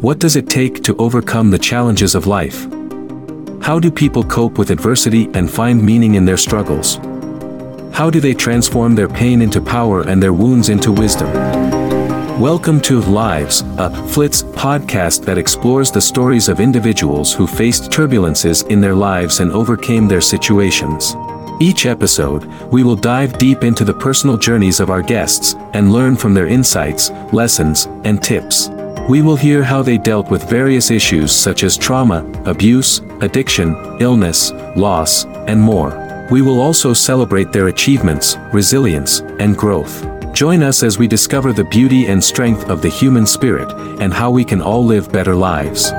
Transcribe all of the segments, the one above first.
What does it take to overcome the challenges of life? How do people cope with adversity and find meaning in their struggles? How do they transform their pain into power and their wounds into wisdom? Welcome to Lives, a Flitz podcast that explores the stories of individuals who faced turbulences in their lives and overcame their situations. Each episode, we will dive deep into the personal journeys of our guests and learn from their insights, lessons, and tips We will hear how they dealt with various issues such as trauma, abuse, addiction, illness, loss, and more. We will also celebrate their achievements, resilience, and growth. Join us as we discover the beauty and strength of the human spirit and how we can all live better lives.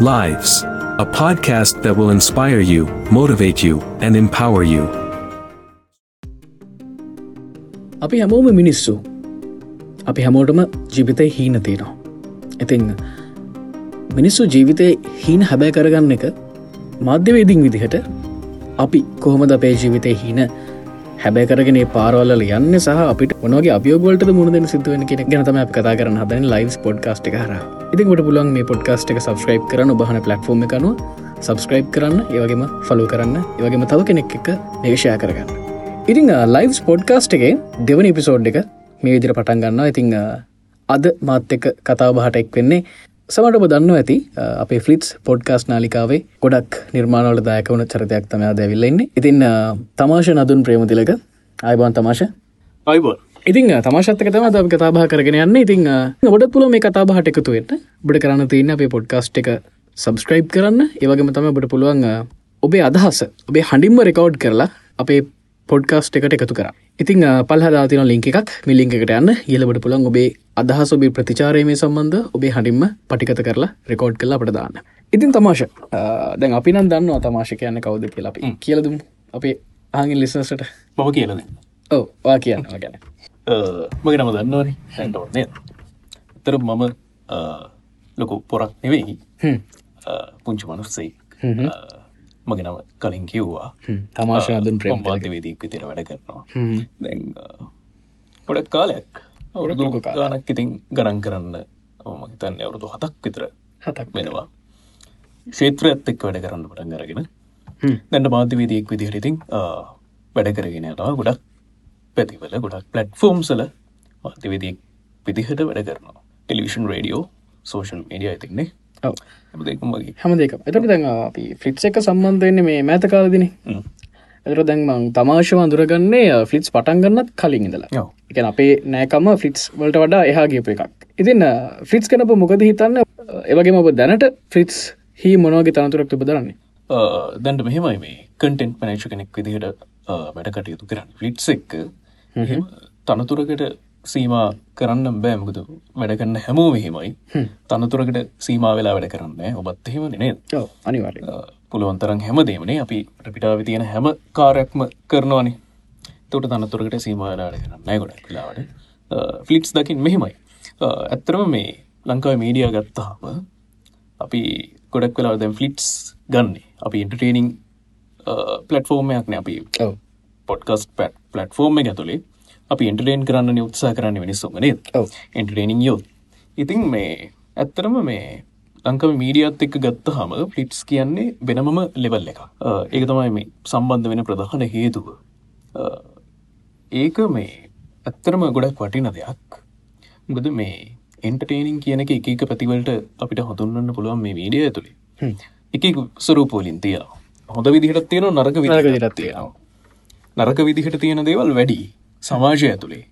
Lives, a podcast that will inspire you, motivate you, and empower you. අපි හැමෝම මිනිස්සු අපි හැමෝටම ජීවිතය හීන තියෙනවා ඉතිං මිනිස්සු ජීවිතය හීන හැබෑ කරගන්න එක මධ්‍යවේදිං විදිහට අපි කොහොමද අපේ ජීවිතය හීන හැබැකරගෙන පාරවල යන්න සහ අපිට ඔනගේ අභියෝගලට මුණදෙන සිදුවෙන කෙන ගැනතම අප කතා කරන හදන ලයිස් පොඩ්කාස්ට් හර ඉතින්ට පුලන් මේ පොඩ්කාස්ට් එක සබස්ක්‍රයිබ් කරන බහන පලටෆෝර්ම කනුව සබස්ක්‍රයිබ් කරන්න ඒවගේම ෆලෝ කරන්න ඒවගේම තව කෙනෙක් එක මේෂය කරගන්න. ඉතිං ලයිස් පොඩ්කාස්ට් එක දෙවන එපිසෝඩ් එක මේ විදිර පටන් ගන්න ඉතිං අද මාත් එක කතා බහට එක් වෙන්නේ. සමට ඔබ දන්න ඇති අපේ ෆලිටස් පොඩ්කාස් නාලිකාවේ ගොඩක් නිර්මාණවල දායකවන චරිතයක් තම දැවිල්ලෙන්නේ ඉතින් තමාශ නදුන් ප්‍රේමතිලක. අයිබන් තමාශ අයිබෝ ඉතින් තමශත්තක තම ද කතාබා කරගෙන යන්න. ඉතින් ඔබට පුල මේ කතාබහට එකතුවෙන්න බඩ කරන්න තියන්න අපේ පොඩ්කාස්ට් එක සබස්ක්‍රයිබ් කරන්න. ඒවගේම තම බට පුළුවන් ඔබේ අදහස ඔබේ හඬින්ම රෙකෝඩ් කරලා අපේ පොඩ්කාස්ට් එකට එකතු කර. ඉතිං පල්හදාතින ලිංක එකක් මිලිංකට යන්න. ඉලබට පුළන් ඔබේ අදහස් ඔබේ ප්‍රතිචාරය මේ සම්බන්ධ ඔබේ හඩින්ම පටිකත කරලා රෙකෝඩ් කලා අපට දාන්න. ඉතින් තමාශ දැන් අපි නම් දන්න අතමාශ කියන්න කවුද කියලා අපි කියලදුම් අපේ ආගින් ලිසනසට මම කියලන ඔව වා කියන්න ගැන මගේ නම දන්නවන හැන්ටෝන්නේ තර මම ලොකු පොරක් නෙවෙයි. පුංචි මනුස්සෙක් මගේ නම කලින් කිව්වා. තමාශ අදුන් ප්‍රේම වාදවේදීක් විතර වැඩ කරනවා. ගොඩක් කාලයක්. අවුරුදු ගානක් ඉතින් ගණන් කරන්න මම තන්න අවුරුදු හතක් විතර හතක් වෙනවා. ශේත්‍ර ඇත්තෙක් වැඩ කරන්න පටන් අරගෙන දැන්ට මාධ්‍යවේදයෙක් විදිහට ඉතින් වැඩ කරගෙන යනවා. ගොඩක් පැතිවල ගොඩක් පලට් ෆෝම්සල මාධ්‍යවේදයෙක් විදිහට වැඩ කරනවා. ටෙලිවිෂන් රඩියෝ සෝෂල් මඩිය ඇතින්නේ හැමදක එතට දැන් අපි ෆිට්ස එක සම්බන්ධයන්නේ මේ මෑත කාලදින. එතර දැන්මං තමාශව අඳුරගන්නේ ෆිටස් පටන්ගන්නත් කලින් ඉඳලා. එක අපේ නෑකම ෆිටස් වලට වඩා එහා ගේප එකක්. ඉතින් ෆිටස් කනප මොකද හිතන්න? ඒවගේ ඔබ දැනට ෆිටස් හි මොනවගේ තනතුරක් තිබදරන්නේ දැන්ට මෙහෙමයි මේ කටෙන්ට් මනේශ කෙනෙක් විදිහට වැඩ කටයුතු කරන්න. ෆිට්ස් එක්ක තනතුරකට සීමා කරන්න බෑමකද වැඩගන්න හැමෝ. මෙහෙමයි තනතුරකට සීමා වෙලා වැඩ කරන්න ඔබත් එහෙම නේ අනිවාර පුළුවන්තරන් හැමදේමනේ අපි පිටාව තියෙන හැම කාරයක්ම කරනවානේ. තොට තනතුරකට සීමවාලාට කරන්න ගොඩක් කලාවට ෆලිට්ස් දකිින් මෙහෙමයි. ඇත්තරම මේ ලංකාව මීඩිය ගත්තාම අපි ගොඩක් වෙලා දැම් ෆලිට්ස් ගන්නේ. අපි ඉන්ටර්ටේනිං පලටෆෝර්මයක්න අපි පොඩ්කස් පට් පලටෆෝර්ම ඇතුළේ අපි ඉන්ටරේන් කරන්න උත්සා කරන්න වෙනිස්සුගනේ ඉන්ටරේනිං යොත් ඉතින් මේ ඇත්තරම මේ ලංකම මීඩියත් එක්ක ගත්ත හම ෆලිට්ස් කියන්නේ වෙනමම ලෙවල් එක ඒක තමයි මේ සම්බන්ධ වෙන ප්‍රධාන හේතුව. ඒක මේ ඇත්තරම ගොඩක් වටින දෙයක්. ගොද මේ එන්ටර්ටේනිං කියන එක එක පැතිවලට අපිට හොඳුන්න්න පුළුවන් මේ වීඩිය ඇතුළේ එක සරූපෝලින් තිය හොඳ විදිහට තියෙන නරක විදිරත් තියෙනවා. නරක විදිහට තියෙන දේවල් වැඩි සමාජය ඇතුළේ.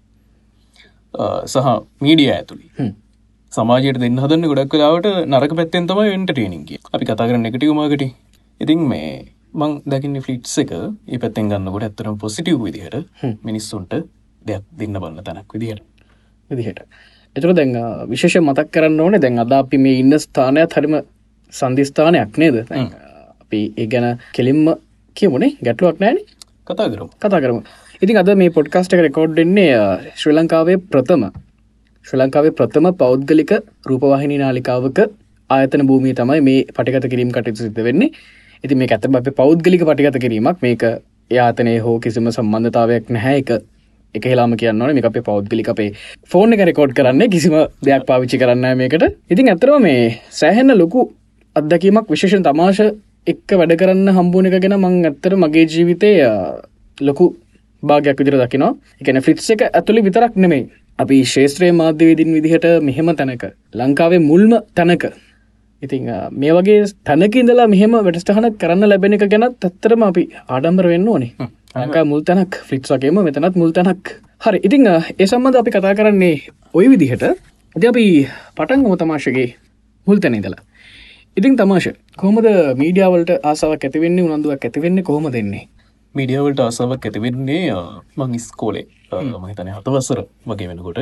සහ මීඩිය ඇතුළි. සමාජයට දෙන්න හදන්න ගොඩක් කලාවට නරක පැත්තෙන් තමයි එන්ටටේනින්ගේ අපි කතා කරන්න එකටවමකට ඉතින් මේ මං දැකින්න ෆලිට්ස එක ඒ පැත්තෙන් ගන්නකොට ඇත්තරම් පොසිටව් විදිහට මිනිස්සුන්ට දෙයක් දෙන්න බන්න තැනක් විදිහට. විදිහට. එතුර දැන් විශේෂ මතක් කරන්න ඕනේ දැන් අද අපි මේ ඉන්න ස්ථානයක් හරිම සන්ධස්ථානයක් නේද? අපි ඒ ගැන කෙලින්ම කියමුණේ ගැටලුවක් නෑන කතා කරම. කතා කරම ඉතින් අද මේ පොඩ්කාස්ට එක රෙකෝඩ්ඩෙන්නේ ශ්‍රී ලංකාවේ ප්‍රථම. ශ්‍රී ලංකාවේ ප්‍රථම පෞද්ගලික රූපවාහිනි නාලිකාවක ආයතන භූමිය තමයි මේ පටිගත කිරීම කටයුතු සිද්ධ වෙන්නේ. ඉති මේ ඇත අප පෞද්ගලික පටිගත කිරීමක්. මේක යාතනය හෝ කිසිම සම්බන්ධතාවයක් නැහැ. එක එක හෙලාම කියන්න ඕන. මේ අපේ පෞද්ගලික අපේ ෆෝන් එක රෙකෝඩ් කරන්න. කිසිම දෙයක් පාවිච්චි කරන්න මේකට. ඉතින් ඇතරම මේ සෑහෙන්න ලොකු අත්දැකීමක් විශේෂන් තමාශ එක්ක වැඩ කරන්න හම්බුණ එක ගැන මං ඇත්තර මගේ ජීවිතය ලොකු භාගයක් විදිර දකිනවා. එකන ෆ්‍රිට්ස් එක ඇතුළි විතරක් නෙමෙයි. අපි ශේත්‍රයේ මාධ්‍යවේදින් විදිහට මෙහෙම තැනක ලංකාවේ මුල්ම තැනක. ඉතිං මේ වගේ තැනක ඉඳලා මෙහෙම වැඩස්ටහන කරන්න ලැබෙන එක ගැනත් ඇත්තරම අපි ආඩම්බර වෙන්න ඕනේ. ලංකා මුල්තැනක් ෆ්‍රිට්ස් වගේම මෙතනත් මුල්තැනක් හරි ඉතිං ඒ සම්බඳ අපි කතා කරන්නේ ඔය විදිහට. ඇති අපි පටන් තමාශගේ මුල්තැන ඉදලා ඉතින් තමාශ කොහමද මීඩියාවලට ආසාවක් ඇතිවෙන්නේ උනන්දුවක් ඇතිවෙන්නේ කොහොම දෙන්නේ මීඩියවලට ආසාවක් ඇතිවෙන්නේ මං ඉස්කෝලේ. මහිතන හතවස්සර වගේ වෙනකොට.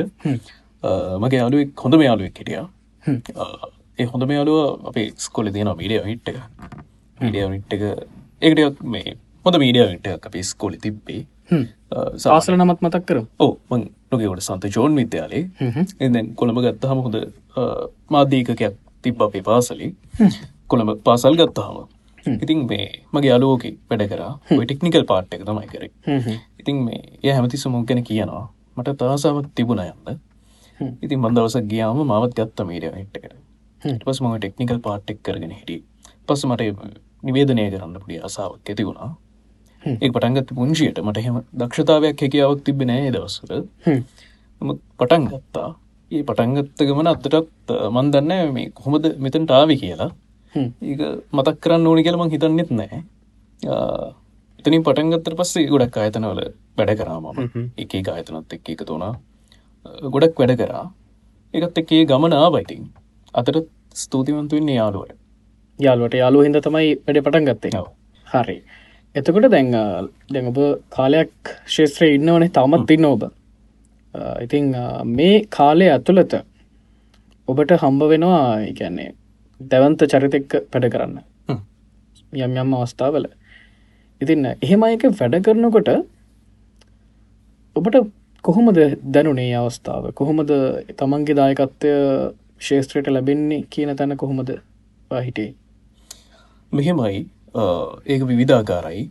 මගේ යාලුවෙක් හොඳ යාලුවෙක් හිටිය. ඒ හොඳ යාලුව අපේ ස්කොල තියෙන මීඩිය හිට් එක. මීඩිය හිට් එක. ඒකටයක් මේ හොඳ මීඩිය එක අපේ ස්කෝලි තිබ්බේ. සාසල නමත් මතක් කර ඕ මං නොකවට සන්ත ජෝන් විද්‍යාලේ. එදැන් කොළඹ ගත්තහම හොඳ මාධ්‍යීකකයක් තිබ්බ අපේ පාසලි. කොළඹ පාසල් ගත්තහම ඉතින් මේ මගේ අලෝක වැඩ කර. ටෙක්නිකල් පාට් එක තමයි කර. ඉතින් මේ ය හැමති සුමුක් ගැන කියනවා. මට තාසාාවක් තිබුණ යන්න. ඉතින් මන්දවස ගියාම මවත් ගත්ත මීඩිය හිට්කට පස් මම ටෙක්නිකල් පාට්ටෙක් කරගෙන හිටිය. පස්ස මට නිවේදනය කරන්න පුඩිය අසාාවක් ඇති වුණා. ඒ පටන්ගත් පුංචියට මට හෙම දක්ෂතාවයක් හැකියාවක් තිබෙනෑ දවස්සර පටන් ගත්තා. ඒ පටන්ගත්ත ගමන අත්තටත් මන් දන්න මේ කොහොමද මෙතන්ට ආවි කියලා ඒක මතක් කරන්න ඕනි කියලමං හිතන්නෙත් නෑ. එතනින් පටන්ගත්තර පස්සේ ගොඩක් අයතනවල වැඩ කරාම එක ආයතනත් එක්ක එක තුනා ගොඩක් වැඩ කරා. එකත් එකේ ගමනා බයිතින් අතට ස්තුතිවන්තුවෙන්නේ යාලුවට යාලුවට යාලු හිද තමයි වැඩ පටන් ගත්තේ. හරි. එතකොට දැන් දැන් ඔබ කාලයක් ශේත්‍රය ඉන්න ඕනේ තමත් ඉන්න ඔබ. ඉතිං මේ කාලය ඇතුළත ඔබට හම්බ වෙනවා ඉගැන්නේ දැවන්ත චරිතෙක්ක පැඩ කරන්න. යම් යම් අවස්ථාවල. ඉතින්න එහෙම එක වැඩ කරනකොට ඔබට කොහොමද දැනුනේ අවස්ථාව? කොහොමද තමන්ගේ දායකත්වය ශේෂත්‍රයට ලැබෙන්නේ කියන තැන කොහොමද හිටේ මෙහෙමයි. ඒක විවිධාකාරයි.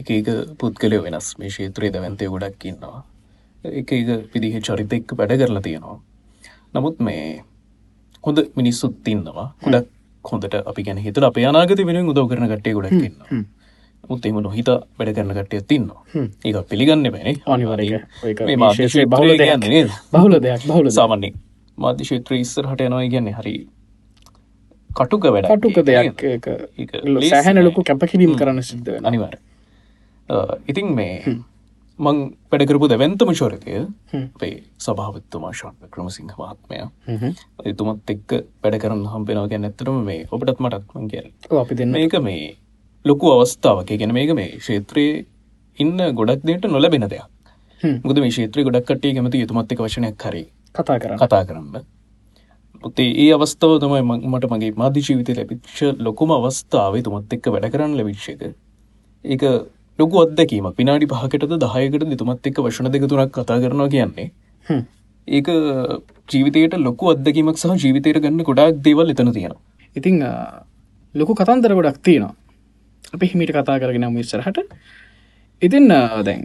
එක එක පුද්ගලය වෙනස්. මේ ශේත්‍රයේ දැවන්තය ගොඩක් ඉන්නවා. එක එක පිදිහ චරිතෙක්ක වැඩ කරලා තියෙනවා. නමුත් මේ හොඳ මිනිස්සුත් ඉන්නවා. ගොඩක් හොඳට අපි ගැන හිතට අප අනාගත වෙන උදව කරන කට්ටේ ගොඩක් ඉන්න මුත් එම නොහිත වැඩ කරන කට්ටය තින්නවා ඒක පිළිගන්න බැන අනිවරක බහුල දෙයක්. බහුල සාමන්නේ මාධ්‍ය ශේත්‍ර ඉස්සර හට යනවා කියන්නේ හරි කටුක වැඩ කටුක දෙයක් සෑහැන ලොකු කැපකිරීම කරන්න සිද්ධ අනිවාර ඉතින් මේ මං වැඩකරපු දැවන්තම ශෝරකය අපේ සභාවත්තුමා ශාන්ප ක්‍රමසිංහ මහත්මය. එතුමත් එක්ක වැඩ කරන්න හම්පෙනවා ගැන ඇතරම මේ ඔබටත් මටත්මන් කියල අපි දෙන්න. මේක මේ ලොකු අවස්ථාවක. ගැන මේක මේ ක්ෂේත්‍රයේ ඉන්න ගොඩක් දෙට නොලබෙන දෙයක්. මුද මේ ශේත්‍රය ගොඩක් කටේ කැමති යුතුමත්ක වශනයක් කරි කතා කර කතා කරන්න. ඒ අවස්ථාව තමයි මට මගේ මාධ්‍ය ජීවිත ලැබිච්ච ලොකුම අවස්ථාවේ. තුමත් එක්ක වැඩ කරන්න ලැබිච්චක ඒක ලොකු අත්දැකීමක්. විනාඩි පහකටද දහයකට දෙතුමත් එක්ක වශන දෙක තුනක් කතා කරනවා කියන්නේ. ඒක ජීවිතයට ලොකු අත්දැකීමක් සහ ජීවිතයට ගන්න ගොඩක් දේවල් එතන තියෙනවා. ඉතිං ලොකු කතන්දර ගොඩක් තියෙනවා. අපි හිමිට කතා කරගෙන මිස්සරහට ඉතින් දැන්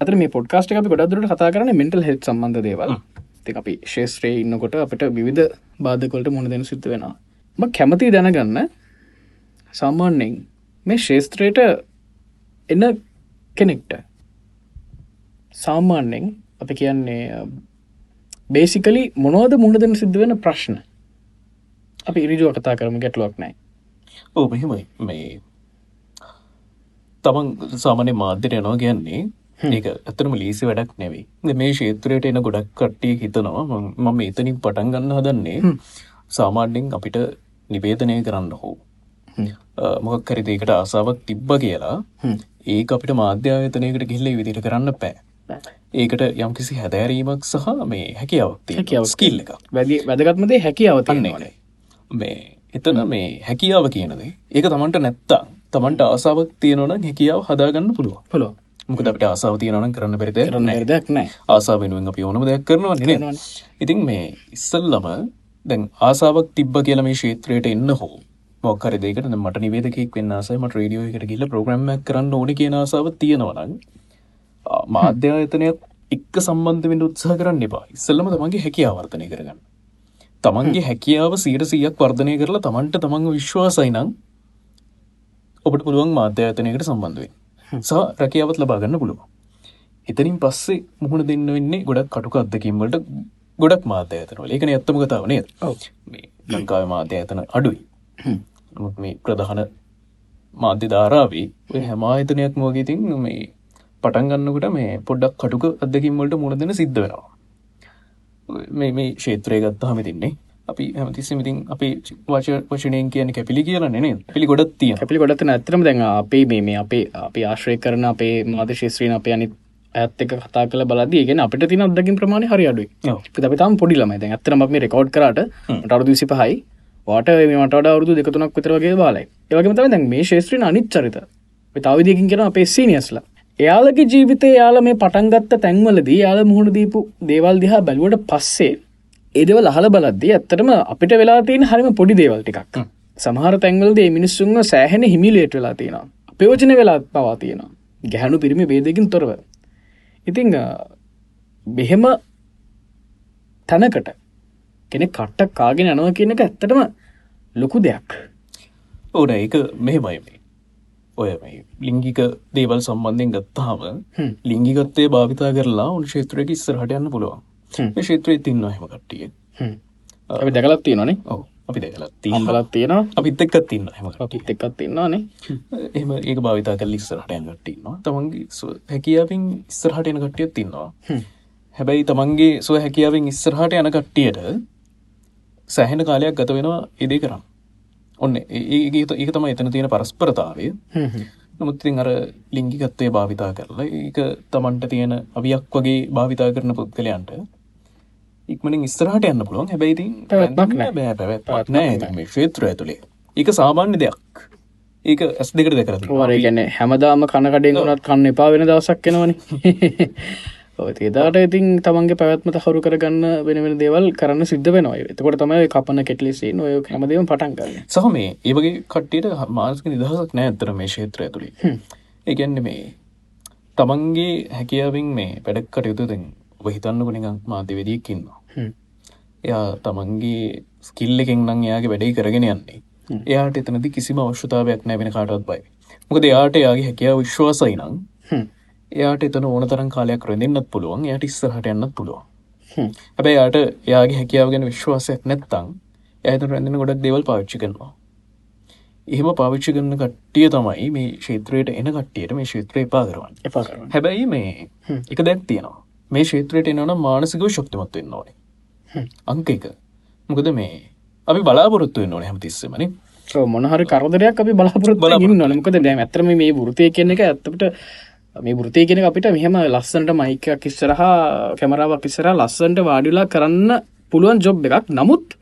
අත මේ පොඩ්කාස්ට අපි ගොඩදුරට කතා කරන මෙන්ටල් හෙත් සම්බන්ධ දේවල්. ති අපි ශේත්‍රයේ ඉන්නකොට අපට විවිධ බාධකොලට මුණ දෙන සිද්ධ වෙනවා. ම කැමති දැනගන්න. සාමාන්‍යෙන් මේ ශේස්ත්‍රයට එන්න කෙනෙක්ට සාමාන්‍යෙන් අපි කියන්නේ බේසිකලි මොනවද මුණ දෙන සිද්ධ වෙන ප්‍රශ්න? අපි ඉරිජුව කතා කරම ගැටලුවක් නෑ ඕ මෙහෙමයි. මේ තමන් සාමනය මාධ්‍යයට යනවා කියන්නේ ඒක ඇතරම ලීසි වැඩක් නෙවෙයි. මේ ශේත්‍රයට එන ගොඩක් කට්ටිය හිතනවා මම එතනින් පටන් ගන්න හදන්නේ සාමාන්‍යෙන් අපිට නිවේදනය කරන්න හෝ. මොකක් හරි දෙකට ආසාවක් තිබ්බ කියලා ඒ අපිට මාධ්‍යායතනයකට ගිල්ල විදිට කරන්න පෑ ඒකට යම්කිසි හැදෑරීමක් සහ මේ හැකියාවක් හැකියාව ස්කිල් එක වැදි වැදගත්මදේ හැකියාව තන්නේ මේ එතන මේ හැකියාව කියනදේ ඒක තමන්ට නැත්තා තමන්ට ආසාාවක් තියෙනවන හැකියාව හදාගන්න පුළුව පොලො මොකද අපට ආසාාව තියෙනවන කරන්න පෙරිත කරන්න දෙයක් නෑ ආසා වෙනුවෙන් අපි ඕනම දෙයක් කරනවා නෙ ඉතින් මේ ඉස්සල්ලම දැන් ආසාාවක් තිබ්බ කියල මේ ශේත්‍රයට එන්න හෝ මොක්කර දෙකට මට නිවේදකෙක් වෙන්න ආසයි. මට රඩියෝ එකට ගිල්ල ප්‍රග්‍රම්මක් කරන්න ඕනි කියන ආසාාව තියෙනවනන් මාධ්‍යායතනයක් එක්ක සම්බන්ධ වෙන්න උත්සාහ කරන්න එපා. ඉස්සල්ලම තමන්ගේ හැකියාව වර්ධනය කරගන්න. තමන්ගේ හැකියාව සීට සීයක් වර්ධනය කරලා තමන්ට තමන්ගේ විශ්වාසයි නම් ඔබට පුළුවන් මාධ්‍යාතනයකට සම්බන්ධුවෙන් සහ රැකියාවත් ලබාගන්න පුළුව එතනින් පස්සේ මුහුණ දෙන්න වෙන්නේ ගොඩක් කටුක අත්දකින්වලට ගොඩක් මාධ්‍ය ඇතනවල ඒකන ඇත්තම කතාවනේ ලංකාව මාධ්‍ය ඇතන අඩුයි නමුත් මේ ප්‍රධාන මාධ්‍ය ධාරාවේ ඔය හැම ආයතනයක් මෝගේතින් මේ පටන් ගන්නකට මේ පොඩ්ඩක් කටුක අදකින්වලට මුණ දෙන සිද්ධ වෙනවා. මේ මේ ක්ෂේත්‍රය ගත්තාහම තින්නේ අපි හැමතිස්සමිතින් අපි වච වචනයෙන් කියන කැපිලි කියලන්නේ පිළි ගොඩත් තිය කැපිලි ගොඩත් ඇතරම දැන් අපේ මේ අපේ අපි ආශ්‍රය කරන අපේ මාධ ශේත්‍රීන අපේ අනිත් ඇත් එක කතා කල බලදී ගෙන අපට තින අදකින් ප්‍රමාණ හරි අඩුයි. අපිතම් පොඩි ළමයි. දැන් ඇතරම මේ රෙකෝඩ් කරට අරුදු විසි පහයි වාට මට අවුදු දෙකතුනක් විතරගේ බාලයි. ඒවගේ තම දැන් මේ ශේත්‍රීන අනිත් චරිත තවදකින් කෙන අපේ සීනියස්ලා එයාලගේ ජීවිතය යාල මේ පටන්ගත්ත තැන්වලදී යාල මුහුණ දීපු දේවල් දිහා බැලුවට පස්සේ ඒදව ලහල බලද්දී ඇත්තටම අපිට වෙලා තියෙන හරිම පොඩි දේවල් ටිකක්. සමහර තැන්වලදේ මිනිස්සුන්ව සෑහෙන හිමිලේට වෙලා තියෙනවා. ප්‍රයෝජන වෙලා පවා තියෙනවා. ගැහනු පිරිමි බේදකින් තොරව. ඉතිං බෙහෙම තැනකට කෙනෙ කට්ටක් කාගෙන යනව කියන එක ඇත්තටම ලොකු දෙයක්. ඕන ඒක මෙහෙමයි මේ. ඔය මේ ලිංගික දේවල් සම්බන්ධයෙන් ගත්තාව ලිංගිකත්තේ භාවිතා කරලා උන් ශේත්‍රයක ඉස්සරහට යන්න පුළුවන්. ශේත්‍රයේ තින්න හෙම. කට්ටිය අපි දැකලත් තියෙනනේ ඔව අපි දැකලත් තිහම්බලත් තියෙනවා. අපිත් එක්කත් තින්න හෙම අපිත් එක්කත් තින්නවානේ. එහම ඒක භාවිතා කල ඉස්සරහටයන් ගට්ටින්නවා තමන්ගේ හැකියාවෙන් ඉස්සරහට එන කට්ටියත් තින්නවා හැබැයි තමන්ගේ සුව හැකියාවෙන් ඉස්සරහට යන කට්ටියට සැහෙන කාලයක් ගත වෙනවා ඉදේ කරන්න. ඔන්න ඒ ඒක තම එතන තියෙන පරස්පරතාවය. නමුත්තින් අර ලිංගිකත්වය භාවිතා කරලා ඒක තමන්ට තියෙන අවියක් වගේ භාවිතා කරන පුද්ගලයන්ට ඉක්මනින් ඉස්සරහට යන්න පුළුවන්. හැබැයිති බෑ පැවැත්මක් නෑ ක්ෂේත්‍ර ඇතුළේ ඒක සාමාන්‍ය දෙයක්. ඒක ඇස් දෙකට දෙකර වර ගැන හැමදාම කනකඩෙන් වනත් කන්න එපා වෙන දවසක් කෙනවන ඒදාට ඉතින් තමන්ගේ පැවත්ම හරු කරගන්න වෙන වෙන දේවල් කරන්න සිද්ධ වෙනවා. එතකොට තමයි කපන කෙටලිසේ නොය හැමදීම පටන් කරන්න සහ මේ ඒවගේ කට්ටියට මානසික නිදහසක් නෑ ඇතර මේ ශේත්‍ර ඇතුළේ. ඒගැන්න මේ තමන්ගේ හැකියාවෙන් මේ පැඩක් කටයුතුතින් වහිතන්නක නිකං මාධ්‍යවෙදියක්කින්නවා එයා තමන්ගේ ස්කිල්ල එකෙන් නම් එයාගේ වැඩේ කරගෙන යන්නේ. එයාට එතනති කිසිම අවශ්‍යතාවයක් නෑවෙන කාටත් බයි. මොකද එයාට යාගේ හැකියාව විශ්වාසයි නම් එයාට එතන ඕන තරන් කාලයක් රැඳන්නත් පුළුවන්. යට ඉස්සරහට යන්නත් පුළුවන්. හැබැයි යාට එයාගේ හැකියාව ගැන විශ්වාසයක් නැත්තං ඇත රැඳෙන ගොඩක් දෙවල් පාවිච්චි කරනවා. එහෙම පාවිච්චි කරන කට්ටිය තමයි මේ ශේත්‍රයට එන කට්ටියට මේ ශේත්‍රය කරන්න හැබැයි මේ එක දැක් තියෙනවා. මේ ශේත්‍රයට එනවන මානසිකව ශක්තිමත් වෙන්න ඕනේ. අංක එක. මොකද මේ අපි බලාපොරොත්තු වෙන්න ඕන හැමතිස්සමන මොනහරි කරදරයක් අපි බලාපොරොත් බලාපොරොත් නොනකද දැම ඇතරම මේ වෘතය කියන එක ඇත්තට මේ වෘතය කෙන අපිට මෙහම ලස්සන්ට මයිකයක් ඉස්සරහා කැමරාවක් ඉස්සර ලස්සන්ට වාඩිලා කරන්න පුළුවන් ජොබ් එකක්. නමුත්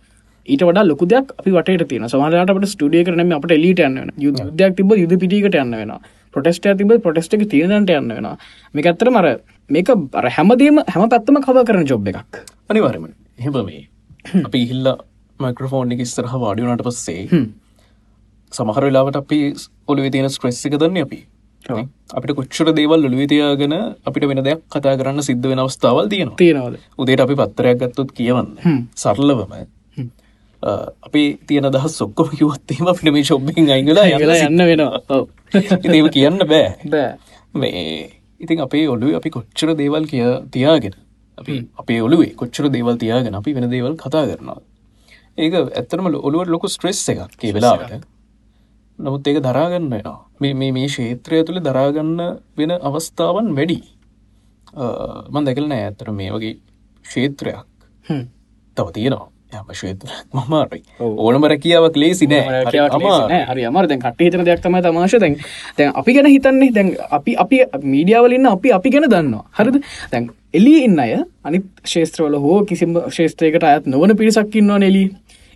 ඊට වඩා ලොකු දෙයක් අපි වට තින සමහලට ස්ටඩිය කරනම අපට එලිට යන්න යුදයක් තිබ යුද පිටිකට යන්න වෙන ප්‍රොටෙස්ට තිබ ප්‍රොටෙස්ට එක තියනට යන්න වෙන මේක ඇත්තර මර මේක අර හැමදීම හැම පැත්තම කව කරන ජොබ් එකක්. අනිවාරම හෙබ මේ. අපි ඉහිල්ල මයික්‍රෆෝන් එක ඉස්සරහ වාඩියනට පස්සේ සමහර වෙලාවට අපි ඔලුව තියෙන ස්ට්‍රෙස් එක දන්න අපි අපිට කොච්චර දේවල් ඔළුවේ තියාගෙන අපිට වෙන දෙයක් කතා කරන්න සිද්ධ වෙන අවස්ථාවල් තියෙනවා. තියෙනවද? උදේට අපි පත්තරයක් ගත්තොත් කියවන්න. සරලවම. අපි තියන දහ සොක්කොම කිවත්තේම අපිට මේ ශොබ්බින් අයිගලා යලා යන්න වෙනවා. ඒව කියන්න බෑ. බෑ. මේ ඉතින් අපේ ඔලුව අපි කොච්චර දේවල් කිය තියාගෙන අපි අපේ ඔලුවේ කොච්චර දේවල් තියාගෙන අපි වෙන දේවල් කතා කරනවා. ඒක ඇත්තරම ඔළුවට ලොකු ස්ට්‍රෙස් එකක් වෙලාවට නමුත් ඒක දරාගන්න වෙනවා. මේ මේ ශේත්‍රය තුළ දරාගන්න වෙන අවස්ථාවන් වැඩි. මන් දැකල නෑ ඇත්තර මේ වගේ ක්ෂේත්‍රයක්. තව තියෙනවා. යම ශේත්‍ර මමාරයි ඕනම රැකියාවක් ලේසි නෑ. හරි අමර දැන් කට හිතන දෙයක් තමයි තමාශ. දැන් දැන් අපි ගැන හිතන්නේ දැන් අපි අපි මීඩියාවලන්න අපි අපි ගැන දන්නවා. හරිද? දැන් එලි ඉන්න අය අනිත් ශේත්‍රවල හෝ කිසිම ශේත්‍රයකට අයත් නොවන පිරිසක්කින්නවා නෙලී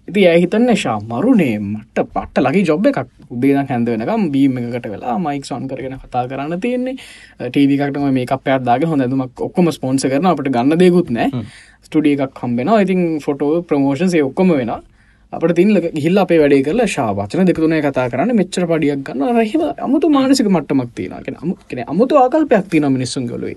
ඉති ඇහිතන්න ශා මරුණේ මට පට්ට ලගේ ජොබ් එකක්. උදේන හැඳ වෙනකම් බීම එකට වෙලා මයික් සොන් කරගෙන කතා කරන්න තියෙන්නේ. ටීවිකටම මේ අපයක් දාග හොඳ දුමක් ඔක්කොම ස්පොන්ස කරන අපට ගන්න දෙකුත් නෑ. ස්ටඩිය එකක් හම්බෙන ඉතින් ෆොටෝ ප්‍රමෝෂන්සේ ඔක්කොම වෙන අපට තින් හිල්ල අපේ වැඩේ කරලා ශාවචන දෙකතුනේ කතා කරන්න මෙච්චර පඩියක් ගන්න. රහිම අමුතු මානසික මට්ටමක් තියෙනගෙන අමු කෙන අමුතු ආකල්පයක් තින මිනිස්සුන් ගොලුයි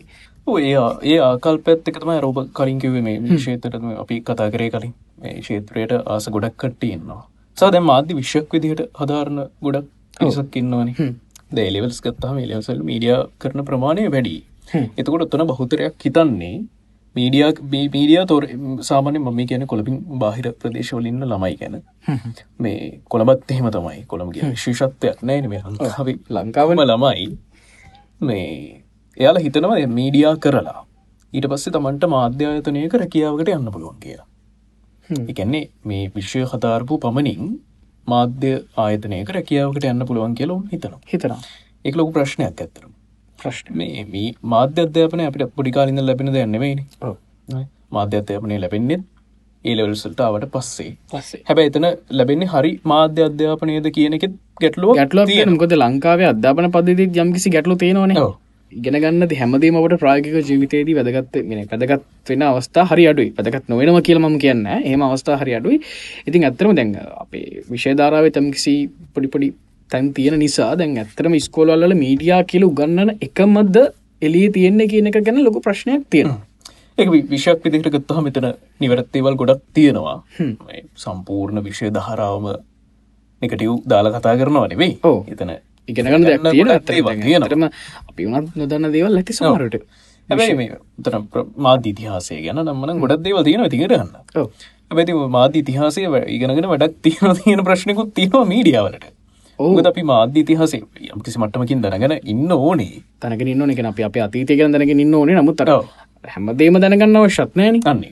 ඒ ඒ ආකල්පත් එක තමයි රෝබ කලින් කිවේ මේ ශේතරම අපි කතා කරේ කලින්. මේ ශේත්‍රයට ආස ගොඩක් කට්ටඉන්නවා සා දැම් මාධ්‍ය විශ්යක් විදිහට හදාරණ ගොඩක් පිසක් ඉන්නවානේ. දේලෙවල්ස් ගත්තාම ලවසල් මීඩිය කරන ප්‍රමාණය වැඩි. එතකොට ඔත්තන බහුතරයක් හිතන්නේ මීඩිය මීඩිය තොර සාමානය මම කියන කොළබින් බාහිර ප්‍රදේශවලින්න ළමයි ගැන. මේ කොළබත් එහෙම තමයි. කොළඹගේ ශිෂත්වයක් නෑ මේ ලංකාව. ලංකාවම ළමයි මේ එයාලා හිතනවා මීඩියා කරලා ඊට පස්සේ තමන්ට මාධ්‍යායතනයක රැකියාවකට යන්න පුළුවන් කියලා. එකන්නේ මේ විශ්වය හතාරපු පමණින් මාධ්‍ය ආයතනයක රැකියාවකට යන්න පුළුවන් කියලුම් හිතන හිතන එක ලොකු ප්‍රශ්නයක් ඇත්තරම් ප්‍රශ්න මේ මේ මාධ්‍ය අධ්‍යාපනය අපිට පොඩිකාලින්ද ලැබෙන දෙයන්නෙවෙයි මාධ්‍ය අධ්‍යාපනය ලැබෙන්නෙත් ඒලවල්සල්ටාවට පස්සේ. පස්සේ. හැබැ එතන ලැබෙන්නේ හරි මාධ්‍ය අධ්‍යාපනයද කියන ගැටලුව ගැටලෝ මොකද ලංකාවේ අධ්‍යාපන පද්ධති යම්කිසි ගැටලු තියෙනවන ඉගෙන ගන්න හැමදීමට ප්‍රාගික ජීවිතයේදී වැදගත් වෙන පැදගත් වෙන අවස්ථා හරි අඩුයි. පැදගත් නොවෙනම කියලම කියන්න ඒම අවස්ථා හරි අඩුයි. ඉතින් ඇත්තරම දැන් අපේ විශේධාරාව තම්කිසි පොඩිපොඩි තැන් තියෙන නිසා දැන් ඇත්තරම ස්කෝලල්ල මීඩියා කියල උගන්නන එකමද එලිය තියෙන්නේ කියන එක ගැන ලොක ප්‍රශ්නයක් තියෙනවා. එක විශයක් විදිහට ගත්තහ මෙතන නිවැරත්තේවල් ගොඩක් තියෙනවා. සම්පූර්ණ විෂය දහරාවම එකටව් දාලා කතා කරනවා නෙවෙයි. ඕ එතන ඉගෙනගන්න දෙයක් තියෙන තියෙනවා. ඇතරම අපි වනත් නොදන්න දේවල් ඇති සමරට හැබැයි මේ උතන මාධ්‍ය ඉතිහාසය ගැන නම්මන ගොඩක් දේවල් තියෙනවා තිගරන්න ඔව්. හැබැති මාධ්‍ය ඉතිහාසය ඉගෙනගෙන වැඩක් තියෙන තියෙන ප්‍රශ්නකුත් තියෙනවා මීඩියාවලට. ඔව්. ඔග අපි මාධ්‍ය ඉතිහාසේ යම් කිසි මට්ටමකින් දැනගෙන ඉන්න ඕනේ. තනක ඉන්න එක අප අප අතීතය ගැන දැනක ඉන්න ඕනේ. නමුත් අර. හැමදේම දැනගන්නව ශත්නයන අන්න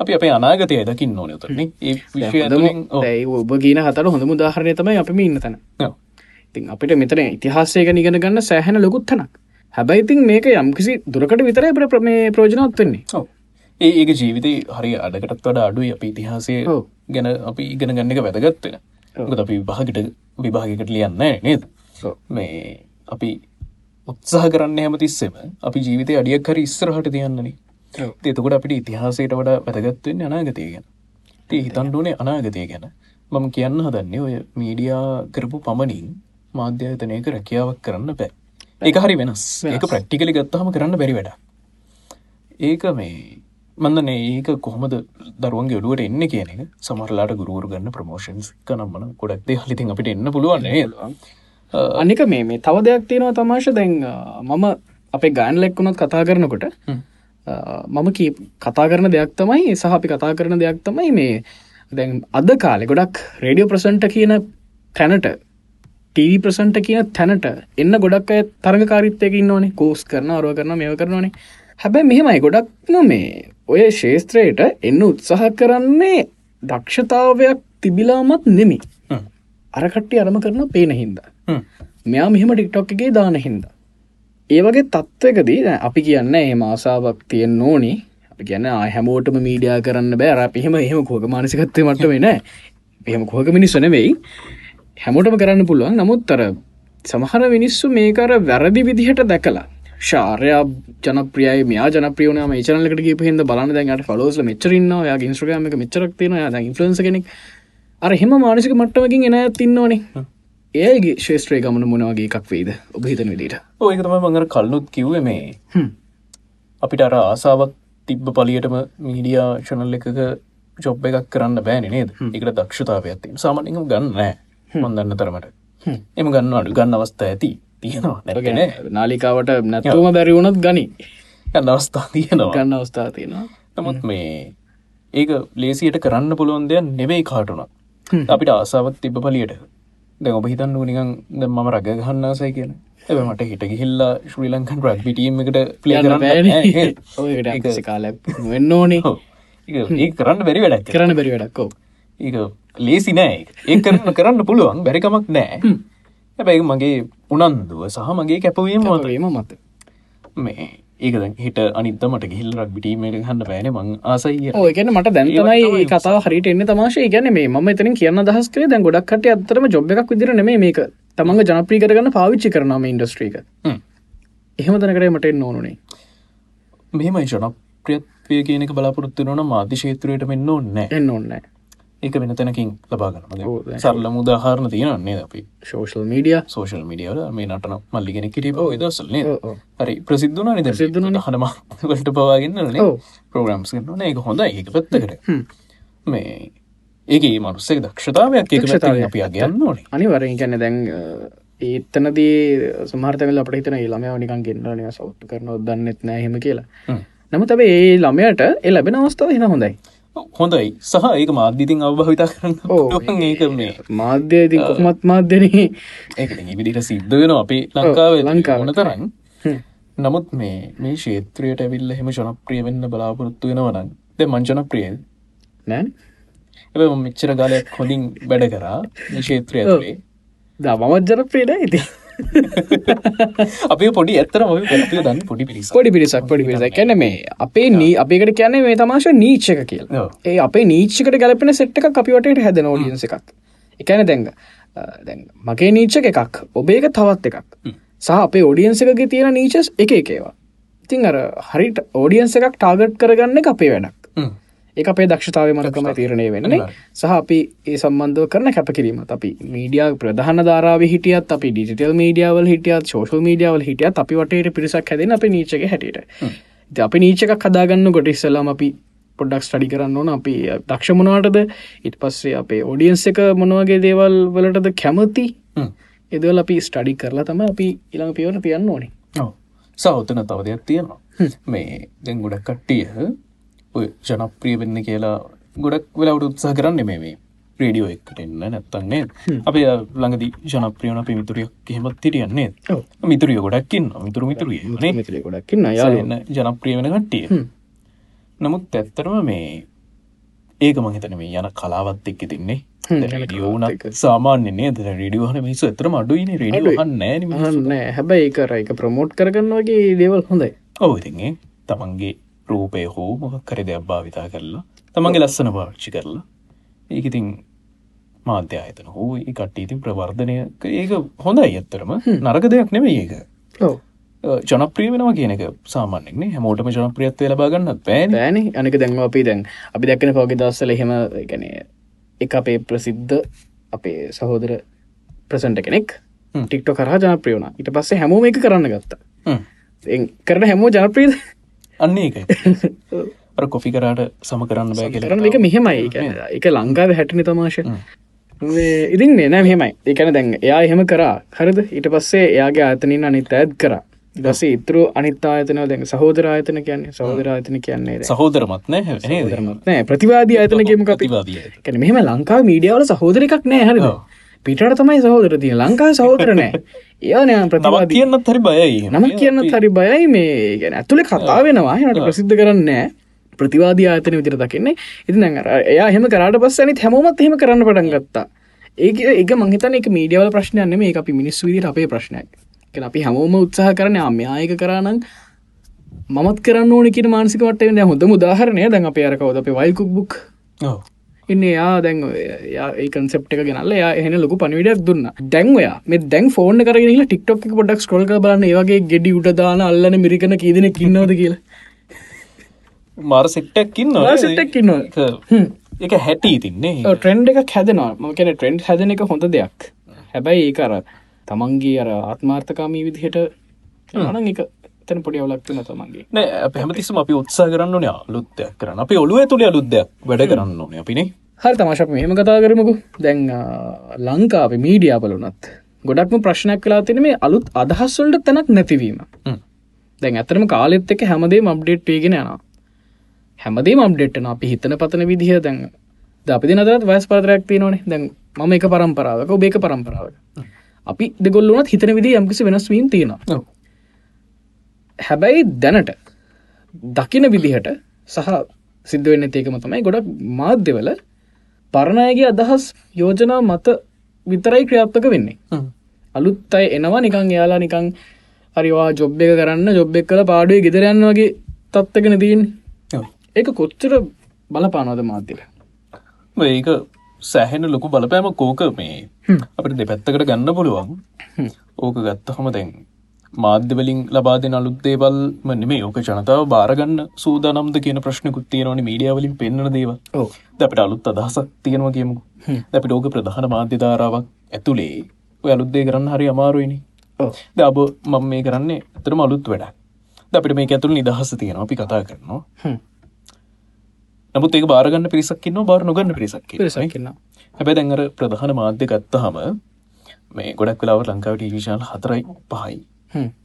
අපි අපේ අනාගතය දකින්න ඕන උතරන්නේ ඒ ඔබ කියන හතර හොඳ මුදාහරණය තමයි අපිම ඉන්න තැන. ඔව්. ඉතින් අපිට මෙතන ඉතිහාසය ගැන ඉගෙන ගන්න සෑහෙන ලොකුත්තනක් හැබැයි ඉතින් මේක යම්කිසි දුරකට විතර අපට ප්‍රමේ ප්‍රෝජනවත් වෙන්නේ. ඒ ඒක ජීවිතය හරි අඩකටත් වඩ අඩුයි අපි ඉතිහාසය. ගැන අපි ඉගෙන ගන්න එක වැදගත්වෙන ගත අපි විභාගට විභාගකට ලියන්න නේද. මේ අපි උත්සාහ කරන්න හැම තිස්සෙම අපි ජීවිතය අඩියක් හරි ඉස්සරහට තියන්නන. එතකොට අපිට ඉතිහාසයට වඩා වැදගත්වෙන්න අනාගතය ගැන. ති හිතන්ඩුවනේ අනාගතය ගැන. මම කියන්න හදන්නේ ඔය මීඩියා කරපු පමණින් මාධ්‍යායතනයක රැකියාවක් කරන්න බෑ. ඒක හරි වෙනස්. ඒක ප්‍රක්ටිකලි ගත්තහම කරන්න බැරි වැඩ ඒක මේ මන්දන ඒක කොහොමද දරුවන්ගේ ඔඩුවට එන්න කියන එක. සමරලාට ගුරුවරු ගන්න ප්‍රමෝෂන්ස් කනම්මන ගොඩක්දේ හලිතින් අපිට එන්න පුළුවන් අනික මේ මේ තව දෙයක් තියෙනවා තමාශ දැන් මම අපේ ගාන් ලෙක්කුණොත් කතා කරනකොට මම කී කතා කරන දෙයක් තමයි සහ අපි කතා කරන දෙයක් තමයි මේ දැන් අද කාලෙ ගොඩක් රේඩියෝ ප්‍රසන්ට කියන තැනට ටීවී ප්‍රසන්ට කියන තැනට එන්න ගොඩක් අය තරගකාරිත්තයක ඉන්නවනේ. කෝස් කරන අරුව කරන මේව කරනවනේ. හැබැයි මෙහෙමයි ගොඩක් මේ ඔය ශේත්‍රයට එන්න උත්සාහ කරන්නේ දක්ෂතාවයක් තිබිලාමත් නෙමි අරකට්ටි අරම කරන පේන හින්දා. මෙයා මෙහෙම ටික්ටොක් එකේ දාන හින්දා. ඒ වගේ තත්ත්වකදී අපි කියන්න ඒ ආසාාවක් තියෙන් ඕනි. අපි කියන්න ආය හැමෝටම මීඩියා කරන්න බෑ. අර පිහෙම එහෙම කෝක මානසිකත්වය මට වෙන එහෙම කෝක මිනිස්සන වෙයි හැමෝටම කරන්න පුළුවන්. නමුත් අර සමහර මිනිස්සු මේකර වැරදි විදිහට දැකලා ශාරයා ජනප්‍රියන මේ චනලකට ගිය හිද බලන්න දැන්ට ෆලෝස්ල මෙචරන්න යා ඉස්ට්‍රගම එක මෙචරක් තියෙන ය ඉන්ෆලන්ස කෙනෙක්. අර හෙම මානසික මට්ටමකින් එන තින්නවනේ ඒගේ ශේෂත්‍රය ගමන මොනවගේ එකක් වේද ඔබ හිතන විදිට ඔය තම මඟර කල්ලුත් කිව්ව මේ. අපිට අර ආසාාවක් තිබ්බ පලියටම මීඩියා ශනල් එකක ජොබ් එකක් කරන්න බෑන නේද? එකට දක්ෂතාව ඇති සාමනික ගන්න නෑ මොන්දන්න තරමට. එම ගන්න අඩු ගන්න අවස්ථා ඇති. තියෙනවා. නැරගෙන නාලිකාවට නැතුවම බැරි වුණත් ගනි. ගන්න අවස්ථා තියෙනවා. ගන්න අවස්ථා තියෙනවා. නමුත් මේ ඒක ලේසියට කරන්න පුළුවන් දෙයක් නෙවෙයි කාටුන අපිට ආසාවත් තිබ පලියට දැ ඔබ හිතන්න නිකන් ද මම රග ගහන්නාසයි කියන එබ මට හිට ගිහිල්ලා ශ්‍රී ලංකන් බෑනේ. කරන්න ඔය කාලයක් වෙන්න ඕනේ. ඒ කරන්න බැරි වැඩක්. කරන්න බැරි වැඩක්කෝ ඒක ලේසි නෑ ඒ කරන්න කරන්න පුළුවන් බැරිකමක් නෑ. හැබැයි මගේ උනන්දුව සහ මගේ කැපවීම මත. වීම මත. මේ ඒක හිට අනිත්තමට ගිහිල් රක්්බිටීමට හන්න බෑන මං ආසයි ඕ ගැන මට දැන්තමයි කතාව හරිට එන්න තමාශය ගැන මේ ම එතන කියන්න දහස්කේ දැන් ගොඩක්ට අතරම ජොබ් එකක් විදිර නෙමේ මේක. තමන්ග ජනප්‍රී කරගන්න පාවිච්චි කරනම ඉන්ඩස්ට්‍රීක එහෙම තනකරේ මට එන්න ඕනුනේ. මෙහෙමයි ජනප්‍රියත්වය කියනක බලාපොරත්තු නොන මාධ්‍ය ශේත්‍රයට මෙන්න ඕන්න එන්න ඔන්න ඒක වෙන තැනකින් ලබාගන්න සරල මුදාහරණ තියෙනන්නේ අපි? ශෝෂල් මීඩිය සෝෂල් මිඩියවල මේ නටන මල්ලිගෙන ඔව්, ඔව්. හරි ප්‍රසිද්ධන නිද? ප්‍රසිද්ධුණනේ. හනමවලට පවාගන්න. ප්‍රෝග්‍රම්ස් කරන ඒක හොඳ ඒක පැත්තකට. මේ ඒක මනුස්සක දක්ෂතාවයක් ඒක පැත්තෙන් දක්ෂතාවයක්. අපි අගයන්න ඕනේ. අනිවරෙන් ගැන දැන් ඒත්තනදී සමහර්තකල අපට හිතන ළමය නිකන් ගෙන්න්නනය සෞට් කරන දන්නෙත් නෑ හෙම කියලා. හ්ම්. නමුත් ඇබේ ඒ ළමයට එ ලැබෙන අවස්ථාව හින හොඳයි හොඳයි. සහ ඒක මාධ්‍යතින් අවභවිතා කරන්න ඒක මේ. මාධ්‍ය ඉතින් කොහමත් මාධ්‍යන? ඒක විදිට සිද්ධ වෙන අපේ ලංකාව ලංකාව. ඕන තරන් නමුත් මේ මේ ශේත්‍රයට ඇවිල්ල හෙම ජනප්‍රිය වෙන්න බලාපොරොත්තු වෙනවනන් ද මංජනප්‍රියල් නෑ එ මෙච්චර ගලයක් හොඳින් වැඩ කරා ශේත්‍රය ඇතුවේ දමත් ජනප්‍රියද ඉති අපේ පොඩි ඇත්තරම ඔය පැත්තිය දන්න පොඩි පිරිස පොඩි පිරිසක් පොඩි පිරිසක්. කැන මේ අපේ නී අපිකට කියන්නේ මේ තමාශ නීච්චක කියලා. ඒ අපේ නීච්චකට ගැලපෙන සෙට් එකක් අපිවට හැදෙන ෝඩියන්ස එකක්. එකන දැඟ දැන් මගේ නීච්චක එකක් ඔබේක තවත් එකක්. සහ අපේ ඔඩියන්සකගේ තියෙන නීචස් එක එකේවා ඉතින් අර හරිට ඕඩියන්ස එකක් ටාගට් කරගන්න අපේ වැඩක් ඒ අපේ දක්ෂතාව මනකම තීරණය වෙන්නේ සහ අපි ඒ සම්බන්ධව කරන කැපකිරීමත්. අපි මීඩිය ප්‍රධාන ධාරාව හිටියත් අපි ඩිජිටල් මීඩියාවල් හිටියත් ශෝෂල් මීඩියාවල් හිටියත් අපි වටේට පිරිසක් හැදෙන අප නීචක හැටියට. අපි නීචක හදාගන්න ගොට ඉස්සලාම අපි පොඩ්ඩක් ස්ටඩි කරන්න ඕන. අපි දක්ෂමනවාටද ඉට පස්සේ අපේ ඔඩියන්ස එක මොනවගේ දේවල් වලටද කැමති? එදවල් අපි ස්ටඩි කරලා තම අපි ඉළඟ පියවන තියන්න ඕනේ. සෞතන තව දෙයක් තියෙනවා. මේ දැන් ගොඩක් කට්ටිය ඔය ජනප්‍රිය වෙන්න කියලා ගොඩක් වෙලාවට උත්සාහ කරන්න මේ ප්‍රේඩියෝ එක්කට එන්න නැත්තන්නේ අප ළඟදී ජනප්‍රියන අපි මිතුරියක් එහෙමත් තිරියන්නේ. මිතුරිය ගොඩක්කින්න මිතුරු මිතුරිය මිතුරේ ගොඩක්කින්න යාල එන්න ජනප්‍රිය වෙන කට්ටිය. නමුත් ඇත්තරම මේ ඒක මහිතන මේ යන කලාවත් එක්ක තින්නේ හ්ම්, ඩියෝනක් සාමාන්‍යන්නේ ද රඩියෝහන මිස ඇතරම අඩුයින රඩියෝ නෑන නෑ. හැබැයි කර එක ප්‍රමෝට් කරගන්න වගේ දේවල් හොඳයි. ඔවතිගේ තමන්ගේ රූපය හෝ මොකක් කර දෙයක් භාවිතා කරලා තමන්ගේ ලස්සන පාච්චි කරලා ඒකඉතින් මාධ්‍ය අයතන හෝ කට්ටීතින් ප්‍රවර්ධනය ඒක හොඳයි ඇත්තරම නරක දෙයක් නෙමේ ඒක. ජනප්‍රිය වෙනවා කියන එක සාමාන්‍යෙක්නේ හැමෝටම ජනප්‍රියත්වය ලබාගන්නත් පෑන බෑන අනක දැන්ව අපි දැන් අපි දැක්කන පෝග දස්සල එහෙම ගැන එක අපේ ප්‍රසිද්ධ අපේ සහෝදර ප්‍රසන්ට කෙනෙක් ටික්ටෝ කරහ ජනප්‍රියවුණ ඉට පස්සේ හැමෝම එක කරන්න ගත්තා. කරන හැමෝ ජනප්‍රීද අන්න අර කොෆි කරාට සම කරන්න බෑ කියලා කරන එක මෙහෙමයි. එක ලංකාව හැටනි තමාශ ඉතින් නෑ හෙමයි එකන දැන් එයා එහෙම කරා. හරිද? ඊට පස්සේ එයාගේ ආතනින් අනිත් ඇත් කරා. දස ඉතුරු අනිත් ආයතන දැන් සහෝදර ආයතන කියන්නේ සහෝදර ආයතන කියන්නේ සහෝදරමත් නෑ ප්‍රතිවාදී ආයතන කියම. කැන මෙහම ලංකා මීඩියාවල සහෝදර එකක් නෑ. හරිද පිටට තමයි සහෝදර තිය ලංකා සහෝදර නෑ. එයා නෑ නමක් ප්‍රතිවාදී කියන්නත් හරි බයයි. නම කියන්න හරි බයයි. මේ ගැන ඇතුළේ කතා වෙනවා. හට ප්‍රසිද්ධ කරන්න ප්‍රතිවාදී ආතන විදිර දකින්නේ. ඉති එයා හෙම කරට පස්ස අනිත් හැමෝමත් එහෙම කරන්න පටන් ගත්තා. ඒක එක මංහිතන එක මීඩියවල ප්‍රශ්නයන්න මේ අපි මිනිස් විදිට අපේ ප්‍රශ්නයක්. අපි හැමෝම උත්සාහ කරන අම්යායක කරනං මත් කරන්න ඕනක මානසිකට වෙන හොඳ මුදාහරනය දැන් අප අරකවද අප වයිකුක් බුක්. ඉන්න යා දැන් ඒ කන්සප් එක ගෙනල්ල යා එහන ලොකු පනිවිඩක් දුන්න. දැන්වයා මේ දැන් ෆෝන් කරගෙන ටික්ටොක් පොඩක් ස්කොල් බලන්න. ඒවගේ ගෙඩි උටදාන අල්ලන මිරිකන කීදන කින්නවද කියලා. මාර සෙට්ටක්කින්න සෙට්ටක් ඉන්නවා එක හැටි තින්නේ ට්‍රෙන්ඩ් එක හැදෙනවා. මකන ට්‍රෙන්ඩ් හැදන එක හොඳ දෙයක්. හැබැයි ඒ අර තමන්ගේ අර ආත්මාර්ථකාමී විදිහට එක තැන පොඩි අවලක්වන තමන්ගේ නෑ අප හැමතිස්සම අපි උත්සා කරන්න ඕන අලුත්තයක් කරන්න. අපි ඔළුව තුළ අලුද්දයක් වැඩ කරන්න ඕන අපිනේ හරි තමශප මෙහෙම කතා කරමුකු. දැන් ලංකාව මීඩියාපලුනත් ගොඩක්ම ප්‍රශ්නයක් කලා තින මේ අලුත් අදහස්වලට තැනක් නැතිවීම. දැන් ඇතරම කාලෙත් එක හැමදේ මබ්ඩේට් වේගෙන යනවා. හැමදේ මබ්ඩෙට්න අපි හිතන පතන විදිහ දැන් අපි නදත් වයස් පරතරයක් තියනවනේ. දැන් මම එක පරම්පරාවක ඔබේක පරම්පරාවක. අපි දෙගොල්ලුනත් හිතන විදි යම්කිසි වෙනස්වීම් තියෙනවා. හැබැයි දැනට දකින විදිහට සහ සිද්ධ වෙන්න ඒකම තමයි ගොඩක් මාධ්‍යවල පරණයගේ අදහස් යෝජනා මත විතරයි ක්‍රියාත්මක වෙන්නේ. අලුත් අයි එනවා නිකං එයාලා නිකං හරිවා ජොබ් එක කරන්න ජොබ් එක් කල පාඩුවේ ගෙදරයන්න වගේ තත්වගෙන ඔව්. ඒක කොච්චර බලපානවද මාධ්‍යල ඒක සෑහෙන ලොකු බලපෑම කෝක මේ. අපට දෙපැත්තකට ගන්න පුළුවන්. ඕක ගත්ත හොම දැන් මාධ්‍යවලින් ලබාදෙන අලුත්තේවල්ම නෙමේ ඕක ජනතාව බාරගන්න සූදානම්ද කියන ප්‍රශ්නකුත් තියෙනවනි මීඩියවලින් පෙන්න්න දේව අපට අලුත් අදහසක් තියෙනවා කියමු අපිට ඕක ප්‍රධාන මාධ්‍යධාරාවක් ඇතුළේ ඔය අලුත්දේ කරන්න හරි අමාරුවනි ඔව්. ද අබ මම මේ කරන්නේ ඇතරම අලුත් වැඩ අපිට මේ ඇතුළ නිදහස තියෙනවා. අපි කතා කරනවා. නමුත් ඒක බාරගන්න පිරිසක්කින්න බාර නොගන්න පිරිසක් පිරිසක් ඉන්නවා. හැබැ දැඟර ප්‍රධාන මාධ්‍ය ගත්තහම මේ ගොඩක් වෙලාව ලංකාවට ටීවිශාල් හතරයි පහයි.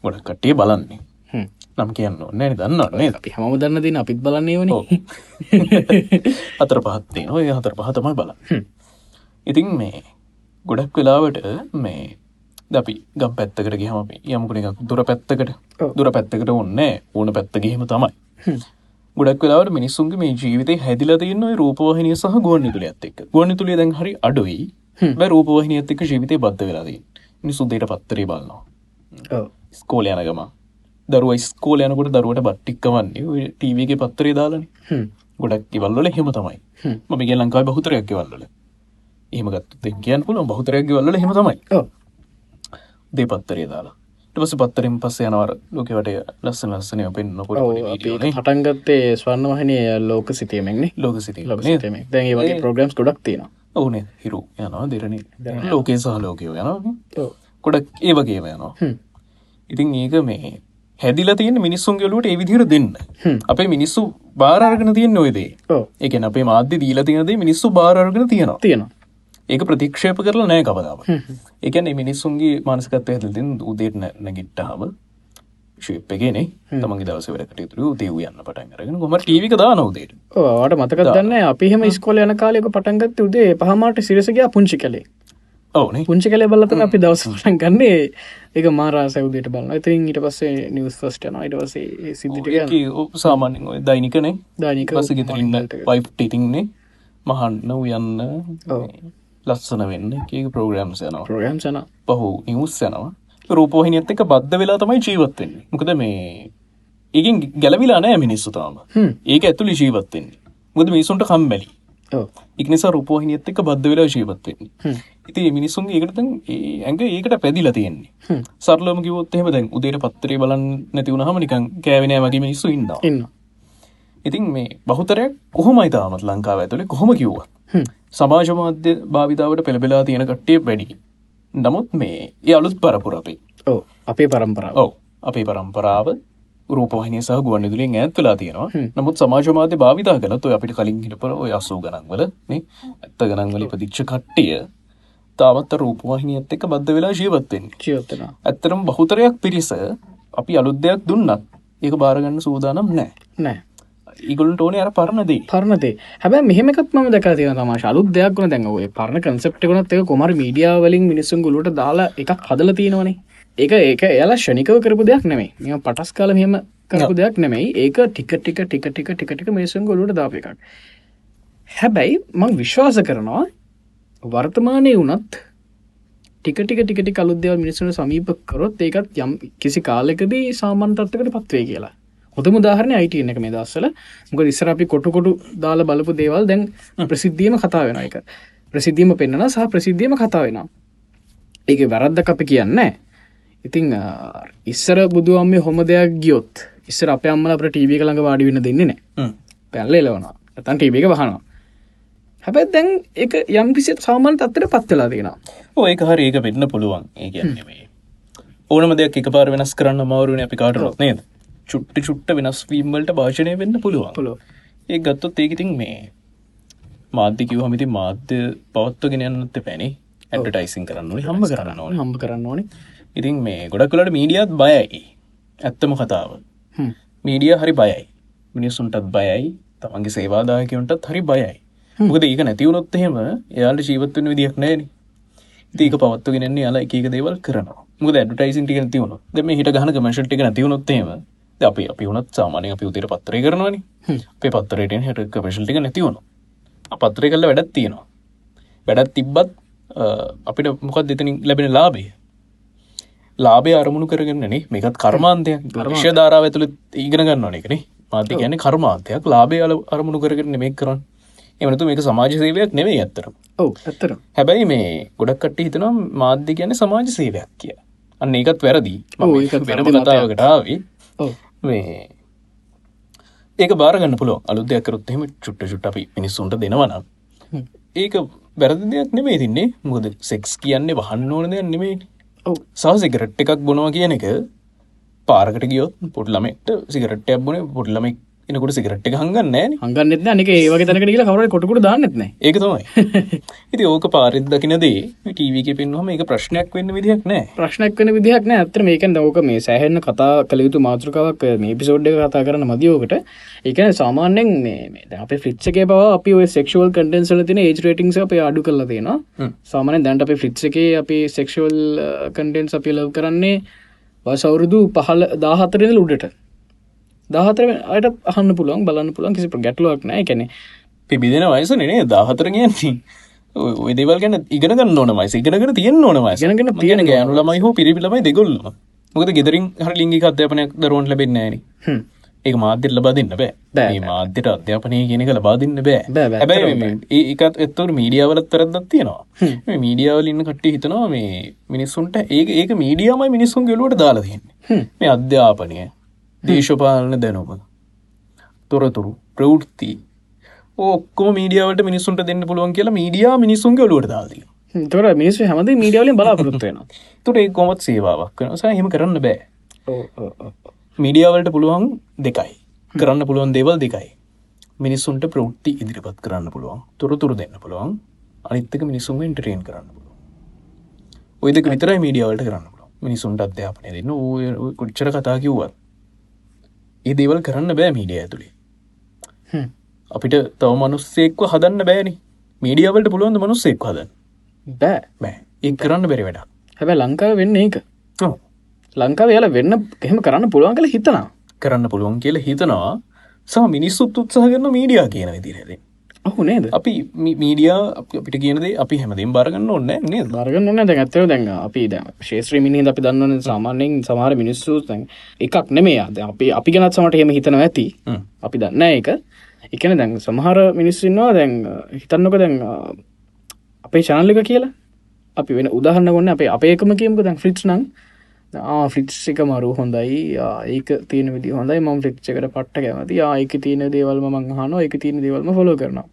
ගොඩක් කට්ටිය බලන්නේ. නම් කියන්න ඕන්න නේ අපි හැම දන්න දින අපිත් බලන්නේ වන. හතර පහත්තේ නොය හතර පහ තමයි බල ඉතින් මේ ගොඩක් වෙලාවට මේ දපි ගම් පැත්තකට ගහම යමකුණ එකක් දුර පැත්තකට. දුර පැත්තකට ඔන්න ඕන පැත්තගේම තමයි. ගොඩක් වෙලාවට මිනිස්සුන්ගේ මේ ජීවිතය හැදිල තියන්න රූපවාහිනිය සහ ගොන්න තුළ ඇත්තෙක් ගොන්න තුළේ දැන් හරි අඩුයි. බැ රූපවාහිනිය ඇත්තක ජීවිතය බද්ධ වෙලාදී මිනිසුන්දේට පත්තරේ බලන්නවා ස්කෝල යනගම දරුව ස්කෝල යනකොට දරුවට බට්ටික්ක වන්නේ ටීවගේ පත්තරේ දාලන. ගොඩක් ඉවල්ල හෙම තමයි. හ්ම්. මම ගේ ලංකායි බහුතරයක් වල්ල ඒමගත් කියන් පුල බහුතරයක් වල්ල හෙම තමයි. දේ පත්තරේ දාලා. ටපස පත්තරෙන් පස්ස යනවර ලෝකවට ලස්සන ලස්සනය පෙන්න්නකොට ඔව් අපි පටන්ගත්තේ ස්වර්ණ වහනය ලෝක සිතීමෙක්නේ ලෝක සිති ඒ වගේ ප්‍රෝග්‍රම්ස් ගොඩක් තියෙනවා. ඕනේ හිරු යනවා දෙරණ. ලෝකේ සහ ලෝකයෝ ඔව්. ගොඩක් ඒ වගේම යනවා. ඉතින් ඒක මේ හැදිල තියෙන මිනිස්සුන්ගලුවට ඒ විදිහර දෙන්න. අපේ මිනිස්සු බාරර්ගන තියෙන් නොයදේ ඒකන අපේ මාධ්‍ය දීල තියනදේ මිනිස්සු බාරර්ගන තියෙනවා. තියෙනවා. ඒක ප්‍රතික්ෂේප කරලා නෑ කවදාව ඒකන මිනිස්සුන්ගේ මානස්කත්වය ඇතිතින් උදේට නැගිට්ටහම ශිප්පගෙනේ තමගේ දවස වැඩකට තුරු දේව යන්න පටන් අරගෙන ගොම ටීවික දා නොදේට ඕට මතක දන්න අපිහම ස්කොල යන කාලෙක පටන්ගත් උදේ පහමට සිරසගේ පුංචි කලේ ඕනේ. පුංචි කලේ බලතන අපි දවස පටන් ගන්නේ එක මාරා සැවදයට බලන්න ඉතින් ඊට පස්සේ නිවස් ෆස්ටන සිද්ධිටික ඒක සාමාන්‍යෙන් ඔය දෛනිකනේ. දානික බස ගෙතරන්න පයිප් ටිතින්නේ මහන්න උයන්න. ලස්සන වෙන්න ඒක ප්‍රෝග්‍රම්ස් යනවා. ප්‍රෝගම් සන පහු නිවස් යනවා. රූපෝහිනියත් එක බද්ධ වෙලා තමයි ජීවත්වෙන්නේ මොකද මේ ඒකින් ගැලවිලා නෑ මිනිස්සු තාම. ඒක ඇතුළි ජීවත්වෙන්නේ මුද මිනිසුන්ට කම්බැලි ඉක්නිසා රූපෝහිනියත් එක බද්ධ වෙලා ජීවත්වෙන්නේ හ්ම්. ඉති මිනිසුන්ගේ ඒකට ඇඟ ඒකට පැදිලා තියෙන්නේ. සරලම කිවොත් එහෙම දැන් උදේට පත්තරේ බලන්න නැතිවුණහම නිකන් කෑවෙනෑ වගේ මිනිස්සු ඉන්නවා. ඉන්න ඉතින් මේ බහුතරයක් කොහොමයි තාමත් ලංකාව ඇතුළේ කොහොම කිව්වා හ්ම්. සමාජ මාධ්‍ය භාවිතාවට පෙළබෙලා තියෙන කට්ටිය වැඩි. නමුත් මේ ඒ අලුත් පරපුර අපේ. ඕ අපේ පරම්පරාව. ඔව අපේ පරම්පරාව රූපහිනය සහ ගුවන් විදුලියෙන් ඈත්වෙලා තියෙනවා. නමුත් සමාජ මාධ්‍ය භාවිතා කළත් ඔය අපිට කලින් හිටපර ඔය අසූ ගණන්වල ඇත්ත ගණන්වල ඉපදිච්ච කට්ටිය තාමත් රූපවාහිනියත් එක්ක බද්ධ වෙලා ජීවත්වෙන්නේ ජීවත්තන ඇත්තරම් බහුතරයක් පිරිස අපි අලුත් දෙයක් දුන්නත් ඒක බාරගන්න සූදානම් නෑ නෑ ඉගොලට ඕනේ අර පරණදී පරණතේ හැබැ මෙහමකත් ම දක තිය තම ශලුත් දෙයක් වන දැන්ව පරණ කන්සප්ට කනත් එක කොමර මීඩියා වලින් මිනිස්සුන් ගොලට දාලා එකක් හදල තියෙනවනේ ඒක ඒක එයාලා ෂණිකව කරපු දෙයක් නෙමේ මෙ පටස් කාල මෙම කරපු දෙයක් නෙමෙයි. ඒක ටික ටික ටික ටික ටික ටික මේසුන් ගොලට දාප එකක්. හැබැයි මං විශ්වාස කරනවා වර්තමානය වනත් ටික ටික ටිකට කලුද්‍යව මිනිසුන සමීප කරොත් ඒකත් යම් කිසි කාලෙකදී සාමන්තත්වකට පත්වේ කියලා. හොතම දාහරන අයිට එක මේ දස්සල. මොක ඉස්සර අපි කොටකොටු දාල බලපු දේවල් දැන් ප්‍රසිද්ධියම කතා වෙන එක ප්‍රසිද්ධීම පෙන්න්නන සහ ප්‍රසිද්ධියම කතා වෙන ඒක වැරද්ද අපි කියන්න ඉතිං ඉස්සර බුදුුවම්ම හොම දෙයක් ගියොත් ඉස්සර අප අම්මල අපට ටීවි ළඟ වාඩි වෙන දෙන්නේ නෑ. පැල්ල එලවනවා. ඇතන් ටීබික වහනවා. හැබැ දැන් එක යම් කිසි සාමාන්‍ය තත්තර පත්වෙලා තියෙනවා. ඔය එක හරි ඒක වෙන්න පුළුවන්. ඒ කියන්නේ මේ ඕනම දෙයක් එක පාර වෙනස් කරන්න මවරුවන අපි කාටරොත් නේද? චුට්ට චුට්ට වෙනස්වීම්වලට භාෂණය වෙන්න පුළුවන්. පොලො ඒ ගත්තොත් ඒකඉතින් මේ මාධ්‍යකිව හමිති මාධ්‍ය පවත්ව ගෙනයන්නත් පැනි ඇටටයිසින් කරන්න ඕනේ හම්බ කරන්න ඕන. හම්බ කරන්න ඕනේ ඉතින් මේ ගොඩක් කලට මීඩියත් බයයි. ඇත්තම කතාව. මීඩිය හරි බයයි. මිනිස්සුන්ටත් බයයි. තමන්ගේ සේවාදායකවන්ටත් හරි බයයි. මොකද ඒක නැතිවුණොත් එහෙම එයාට ජීවත්වන විදික් නෑන ඒක පවත්ව ගෙනන්නේ යාලා එක දේවල් කරන මුද ඇඩටයිසින් ටික තිවුණු දෙම හිට ගහන කමශල් ටික නැතිවුණොත්තේම අපි අපි වුණත් සාමානය අපි උතර පත්තරය කරනවනි. අපේ පත්තරයට හට කමශල් ටික නැතිවුණු පත්තරය කල්ල වැඩත් තියෙනවා. වැඩත් තිබ්බත් අපිට මොකක් දෙතනින් ලැබෙන ලාබේ ලාබේ අරමුණු කරගන්නනේ මේකත් කර්මාන්තයක්. ගර්ශ ධාරාව ඇතුළ ඉගෙන ගන්න එකනේ මාධ්‍ය ගැන කර්මාන්තයක්. ලාබේ අල අරමුණු කරගෙන මේ කරන්න. එමනතු මේක සමාජ සේවයක් නෙවේ ඇත්තර ඇත්තර හැබැයි මේ ගොඩක් කට්ට හිතනම් මාධ්‍ය ගැන සමාජ සේවයක් කිය අන්න ඒකත් වැරදි. වෙනම කතාවකටාවේ මේ ඒක බාරගන්න පුලො අලු දෙයක්කරොත්හෙම චුට්ට චුට්ට අපි මිනිස්සුන්ට දෙනවනම්. ඒක වැරදි දෙයක් නෙමේ තින්නේ. මුකද සෙක්ස් කියන්නේ වහන්න ඕන දෙයක් නෙමේ සහ සිගරට් එකක් බොනවා කියන එක පාරකට ගියොත් පොට්ලමෙක්ට සිගරට්ටයක් බොන පොට්ලමෙක් එනකොට සිගරට් එක හඟන්න නෑන හංගන්නෙත් අනික ඒවගේ තැනක කියලා කවර කොටකුට දාන්නෙත්න ඒක තමයි. ඉති ඕක පාරිත් දකිනදේ ටීවක පෙන්වහම එක ප්‍රශ්නයක් වෙන්න විදිහක් නෑ. ප්‍රශ්නයක් වන විදිහක් නෑ. ඇත්තර මේකෙන් දවක මේ සෑහෙන්න කතා කළ යුතු මාතෘකාවක්. මේ පිසෝඩ් එක කතා කරන මදියෝකට ඒකන සාමාන්‍යෙන් මේ අප ෆිට්ක බව අපි සෙක්ෂුවල් කටන්සල තින ඒජ රේටිංස අප අඩු කරලා තියෙන හ්ම්. සාමානය දැන්ට අප ෆිට්ස එක අපි සෙක්ෂුවල් කන්ටෙන්ස් අපි ලව් කරන්නේ වසවුරුදු පහල දාහතරෙන උඩට දාහතර අයට අහන්න පුළුවන් බලන්න පුළුවන් කිසි ගැටලුවක් නෑ. කැනෙ පිබිදෙන වයස නේ දාහතර කියන්නේ. ඔය දේවල් ගැන ඉගෙන ගන්න ඕන වයිස ඉගෙනගෙන තියෙන ඕන වයිස. ඉගෙනගෙන තියෙන ගෑනු ළමයි හෝ පිරිපිලමයි දෙගොල්ලම. මොකද ගෙදරින් හර ලිංගික අධ්‍යාපනයක් දරුවන්ට ලැබෙන්නේ නෑනේ. ඒක මාධ්‍යට ලබාදින්න බෑ. බෑ, මේ මාධ්‍යට අධ්‍යාපනය කියනක ලබාදින්න බෑ. බෑ, බෑ, හැබැයි ඇත්තටම මේ- ඒ- ඒකත් එත්තවට මීඩියාවලත් තරදක් තියෙනවා. මේ මීඩියාවල ඉන්න කට්ටිය හිතනවා මේ මිනිස්සුන්ට ඒක ඒක මීඩියාමයි මිනිස්සුන් ගෙලුවට දාලා තියෙන්නේ. මේ අධ්‍යාපනය දේශපාලන දැනුම. තොරතුරු ප්‍රවෘත්ති. ඔක්කොම මීඩියාවට මිනිස්සුන්ට දෙන්න පුළුවන් කියලා මීඩියා මිනිස්සුන්ගේ ඔලුවට දාදී තොර මිනිස් හමද මීඩියවලින් බලාපොරොත්තුවෙන තුට ඒ කොමත් සේවාවක් වෙන සහ හෙම කරන්න බෑ. මීඩියාවලට පුළුවන් දෙකයි. කරන්න පුළුවන් දේවල් දෙකයි. මිනිස්සුන්ට ප්‍රෘත්ති ඉදිරිපත් කරන්න පුළුවන් තොරතුරු දෙන්න පුළුවන් අනිත්තක මිනිසුන් ඉන්ටරේන් කරන්න පුළුව ඔයදක විතරයි මීඩියාවලට කරන්න පුළුව මිනිසුන්ට අධ්‍යාපනය දෙන්න ඔය කොච්චර කතා කිව්වත් ඒ දේවල් කරන්න බෑ මීඩිය ඇතුළේ අපිට තව මනුස්සෙක්ව හදන්න බෑනි. මීඩියාවලට පුළුවන්ද මනුස්සෙක් හදන්න? බෑ. බෑ. ඒ කරන්න බැරි වැඩ හැබැ ලංකාව වෙන්න ඒක. ලංකාව යාල වෙන්න එහෙම කරන්න පුළුවන් කළ හිතනා කරන්න පුළුවන් කියලා හිතනවා. සහ මිනිස්සුත් උත්සාහ කරන මීඩියා කියන විදිරද ඔහු නේද? අපි මීඩියා අප- අපිට කියනද අපි හැමතිම් බාරගන්න ඔන්න නේද? බරගන්න ඕන දැන් ඇත්තව දැන් අපි ද ශේත්‍රමිනි අපි දන්නවන සාමාන්‍යයෙන් සමහර මිනිස්සු දැන් එකක් නෙමේ අද අපි අපි ගැනත් සමට හෙම හිතනවා ඇති. අපි දන්න එක එකන දැන් සමහර මිනිස්සුන්නවා දැන් හිතන්නක දැන් අපේ චනල්ලික කියලා. අපි වෙන උදාහන්න ගොන්න අපේ අප ඒකම කියමක දැන් ෆ්‍රිට් නං ෆ්‍රිට් එක මරු හොඳයි. ඒක තියෙන විදි හොඳයි. ම ෆ්‍රිට් එකට පට්ට කැමති ඒක තියෙන දේවල්ම මං හන එක තියෙන දේවල්ම ෆොලෝ කරනවා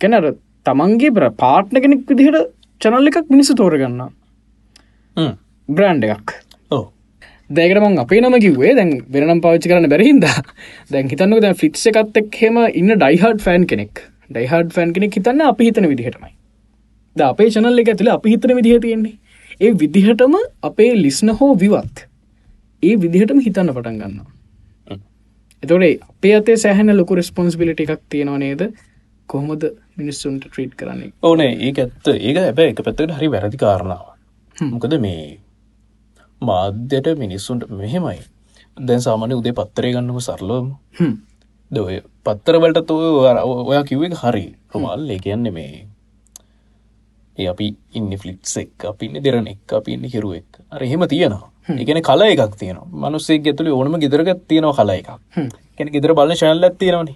කැනර තමන්ගේ බ්‍ර පාට්න කෙනෙක් විදිහට චනල්ල එකක් මිනිස්සු තෝරගන්න. බ්‍රන්් එකක්. ඔව්. දැකරමන් අපේ නම කිවේ දැන් වෙනම් පාච්චි කරන්න බැරහින්ද දැන් හිතන්නක දැන් ෆිට්ස එකත් එක් හෙම ඉන්න ඩයිහඩ් ෆෑන් කෙනෙක්. ඩයිහඩ් ෆෑන් කෙනෙක් හිතන්න අපි හිතන විදිහටමයි. ද අපේ චනල්ල එක ඇතුළ අපි හිතන විදිහ තියෙන්නේ. ඒ විදිහටම අපේ ලිස්න හෝ විවත් ඒ විදිහටම හිතන්න පටන් ගන්න හ්ම්. එතොටේ අපේ අතේ සෑහන ලොකු රෙස්පොන්ස්බිලිට එකක් තියෙනවා නේද? කොහොමද මිනිස්සුන්ට ට්‍රීට් කරන්නේ. ඕනේ. ඒක ඇත්ත. ඒක හැබැ එක පැත්තට හරි වැරදි කාරණාව මොකද මේ මාධ්‍යයට මිනිස්සුන්ට මෙහෙමයි. දැන් සාමාන්‍ය උදේ පත්තරය ගන්නම සරලෝම. දොය පත්තරවලට ඔය ඔයා කිව්ව එක හරි. ප්‍රමල් ඒ කියන්න මේ ඒ අපි ඉන්න ෆලිට්ස් එක් අපින්න දෙරන එක් අපින්න හිරුවෙක් අර එහෙම තියෙනවා. එකන කල එකක් තියෙන මනුස්සේ ඇතුළි ඕනම ගෙදරගත් තියෙනවා කල එකක්. කෙන ගෙදර බලන්න ශනල්ල ඇත්තියෙනවනි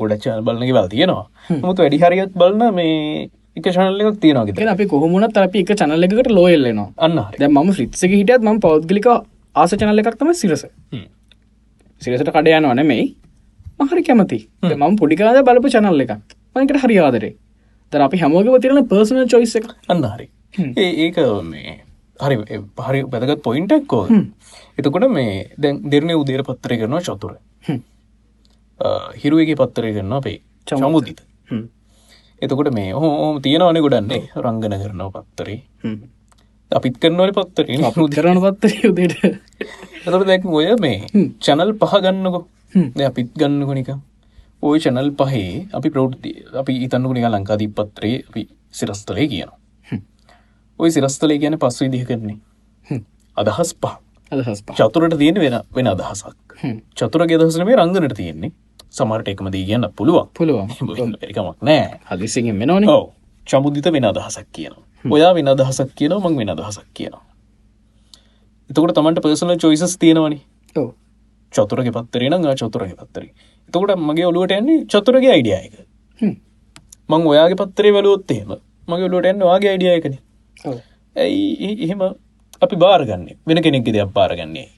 ගොඩ චන බලන්නගේ බල තියෙනවා. මුතු වැඩි හරියත් බලන්න මේ එක ශනල්ල එකක් තියෙනවා ගෙතර අපි කොහොමුණත් අපි එක චනල්ල එකට ලෝයල්ලනවා අන්න දැ ම ෆ්‍රිත්සක හිටියත් ම පෞද්ගලික ආස චනල එකක් තම සිරස. සිරසට කඩයන වනෙමයි මහරි කැමති මම පොඩිකාද බලපු චනල්ල එකක්. මකට හරි ආදරේ. තර අපි හැමෝගව තිරන පර්සනල් චොයිස එක. අන්න හරි. ඒ ඒක මේ හරි පහරි පැදගත් පොයින්ටක්කෝ එතකොට මේ දැන් දෙරණ උදේර පත්තරය කරනවා චතුර හිරුවගේ පත්තරය කරන්න අපේ චමුදිත. එතකොට මේ හෝම තියෙනවන ගොඩන්නේ රංගන කරනව පත්තරේ. අපිත් කරනවල පත්තරේ කරන පත්තර යුදට එතට දැක් ඔය මේ චැනල් පහ ගන්නකො. අපිත් ගන්නකොනික ඔය චැනල් පහේ අපි ප්‍රෘති අපි ඉතන්නකුනික ලංකාදී පත්තරේ අපි සිරස්තලේ කියනවා. ඔය සිරස්තලේ කියන පස් විදිහ කරන්නේ අදහස් පහ චතුරට තියෙන වෙන වෙන අදහසක්. චතුර ගෙදහසන මේ රංගනට තියෙන්නේ. සමරට එකමදී කියන්න පුළුවන්. පුළුවන්. එකමක් නෑ. හදිසිගෙන් මෙනවන චමුදිත වෙන අදහසක් කියනවා. ඔයා වෙන අදහසක් කියනවා මං වෙන අදහසක් කියනවා. එතකොට තමන්ට පර්සනල් චොයිසස් තියෙනවනි. චතුරගේ පත්තරේ නම් චතුරගේ පත්තරේ. එතකොට මගේ ඔලුවට යන්නේ චතුරගේ අයිඩියයක මං ඔයාගේ පත්තරේ වලුවොත් එහෙම මගේ ඔලුවට එන්න වාගේ අයිඩියයකන ඇයි එහෙම අපි බාරගන්නේ. වෙන කෙනෙක් දෙයක් බාරගන්නේ.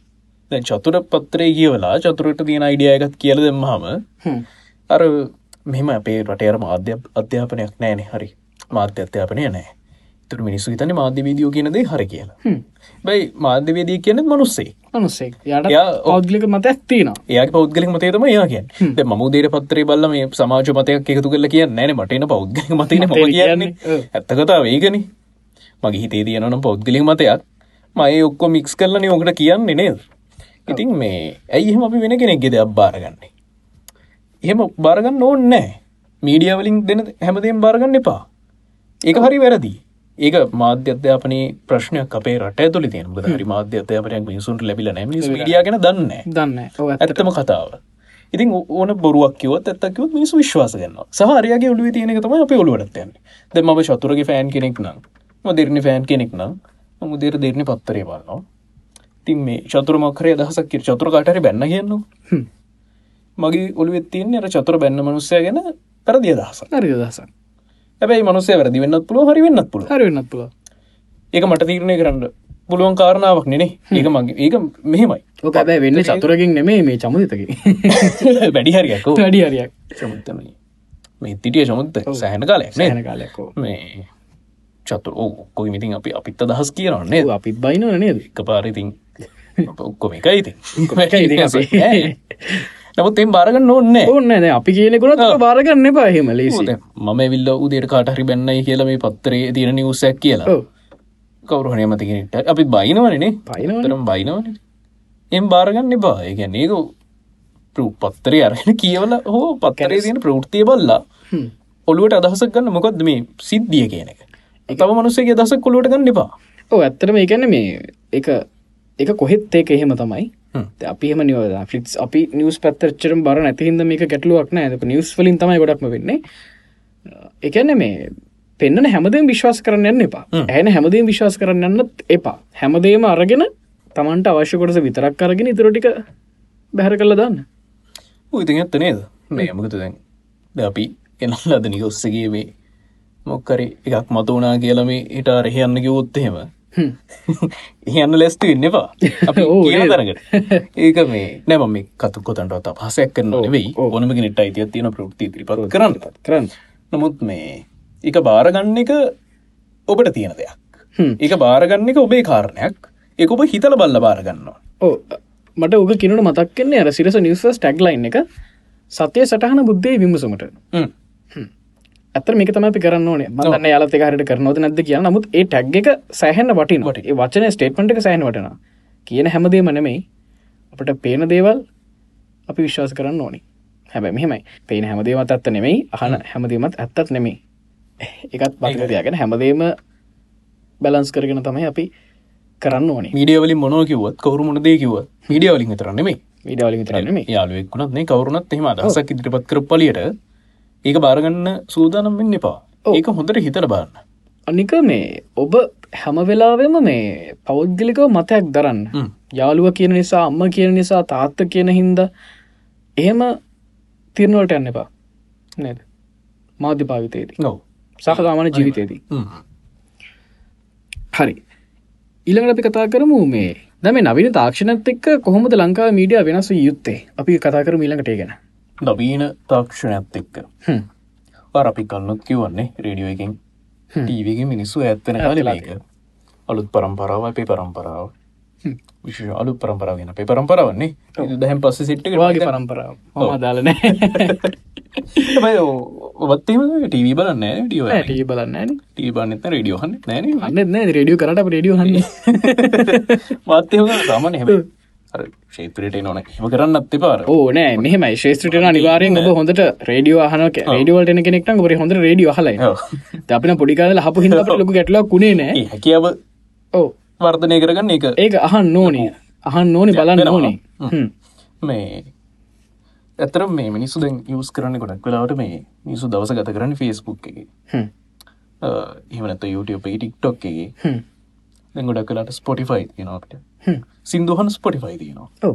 දැ චතුර පත්‍රය කියවලා චතුරට තියෙන අයිඩියයගත් කියල දෙම්මහම අර මෙම අපේ රටේර මාධ්‍ය අධ්‍යාපනයක් නෑනේ හරි. මාධ්‍ය අධ්‍යාපනය නෑ තුර මිනිස්සු හිතන මාධ්‍යවීදියෝ කියනද හරි කියලා. බයි මාධ්‍යවේදී කියන මනුස්සේ මනුස්සේ යට. පෞද්ලික මතයක් තියෙනවා. ඒ පෞද්ගලික මතේතම ඒ කිය ම දේර පත්‍රේ බල්ල මේ සමාජ මතයක් එකතු කරල කිය නෑන මටන පෞද්ගලික මතන කියන්නේ. කියන්නේ, ඔව්. ඇත්තකතා වේගන මගේ හිතේ තියනනම් පෞද්ගලික මතයක් මය ඔක්කො මික්ස් කරලන ඕකට කියන්නේ නේද? ඉතින් මේ ඇයි එහෙම අපි වෙන කෙනෙක් ගෙද බාරගන්නේ? එහෙම බාරගන්න ඕන්න නෑ මීඩියවලින් දෙන හැමදේම් බාරගන්න එපා. ඒක හරි වැරදි. ඒක මාධ්‍ය අධ්‍යාපනයේ ප්‍රශ්නයක් අපේ රට ඇතුළි තියෙන. හරි මාධ්‍ය අධ්‍යාපනයක් මිනිසුන්ට ලැබිලා නැහැ. මිනිස්සු මීඩියා ගැන දන්නේ. දන්න ඇත්තම කතාව. ඉතින් ඕන බොරුවක් කිව්වොත් ඇත්තක් කිව්වොත් මිනිස්සු විශ්වාස කරනවා. සහ අරයාගේ ඔළුවේ තියෙන එක තමයි අපේ ඔළුවටත් යන්නේ. දැන් මම චතුරගේ ෆෑන් කෙනෙක් නම් දිර්නි ෆෑන් කෙනෙක් නම් මම උදේට දිර්නි පත්තරේ බලනවා. ඉතින් මේ චතුර මොකරේ අදහසක් කිය චතුර කාට හරි බැන්න කියනවා හ්ම්. මගේ ඔළුවෙත් තියෙන්නේ අර චතුර බැන්න මනුස්සයා ගැන වැරදි අදහසක්. හරි දසක් හැබැයි මනුස්සයා වැරදි වෙන්නත් පුළුවන් හරි වෙන්නත් පුළුවන්. හරි වෙන්නත් පුළුව ඒක මට තීරණය කරන්න පුළුවන් කාරණාවක් නෙනේ. ඒක මගේ ඒක මෙහෙමයි. ඕක ඇබැයි වෙන්න චතුරකින් නෙමේ මේ චමුතකි වැඩි හරියක් ඔව්. වැඩි හරියක්. චමුත්තම මේ තිටිය චමුත්ත සෑහන කාලයක් සෑන කාලයක්කෝ මේ චතුර ඕ කොයි මිතින් අපි අපිත් අදහස් කියනන්නේ අපිත් බයිනව නේද? එක පාරිතින් ඔක්කොම එකයි ඉතින්. එකයි ඉතින් අපි. නමුත් එම් බාරගන්න ඕන්නෑ ඕන්න අපි කියනෙකුරත් බාරගන්න එපා හෙම ලේසි මම විල්ල උදේට කාටහරි බැන්නයි කියලා මේ පත්තරේ තියෙන නිවසැක් කියලා. කවරුහනේ මතිකෙනට අපි බයිනවනේ බයිනවනේ. තරම් බයිනවන. එම් බාරගන්න එපා. ඒගැන ඒක පත්තරේ අරගෙන කියවල හෝ පත්තරේ තියෙන ප්‍රෘතිය බල්ලා. ඔළුවට අදහසක් ගන්න මොකක්ද මේ සිද්ධිය කියන එක තම මනුස්සේගේ දසක් කොළුවට ගන්න එපා. ඕ ඇත්තටම ඒකන්න මේ එක එක කොහෙත් ඒක එහෙම තමයි. අපිම නිවද ෆිටස් අපි නිවස් පැත්තරචරම් බර නැතිහිද මේක ගැටලුවක් නෑ. නිවස් වලින් තමයි ගොඩක්ම වෙන්නේ. එකන්න මේ පෙන්න්න හැමදේම විශ්වාස කරන්න යන්න එපා. ඇන හැමදේම විශ්වාස කරන්න යන්නත් එපා. හැමදේම අරගෙන තමන්ට අවශ්‍ය කොටස විතරක් කරගෙන ඉතුරටික බැහර කළ දන්න. ඉතින් ඇත්ත නේද? මේ යමකතු දැන්? අපි එනල් අද නිගොස්සගේ මේ මොක්කරි එකක් මත වනා කියලම හිට අරහ යන්න කිවොත්තහෙම හ්ම්. එහන්න ලෙස්තු ඉන්න එපා? තරකට ඒක මේ නැම කතු කොතන්ට පහසයක් කරන්න ඔව්. ඕනම නිට අයිතිය තියෙන ප්‍රෘති ත්‍රිපත් කරන්න. කරන්න. නමුත් මේ එක බාරගන්න එක ඔබට තියෙන දෙයක්. එක බාරගන්න එක ඔබේ කාරණයක්. එක ඔබ හිතල බල්ල බාරගන්නවා ඕ මට ඕක කිනට මතක්කන්නේ අර සිරස නිවස් ටැක්ලයින් එක. සතය සටහන බුද්ධය විමසමට. ඇතර මේක තමයි කරන්න ඕනේ. මදන්න යාලත හරට කරනවද නැද කිය නමුත් ඒ ටැග් එක සෑහන්න වටින් වට ඒ වචන ස්ටේට්මට සෑහන වටන කියන හැමදේ මනෙමයි අපට පේන දේවල් අපි විශ්වාස කරන්න ඕනි. හැබැ මෙහෙමයි. පේන හැමදේමත් ඇත්ත නෙමෙයි. අහන හැමදීමත් ඇත්තත් නෙමෙයි. එකත් බතිකතියගෙන හැමදේම බැලන්ස් කරගෙන තමයි අපි කරන්න ඕනි. මීඩියවලින් මොනෝ කිවත් කවරු මොනදේ කිව මීඩියවලින් තරන්නෙමේ විඩාවලින් තරනෙමේ යාලුවෙක්ුණත් මේ කවරුණත් එහෙම අදහසක් ඉදිරිපත් කර පලියට ඒක බාරගන්න සූදානම් වෙන්න එපා. ඒක හොඳට හිතර බාන්න අනික මේ ඔබ හැම වෙලාවෙම මේ පෞද්ගලිකව මතයක් දරන්න. යාළුව කියන නිසා අම්ම කියන නිසා තාත්ත කියන හින්ද එහෙම තිරණවලට යන්න එපා. නේද? මාධ්‍ය භාවිතයේදී. ගව සහසාමාන ජීවිතයේදී. හරි. ඊළඟට අපි කතා කරමු මේ දම නවින තාක්ෂණත් එක්ක කොහොමද ලංකා මීඩිය වෙනස් යුත්තේ? අපි කතා කර ඊළඟට ගැන නවීන තාක්ෂණයක්ත් එක්ක. පර අපි කන්නොත් කිවන්නේ රේඩියෝ එකින්. ටීවගේ මිනිස්සු ඇත්තන කාලක අලුත් පරම්පරාව අපේ පරම්පරාව. විශෂ අලුත් පරම්පරාවගෙන අපේ පරම්පරාවන්නේ දැහැම් පස්ස සිට්ට වාගේ පරම්පරාව දාලනෑ ඔවත්තේම ටීවී බලන්න ටියෝ ටී බලන්න ටී බන්නත රඩියෝහන්න නෑන අන්න නෑ. රඩියෝ කරට රඩියෝ හන්න මාත්‍යය සාමන හෙම ශේත්‍රයට නොන එම කරන්න අත්ත පාර ඕ නෑ මෙහම ශේත්‍රට නිවාරයෙන් ඔබ හොඳට රඩියෝ හන රඩියවල්ට කෙනෙක්ට ඔබ හොඳ රඩියෝ හලයි අපින පොඩිකාල හපු හිද ලොක ගැටලා කුණේ නෑ. හැකියාව ඕ වර්ධනය කරගන්න එක ඒක අහන් නෝනි අහන් නෝනි බලන්න. ඕනේ. මේ ඇතර මේ මිනිස්සු දැන් යස් කරන්න ගොඩක් වෙලාවට මේ මිනිසු දවස ගත කරන්න ෆෙස්බුක් එක. හ්ම්. එහමනත YouTube ටික්ටොක් එක. දැන් ගොඩක් කලාට ස්පොටිෆයි හ්ම්. සිින්දුහන් ස්පොටිෆයි තියනවා.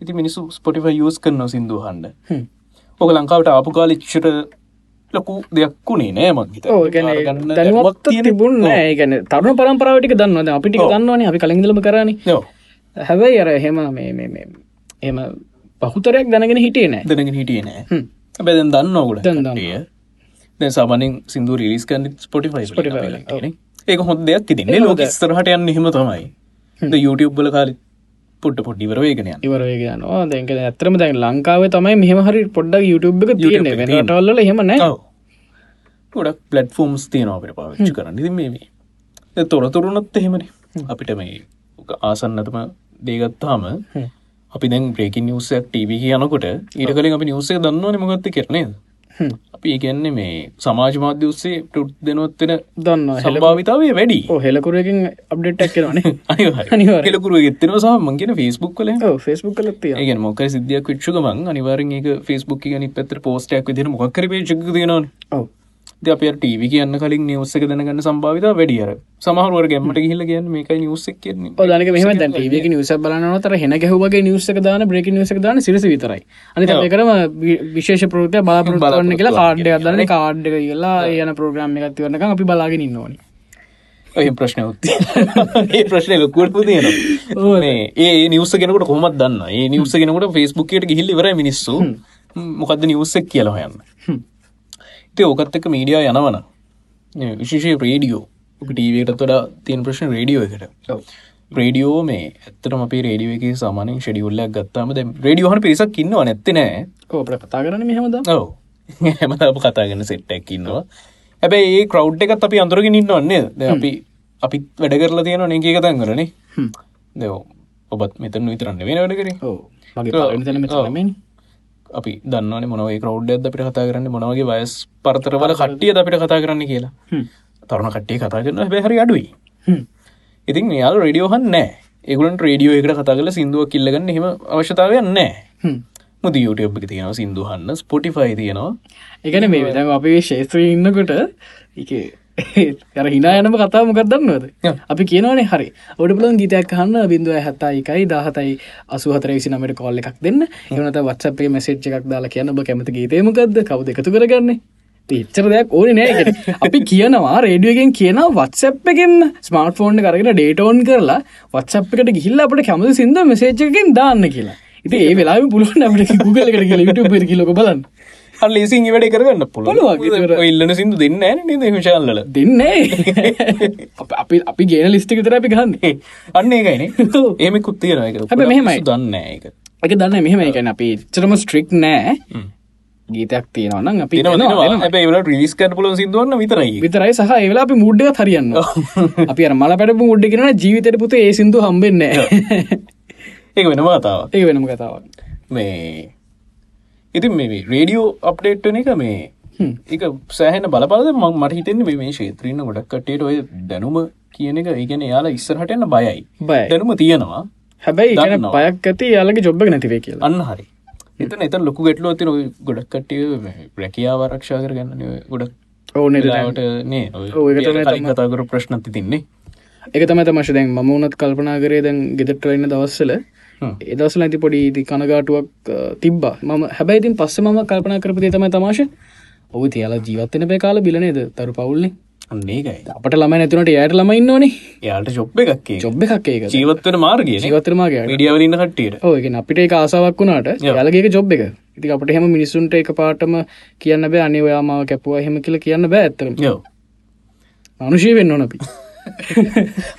ඉති මිනිස්සු ස්පොටිෆයි යස් කරන සිින්දුහන්ඩ. ඕක ලංකාවට ආපු කාලිච්චට ලොකු දෙයක්කුණේ නෑ මංහිත දැනුවත් තිබුණ ඒගැන තරුණ පරම්පරාවටික දන්නවද අපිටි දන්නවන. අපි කලින්දලම කරන. හැබැයි අර හෙම එම පහුතරයක් දැනගෙන හිටිය නෑ. දැනගෙන හිටිය නෑ. බැදන් දන්න ඔගුට දැ සාමනින් සිින්දු රිලිස් කන්න ස්පොටිෆයි ඒක හොත් දෙයක් තිතින්නේ ලෝක ස්තරහට යන්න හෙම තමයි YouTube බල කාලි පොට්ට පොට් ඉවරවේගෙන ඉවරවේගනවා දැක ඇතරම දැන් ලංකාව තමයි මෙහම හරි පොඩ්ඩක් YouTube එක තියෙන වෙනටල්ල හෙම නෑ. ගොඩක් පලට්ෆෝම්ස් තියනවාට පාවිච්චි කරන්න. මේ තොරතුරුණත් එහෙමන. අපිට මේ ආසන්නතම දේගත්තාම අපි දැන් ප්‍රේකි නිවසක් ටව කියනකොට ඊට කලින් අපි නිවසේ දන්නවන මොගත්ත කරනය අපි ඉගැන්නේ මේ සමාජ මාධ්‍ය උස්සේ පුට් දෙනොත්වෙන දන්න සල්භාවිතාවේ වැඩි. හෙලකුරකින් අප්ඩේට්ක් කරන හෙලකුරු ගෙත්තෙන සහ මංගෙන ෆස්බුක් කල ෆස්බුක් කලත් ඒ මොක සිදියක් විච්චුගමන් අනිවාරෙන් ඒක ෆස්බුක් ගනි පෙතර පෝස්ටයක් විදින මොකර පේචක් දෙනවා අප ටව කියන්න කලින් නිවස්සක දැනගන්න සම්භාවිත වැඩියර සමහරුවර ගැමට හිල්ල කියන්න මේක නිවස්සක් කියන්නේ. දනක මෙම දැන් ටවක නිවස බලනතර හෙන ගැහුවගේ නිවසක දාන බ්‍රේක නිවසක දාන සිරස විතරයි. අනි කරම විශේෂ ප්‍රෘතිය බලාපොරොත්තු බලන්න කියලා කාඩ්ඩ අදන්න කාඩ්ඩ කියලා යන ප්‍රෝග්‍රම් එකත් වරනක අපි බලාගෙන ඉන්නවනි ඔය ප්‍රශ්න ඒ ප්‍රශ්නය ලොකුවට තියෙන ඒ නිවස කෙනකට කොමත් දන්න ඒ නිවස කෙනකට ෆස්බුක්කට ගිහිල්ල වර මිනිස්සු. මොකක්ද නිවස්සක් කියලා හොයන්න ඉති ඕකත් එක මීඩියා යනවන. විශේෂය රේඩියෝ ටීවකට තොඩා තියෙන ප්‍රශ්න රේඩියෝ එකට. රේඩියෝ මේ ඇත්තටම අපේ රේඩියෝ එක සාමානෙන් ෂඩියුල්ලක් ගත්තාම ද රේඩියෝහන පිරිසක් ඉන්නව නැත්තනෑ කෝපට කතා කරන මෙහමද ඔව. හැමතාප කතාගෙන සෙට්ටැක් ඉන්නවා. හැබැයි ඒ කරව් එකත් අපි අඳුරගෙන ඉන්න වන්නේ ද අපි අපි වැඩ කරලා තියෙන නේ එක තන් කරනේ දෙව ඔබත් මෙතන විතරන්න වෙන වැඩ කරේ. මගේ අපි දන්නවන මොනවේ කරවඩ් අපිට කතා කරන්න මොනවගේ වයස් පරතරවල කට්ටිය අපිට කතා කරන්න කියලා. තරුණ කට්ටිය කතා කරන්න බැහරි අඩුයි. ඉතින් යාල් රඩියෝහන් නෑ ඒගුලන් රේඩියෝ එකට කතා කල සිින්දුව කිල්ලගන්න හෙම අවශ්‍යතාවයන් නෑ මුද YouTube එක තියෙනවා සිින්දුහන්න ස්පොටිෆයි තියෙනවා. එකන මේ අපේ ශේත්‍රී ඉන්නකොට එක යර හිනා යනම කතා මොකක් දන්නවද? අපි කියනවනේ හරි. ඔඩ පුලන් ගීතයක් කහන්න බිඳුව හැත්තයි එකයි දාහතයි අසුහතර විසි නමට කොල්ල එකක් දෙන්න එවනත වත්සපේ මැසේච්ච එකක් දාලා කියන්න. බ කැමති ගීතයමකක්ද කවද එකතු කරගන්න? එච්චර දෙයක් ඕන නෑ අපි කියනවා රේඩියගෙන් කියන වත්සප් එකෙන් ස්මාර්ට ෆෝන් කරගෙන ඩේටෝන් කරලා වත්සප් එකට ගිහිල්ල අපට කැමති සිද මෙසේච්චකින් දාන්න කියලා. ඉති ඒ වෙලා පුළුවන් අපට ගුගල කර කියලා යුට කිලොක බලන්න ලේසින් වැඩ කරගන්න පුළුව ඉල්ලන සිදු දෙන්න නද විශාල්ල දෙන්නේ අපි අපි ගේන ලිස්ටික තර අපි ගන්නේ අන්න ඒකයින ඒම කුත්තියන හැබ මෙහෙමයි. දන්න එක එක දන්න මෙහෙම එකන අපි චරම ස්ට්‍රික් නෑ ගීතයක් තියෙනවන්න අපි හැබ රිස් කට පුල සිදුවන්න විතරයි විතරයි සහ ඒවෙලා අපි මුඩ්ඩ හරියන්න අපි අර මල පැඩපු මුඩ්ඩ කියෙන ජීවිතයට පුත ඒ සිදු හම්බෙන්න ඒ වෙන මාතාව ඒ වෙනම කතාවක්. මේ ඉතින් මේ රේඩියෝ අප්ඩේට්න එක මේ එක සෑහන බලපලද මං මට හිතෙන්නේ මේ ශේත්‍රීන්න ගොඩක් කටේට ඔය දැනුම කියන එක. ඒගැන යාලා ඉස්සරහටන්න බයයි. බය දැනුම තියෙනවා. හැබැයි ඉගෙන පයක් ඇති යාලගේ ජොබ්බ නැතිවේ කියලා. අන්න හරි. එතන එත ලොකු ගැටලු ඇතින ගොඩක් කට්ටිය රැකියාව ආරක්ෂා කරගන්න ගොඩක් ඕන ලාවට නේ. කතාකර ප්‍රශ්නති තින්නේ එක තම තමශ දැන් ම උනත් කල්පනා කරේ දැන් ගෙදටරන්න දවස්සල එදවසල ඇති පොඩි ඉති කනගාටුවක් තිබ්බ. ම හැබැයිතින් පස්ස ම කල්පනා කරපති තම තමාශ ඔහු තියාලා ජීවත්තන පේ කාල බිලනේද තරු පවුල්න්නේ අන්නේකයි අපට ළම නැතුනට යට ළමයින්න ඕනේ යාට චොබ් එකක් චොබ් එකක් ඒක. ජීවත්වන මාර්ගය ජීවතරමාගේ ඩියවරන්න කට්ටියට. ඕගෙන අපිට එක ආසාවක් වුණාට යාලගේ ජොබ් එක. ඉති අපට හෙම මිනිසුන්ට එක පාටම කියන්න බෑ. අනිවයාමාව කැපුවා හෙම කියල කියන්න බෑ ඇතරම මනුෂය වෙන්න ඕනපි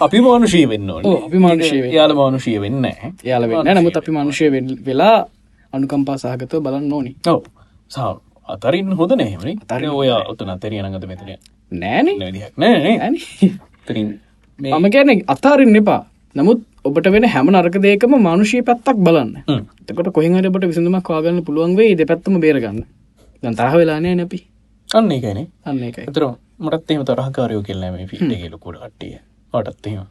අපි මානුෂී වෙන්න අපි මානුෂය යාල මානුෂය වෙන්න යාල වෙන්න නමුත් අපි මනුෂය වෙලා අනුකම්පා සහගතව බලන්න ඕනි. ඔව. සා අතරින් හොද නෑමනි තරය ඔය ඔතන අතරය නඟත මෙතන. නෑන නෑ. මම කියන අතාරින් එපා. නමුත් ඔබට වෙන හැම නරක දේකම මානුෂී පැත්තක් බලන්න. එකට කොහෙහට විසඳමක් වාගන්න පුළුවන්වේ දෙ පැත්තම බේරගන්න. දැන් තරහ වෙලානය නැපි අන්න එකන අන්න එක තර මටත් එම තරහකාරයෝ කියල්ලම ෆිටගලකුඩ කට්ටිය. වටත්ම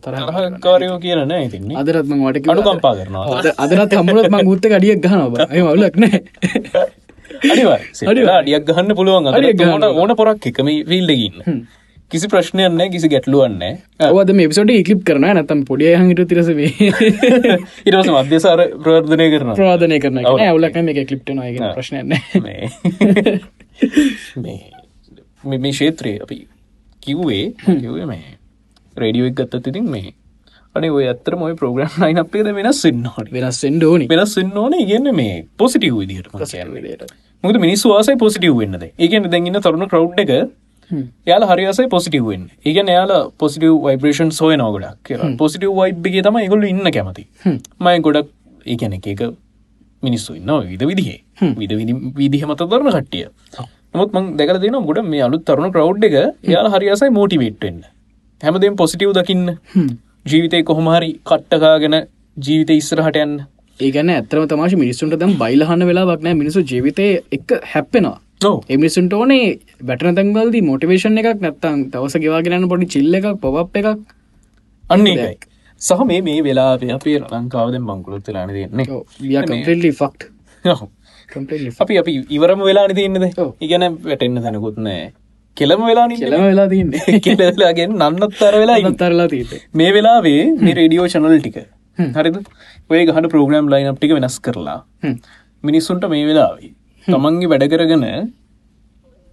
තරහකාරයෝ කියලන ඉතින්නේ අදරත්ම වට අනුකම්පා කරනවා. අදරත් හමුණත් මං උත්ත අඩියක් ගහනවා මවුලක් නෑ. අඩියක් ගහන්න පුළුවන් අ ඕන පොරක් එකම ෆිල්ඩගන්න කිසි ප්‍රශ්නයන්න කිසි ගැටලුවන්න අවද මේ පිසට ඉක්ලිප් කරන නැතම් පොඩිය හහිට තිරසවේ ඉරස මධ්‍යසාර ප්‍රර්ධනය කරන ප්‍රාධනය කරන ඇවලක් මේ කලිප්ට නය ප්‍රශ්නයන්න මේ මේ ශේත්‍රයේ අපි කිව්වේ කිවේ මේ රේඩියෝ එක ගත්තත් ඉතින් මේ අනේ ඔය ඇත්තර මොයි ප්‍රෝග්‍රම් ලයින් අපේද වෙනස් වෙන්න හොට වෙනස් වෙන්න ඕනි. වෙනස් වෙන්න ඕන. ඉගන්න මේ පොසිටව් විදිහට මුද මිනිස් වාසයි පොසිටව් වෙන්නද ඒගන්න දැන්ගන්න තරුණ කව් එක යාල හරිසයි පොසිටව් වෙන් ඒගන යාල පොසිටව් වයිබ්‍රේෂන් සෝය නෝගොඩක් කියලා. පොසිටව් වයිබ්ගේ තම ඉගොල්ල ඉන්න කැමති. මය ගොඩක් ඒකැන එක මිනිස්සු ඉන්න විද විදිහේ. විද විදිහ මත කරන කට්ටිය නමුත් මං දැකල දෙන ගොඩ මේ අලුත් තරුණ කව් එක යාල හරිසයි මෝටිවේට්වෙන්න හැමදම් පොසිටව් දකින්න. ජීවිතය කොහොමහරි කට්ටකාගෙන ජීවිත ඉස්සරහට යන්න. ඒගන ඇතරම තමාශ මිනිස්සුන්ට දම් බයිලහන්න වෙලාක් නෑ මිනිසු ජීවිතය එක හැප්පෙනවා. එමිසුන්ට ඕනේ බැටන තැන්වල්ද මොටිවේෂන් එකක් නැත්තං තවස ගෙවාගෙනන්න පොඩි චිල්ල එකක් පොප් එකක්. අන්න සහ මේ මේ වෙලා අපේ ලංකාවද මංකුලොත් ලාන දෙන්නේ ෆක්් අපි අපි ඉවරම වෙලා ඔව්. ඉගැන වැටෙන්න්න තැනකුත් නෑ. කෙළම වෙලා කෙලම වෙලා තින්නේ කෙලලාගෙන් නන්නත්තර වෙලා ඉන්න. තරලා තීත මේ වෙලාවේ මේ රේඩියෝ චනල් ටික. හරිද? ඔය ගහට ප්‍රෝග්‍රම් ලයින් අප් ටික වෙනස් කරලා. මිනිස්සුන්ට මේ වෙලාවේ තමන්ගේ වැඩ කරගෙන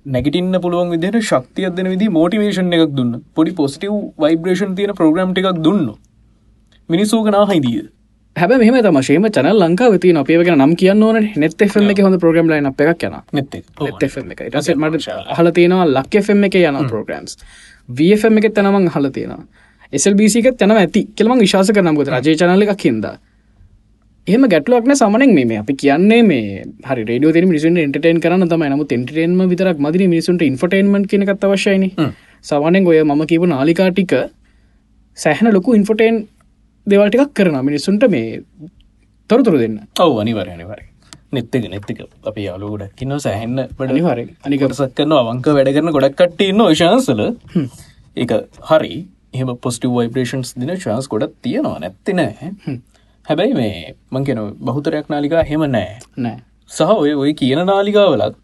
නැගටින්න පුළුවන් විදිහට ශක්තියක් දෙන විදි මෝටිවේෂන් එකක් දුන්න. පොඩි පොසිටව් වයිබ්‍රේෂන් තියෙන ප්‍රෝග්‍රම් ටිකක් දුන්න. මිනිස්සූගනා හයිදීද හැබ මෙම තම ශේම චනල් ලංකාව තිය අපේගෙන නම් කියන්න ඕන. නෙත් එම එක හොඳ ප්‍රගම් ලයින අප එකක් යන එම එක. රස මට හල තියෙනවා ලක් එම එක යන ප්‍රෝග්‍රම්ස් වFM එක තනමං හල තියෙනවා. එසල්බිසික තැනව ඇති. කෙළම විශවාස කරනම්ගත රජය චනල එකක් හිද එහම ගැටලුවක්න සමනෙක් මේ. අපි කියන්නේ මේ හරි රඩිය ති මිසුන් එන්ටේන් කරන්න තම නමු එන්ටේන්ම විතරක් මදින මිනිසුන්ට ඉන්ෆටේන්මට කියනකත් අවශ්‍යයින. සවනෙන් ඔය මම කියපු නාලිකාටික සැහන ලොකු ඉන්ෆටේන් දෙවල්ටිකක් කරන මිනිස්සුන්ට මේ තොරතුරු දෙන්න. ඔව අනිවර අනිවර නෙත්තක නෙත්තක අපි යාලුගොඩ කින්න සැහෙන්න වැඩ අනිවාරෙන් අනික කරසක් කරන අවංක වැඩ කරන ගොඩක් කට්ට ඉන්න ශාන්සල එක හරි. එහම පොස්ටව වයිබ්‍රේෂන්ස් දින ශාන්ස් ගොඩක් තියෙනවා නැත්ති නෑ. හැබැයි මේ මං කෙන බහුතරයක් නාලිකා හෙම නෑ. නෑ. සහ ඔය ඔය කියන නාලිකාවලත්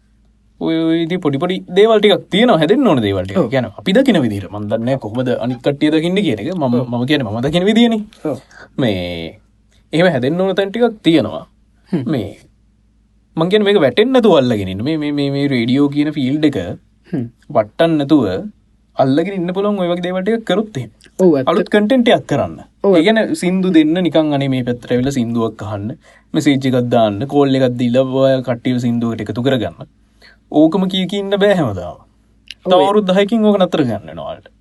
ඔයදි පොඩිපොඩි දේවල්ටික් තියන හැදෙන් ඕන දේවල්ට ගැන අපි දකින විදිර මන්දන්න කොහමද අනිකට්ටිය දකින්න කියන එක. ම ම කියන ම දකින විදින මේ එහෙම හැදෙන් ඕන තැන්ටිකක් තියෙනවා. මේ මංගෙන මේක වැටෙන්න්නතු අල්ලගෙනින් මේ මේ මේ රේඩියෝ කියන ෆිල්ඩ් එක වට්ටන් නැතුව අල්ලගෙන ඉන්න පුළොන් ඔය වගේ දේවල්ට කරුත්තේ අලුත් කටෙන්ටයක් කරන්න. ඒගැන සිින්දු දෙන්න නිකන් අනේ මේ පැත්‍රවෙල සිින්දුවක් කහන්න මෙසේජ්ජකක්දාන්න කෝල්ල එකක් දිල්ලබය කට්ටිය සිින්දුවට එකතු කරගන්න ඕකම කියකින්න බෑහැමදාව තවරුත් දහයකින් ඕක නතර ගන්න නොවාට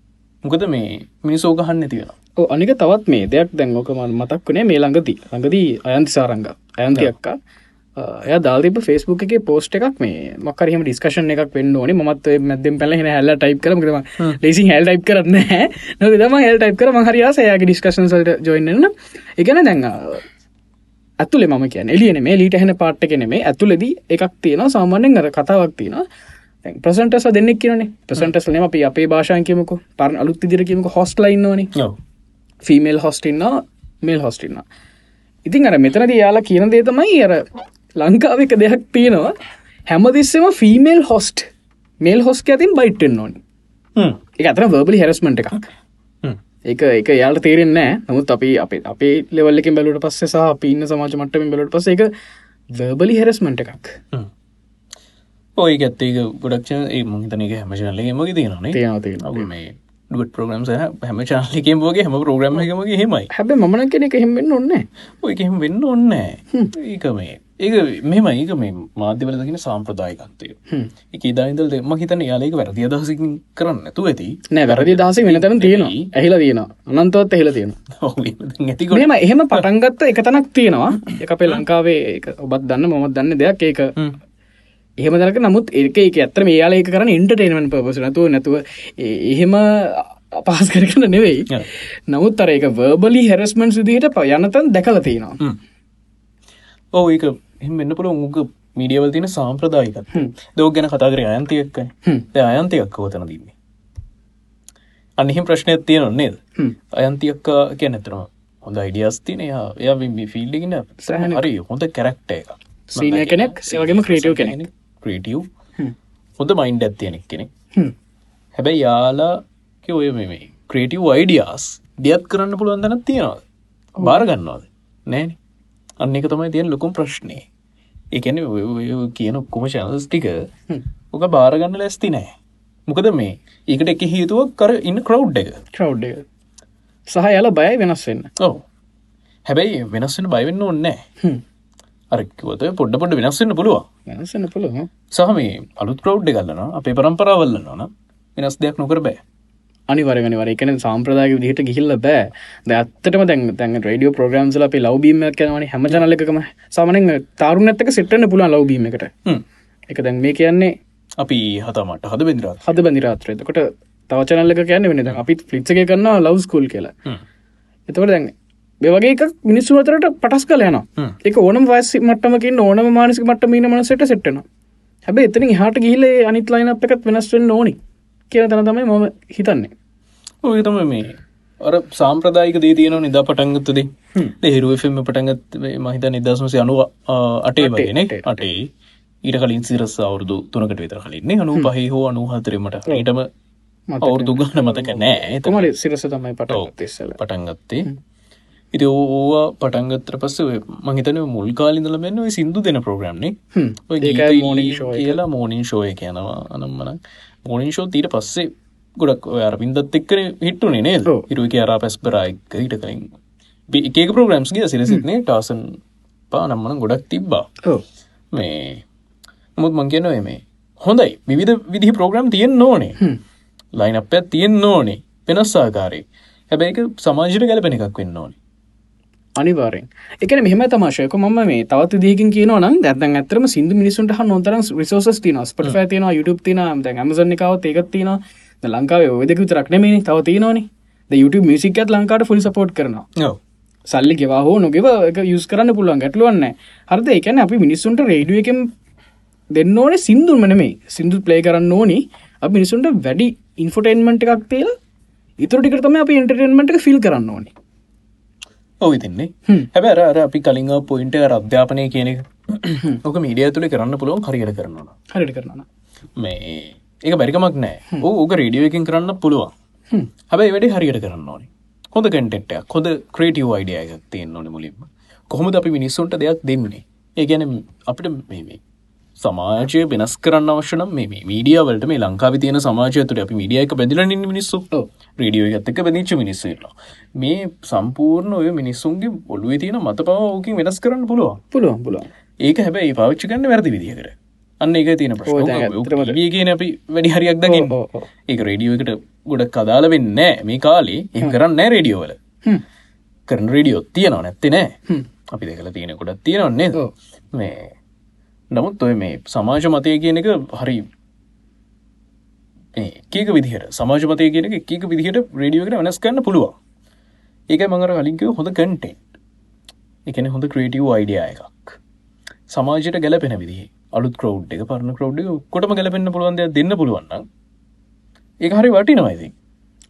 මොකද මේ මිනිසෝකහන්න තියෙන අනික තවත් මේ දෙයක් දැන් ඕකම මතක් වනේ මේ ළඟදී. ළඟදී අයන්ති සාරංග අයන්ති අක්කා එය දාල්තිබ ෆෙස්බුක් එක පෝස්ට එකක් මේ මක්කරහම ඩිස්කශන එකක් වෙන්න ඕන. මත් මැදම් පල හැල්ල ටයිප් කරම ලෙසි හැල් ටයිප් කරන්න නො දම හෙල් ටයිප් කර මහරයාසයාගේ ඩිස්කශන් සල්ට ජොයින්න එකන දැන් ඇතුලේ මම කියන එලියන මේ ලීට හැන පාට්ට කෙන මේ ඇතුලෙදී එකක් තියෙන සාමාන්‍යෙන් අර කතාවක් තියෙන ප්‍රසන්ටස දෙන්නෙක් කියන ප්‍රසන්ටස් නම අපි අපේ භාෂායකමක පරන අලුත් දිරකීමක හොස්ටලයින්නවන ෆීමේල් හොස්ටින්න මේල් හොස්ටින්න ඉතින් අර මෙතනද යාලා කියන දේ තමයි අර ලංකාව එක දෙයක් තියෙනවා. හැමදිස්සම ෆීමේල් හොස්ට් මේල් හොස්ක ඇතින් බයිට්ටෙන් ඕනි. එක අතර වර්බලි හැරස්මට එකක් එක එක යාට තේරෙන් නෑ. නමුත් අපි අපේ අපේ ලෙවල්ලකින් බැලුට පස්සේ සහ පින්න සමාජ මට්ටමින් බැලට පස එක වර්බලි හැරස්මට එකක්. ඔය ඇත්තේක ගොඩක්ෂ ඒ මහිතනක හැමචනලගේ මගේ තියෙනවා. මේ ඩුවට ප්‍රෝග්‍රම් හැම චාලකෙන් බෝගේ හැම ප්‍රෝග්‍රම එකමගේ හෙමයි හැබ මන කෙනෙ එහෙමෙන් ඔන්න ඔය එහෙම වෙන්න ඔන්න ඒක මේ ඒක මෙම ඒක මේ මාධ්‍යවල දකින සාම්ප්‍රදායකත්තය එක ඉදායිදල් දෙම හිතන යාලක වැරදි අදහසිකින් කරන්න ඇතු ඇති. නෑ වැරදි දහස වෙන තැන තියෙනවා. ඇහිලා තියෙන අනන්තවත් ඇහිලා තියෙන ඇතිකොට මෙම එහෙම පටන්ගත්ත එක තැනක් තියෙනවා. එක අපේ ලංකාවේ ඔබත් දන්න මොමත් දන්න දෙයක්. ඒක එහෙම දරක නමුත් ඒක එක ඇත්තර මේයාල එක කරන ඉන්ටර්ටේන්මන් පපස නතුව නැතුව එහෙම අපහස් කරකන්න නෙවෙයි. නමුත් අර එක වර්බලි හැරස්මන් සිදියට ප යනතන් දැකල තියෙනවා ඕ ඒක එම වෙන්න පුළ උක මීඩියවල් තින සාම්ප්‍රදායිකත් දෝ ගැන කතා කර අයන්තියක්ක හ්ම්. අයන්තියක් කෝතන දන්නේ අනිහිම ප්‍රශ්නයක් තියෙන නේද? හ්ම්. අයන්තියක්ක කිය නැතරම හොඳ අයිඩියස් තින එයා ෆිල්ඩිගෙන හරි හොඳ කැරක්ට එක සීනය කෙනෙක් සේවගේම ක්‍රේටව් කෙනෙක්. ක්‍රේටියව්. හොඳ මයින්ඩ ඇත්තියෙනෙක් කෙනෙක්. හැබැයි යාලා ඔය මේ ක්‍රේටව් අයිඩියස් දියත් කරන්න පුළුවන් දනත් තියෙනවාද? බාරගන්නවාද නෑන අන්න එක තමයි තියෙන ලොකුම් ප්‍රශ්නය එකන කියන ඔක්කොම ශනස් ටික ඕක බාරගන්න ලැස්ති නෑ. මොකද මේ? ඒකට එක හේතුවක් කර ඉන්න ක්‍රව් එක. ක්‍රව් සහ යාල බය වෙනස් වෙන්න. ඔව. හැබැයි වෙනස්සෙන බයිවෙන්න ඔන්නෑ. අරක්වත පොඩ්ඩ පොඩ වෙනස්සන්න පුළුවන්. වෙනස්සන්න පුළුව සහ මේ අලුත් ප්‍රව් ගල්ලන අපේ පරම්පරාවල්ලන්න න වෙනස් දෙයක් නොකර බෑ අනිවරගනි වර එකන සම්ප්‍රදාය විදිහට ගිහිල්ල බෑ. ද ඇත්තටම දැන් තැන් රඩියෝ ප්‍රග්‍රම්සල අපේ ලවබීම කියනවන හැම ජනලකම සාමනෙන් තාරුණ ඇත්තක සෙට්ටන්න පුළන් ලවබීම එකට. හ්ම්. එක දැන් මේ කියන්නේ අපි හතමට හද බෙදරත් හද බඳිරාත්‍රයතකොට තවචනල්ලක කියන්න වෙන අපිත් ෆ්ලිච්ක කරන්න ලවස්කූල් කියලා. එතකට දැන් එක මිනිස්සු අතරට පටස් කල යන. එක ඕනම් වස් මටමකින් ඕනම මානසික මට මීන මනසට සෙට්ටන හැබ එතන හට ගිහිලේ අනිත් ලයින එකත් වෙනස්වෙන්න ඕනි කියන තන තමයි මම හිතන්නේ. ඔය තම මේ. අර සාම්ප්‍රදායික දී තියන නිදා පටන්ගත්තද හිරුවෆෙම පටන්ගත් මහිත නිදශමසය අනුව අටේ වගෙන අටේ, ඊට කලින් සිරස අවුරදු තුනකට විතර කලින්නේ අනු පහහි හෝ අනුහතරීමට ඊටම අවුරදු ගන්න මතක නෑ තමල සිරස තමයි පට ඉස්සල පටන්ගත්තේ ඉති ඕවා පටන්ගත්තර පස්ස මහිතන මුල් කාලිඳල මෙන්න සිින්දු දෙන ප්‍රෝග්‍රම්නේ. කියලා මෝනින් ෂෝය කියනවා. අනම්මන මෝනින් ෂෝ තීට පස්සේ ගොඩක් අර පින්දත් එක්කර හිට්ටුනේ නේද? ඔව්. හිරුව කියරා පැස්පරයික හිට කලින් එකක ප්‍රෝග්‍රම්ස් ගිය සිරසිත්නේ ටාසන් පා නම්මන ගොඩක් තිබ්බා. මේ මුත් මං කියනව මේ හොඳයි. විවිධ විදිහි ප්‍රෝග්‍රම් තියෙන් ඕනේ. ලයින අප තියෙන් ඕනේ. වෙනස්සාකාරේ හැබැයි සමාජයට ගැලපෙන එකක් වෙන්න ඕනේ අනිවාරෙන් එකන මෙහම තමාශයක ම මේ තවත් දීකින් කියන නම් දැන් ඇතරම සිදු මිනිසුන්ට හ නොතර රිසෝස් තින ස්පට තින YouTube තින දැ ඇමසන එකව ඒකත් තින ලංකාව ඔයදක තරක්නමේ තව තියනවනේ. ද YouTube මිසිකත් ලංකාට ෆුල් සපෝට් කරනවා. ඔව්. සල්ලි ගෙවා හෝ නොගෙව එක යුස් කරන්න පුළුවන්. ගැටලුවන්න හරද? එකන අපි මිනිස්සුන්ට රේඩුව එකෙන් දෙන්න ඕනේ සිින්දුන් මනමේ සිින්දු ප්ලේ කරන්න ඕනි. අප මිනිසුන්ට වැඩි ඉන්ෆොටේන්මට එකක් තේල ඉතුරටිකරතම අප ඉන්ටර්ටේන්මට ෆිල් කරන්න ඕනි ඔව ඉතින්නේ හ්ම්. හැබැර අර අපි කලින් පොයින්ට අධ්‍යාපනය කියන ඕක මීඩිය තුළ කරන්න පුළුවන් හරියට කරනවා හරිට කරන්න මේ ඒක බැරිකමක් නෑ. ඕක රේඩියෝ එකින් කරන්න පුළුවන්. හැබැයි වැඩි හරියට කරන්න ඕනි. හොඳ කටෙක්ටයක් හොඳ ක්‍රේටව අයිඩිය එකක් තියෙන් ඕන මුලින්ම. කොහොමද අපි මිනිස්සුන්ට දෙයක් දෙන්නේ? ඒ ගැන අපිට මේ සමාජය වෙනස් කරන්න අවශ්‍යනම් මේ මීඩිය වලට මේ ලංකාව තියෙන සමාජය තුළ අපි මීඩියක බැදිල නිමිනිස්සු ඔව්. රඩියෝ ඇත්තක බැදිච්ච මිනිස්සලා මේ සම්පූර්ණ ඔය මිනිස්සුන්ගේ ඔොළුව තියෙන මත පව ඕකින් වෙනස් කරන්න පුළුවන්. පුළුවන් පුළුවන්. ඒක හැබැයි පාච්චි කන්න වැරදි විදිහකර අන්න ඒක තියෙන ප්‍රශ්න. කියන අපි වැඩි හරියක් දකින්න. ඒක රේඩියෝ එකට ගොඩක් කදාල වෙන්න මේ කාලේ එම කරන්න නෑ රේඩියෝවල. කරන රේඩියෝ තියෙනවා නැත්ති නෑ. අපි දෙකල තියෙන ගොඩක් තියෙනවන්නේ. මේ නමුත් ඔය මේ සමාජ මතය කියන එක හරි කීක විදිහට සමාජ මතය කියන එක කීක විදිහට රේඩියෝකට වෙනස් කරන්න පුළුවන්. ඒක මඟර කලින්කව හොඳ කන්ටෙන්් එකන හොඳ ක්‍රේටව අයිඩිය එකක්. සමාජයට ගැලපෙන විදි අලුත් කරව් එක පරණ කරව් කොටම ගැලපෙන්න්න පුළුවන්ද දෙන්න පුළුවන්න ඒ හරි වටිනවයිති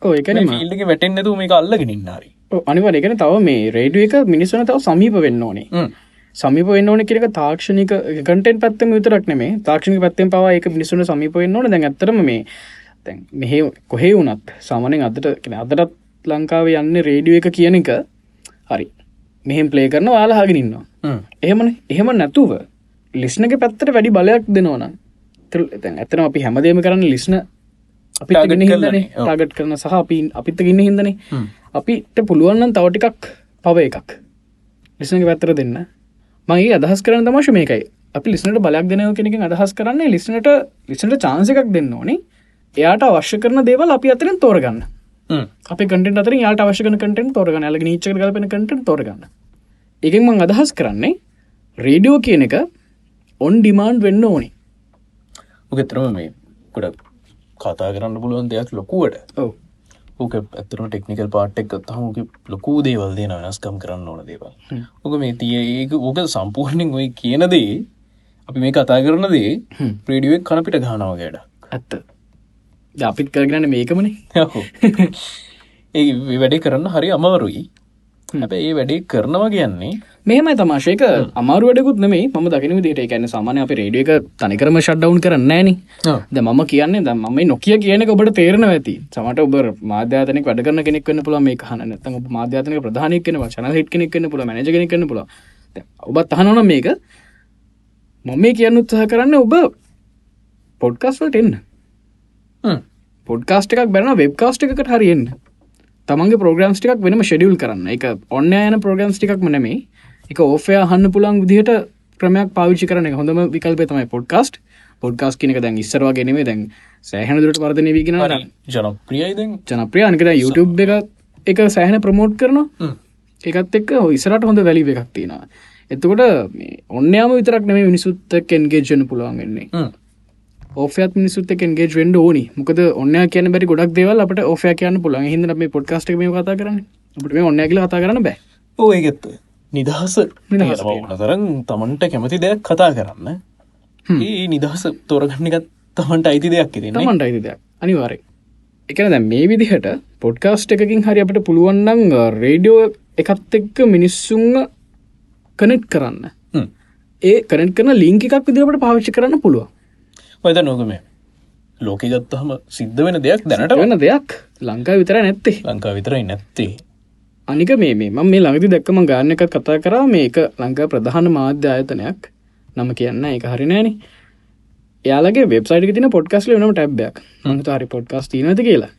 ඕ එකන ිල්ලක වැටෙන් නැතු මේ අල්ලගෙන ඉන්නාරි අනිවර එකන තව මේ රේඩුව එක මිනිස්සන තව සමීප වෙන්න ඕනේ සමීප වෙන්න කියක තාක්ෂණික කටෙන් පත්තම විතරක් නෙමේ තාක්ෂණික පත්තෙන් පවා එක මිනිසුන සමීප වෙන්න ඕන. දැන් ඇතරම මේ තැන් මෙහ කොහේ වුනත් සාමනෙන් අදට කෙන අදටත් ලංකාව යන්න රේඩිය එක කියන එක. හරි. මෙහෙම ප්ලේ කරන වාලාහගෙනන්නවා එහෙමන. එහෙම නැතුව ලිස්්නක පැත්තට වැඩි බලයක් දෙනවන ඇතන අපි හැමදේම කරන්න ලිස්න අපි ගෙන හිදනේ. ටාගට් කරන සහ අපි අපිත ගන්න හිදනේ අපිට පුළුවන්න්න තවටිකක් පව එකක්. ලිස්නක පැත්තර දෙන්න මගේ අදහස් කරන තමශ මේකයි. අපි ලිස්නට බලයක් දෙනව කෙනෙක අදහස් කරන්නේ ලිස්නට ලිසට චාන්ස එකක් දෙන්න ඕනේ. එයාට අවශ්‍ය කරන දේවල් අපි අතරින් තෝරගන්න. අප කට අතර යාට අවශ්‍යක කටෙන් තෝරගන්න. ඇල නිච්ච කලපෙන කටෙන් තෝරගන්න. එකෙන් මං අදහස් කරන්නේ රේඩියෝ කියන එක ඔන් ඩිමාන්් වෙන්න ඕනි. උගෙතරම මේ ගොඩ කතා කරන්න පුළුවන් දෙයක් ලොකුවට. ඔව ඕක ඇතරම ටෙක්නිකල් පාට්ටක් තහමක ලොකූ දේවල් දෙන වෙනස්කම් කරන්න ඕන දේවල්. ඕක මේ තිය ඒක ඕක සම්පූර්ණෙන් ඔයි කියනදේ අපි මේ කතා කරනදේ ප්‍රඩියෙක් කනපිට ගානාවගේට ඇත්ත. ද අපිත් කරගන්න මේකමනේ. ඒ වැඩේ කරන්න හරි අමවරුයි හැබැ ඒ වැඩේ කරනවා කියන්නේ මෙහම තමාශයක අමාරුවඩකුත් නෙමේ ම දකින විදිට එකන්න සාමානය අප රේඩිය එක තනිකරම ශඩ්ඩවන් කරන්න න ද මම කියන්නේ ද ම නොකිය කියන ඔබට තේරන ඇති. සමට ඔබ මාධ්‍යාතනක වැඩ කරන කෙනෙක් වන්න පුළ මේ හන නත ඔබ මාධ්‍යාතනක ප්‍රධානයක් කෙන චන හිට කෙනෙක් කන්න පුළ මනජ කන්න පුළ ඔබත් අහනවන මේක. මම මේ කියන්න උත්සාහ කරන්න ඔබ පොඩ්කස්වලට එන්න. පොඩ්කාස්ට එකක් බැන වෙබ්කාස්ට එකට හරිෙන්න්න තමන්ගේ ප්‍රෝග්‍රම්ස් ටිකක් වෙනම ෂෙඩියල් කරන්න. එක ඔන්න යන ප්‍රෝග්‍රම්ස් ටිකක් මනෙමේ එක ඕෆය හන්න පුළන් විදිහට ක්‍රමයක් පාවිච්චි කරන හොඳම විකල්ප තමයි පොඩ්කාස්ට් පොඩ්කාස් කියනක දැන් ඉස්සරවා ගෙනේ දැන් සෑහන දුරට වර්ධනය වීගෙන ජනප්‍රියයිද ජනප්‍රිය. අනිකද YouTube එක එක සෑහන ප්‍රමෝට් කරනවා. එකත් එක්ක ඉස්සරට හොඳ වැලි එකක් තියෙනවා. එතකොට ඔන්නයාම විතරක් නෙම මිනිසුත් එන්ගේජන පුළුවන් වෙන්නේ ඕෆයත් මිනිසුත් එන්ගේ ෙන්ඩ ඕනි. මොකද ඔන්න කියන බැරි ගොඩක් දේවල් අපට ඕෆය කියන්න පුළන් හිද මේ පොඩ්කාස්ට මේ කතා කරන්න. අපට මේ ඔන්න කියල කතා කරන්න බෑ. ඕඒගත්ත නිදහස. නතරම් තමන්ට කැමති දෙයක් කතා කරන්න. ඒ නිදහස තෝරගන්නකත් තමන්ට අයිති දෙයක් ඉතින තමන්ට අයිති දෙයක්. අනිවාරය එකන දැ මේ විදිහට පොඩ්කාස්ට් එකකින් හරි අපට පුළුවන්නන් රේඩියෝ එකත් එක්ක මිනිස්සුන්ග කනෙට් කරන්න. ඒ කරන ලිංක එකක් විදිට පාවිච්චි කරන්න පුළුව ඔයද නොකම ලෝක ගත්තහම සිද්ධ වෙන දෙයක් දැනට වෙන දෙයක්? ලංකා විතර නැත්තේ. ලංකා විතරයි නැත්තේ. අනික මේ ම මේ ළඟති දැක්කම ගාන්න එකත් කතා කරා මේක ලංකා ප්‍රධාන මාධ්‍ය ආයතනයක්. නම කියන්න එක හරිනෑන යාලගේ වෙබ්සයිට තින පොඩ්කස් ලනම ටැබ්යක් මත හරි පොඩ්කස් තිනති කියලා.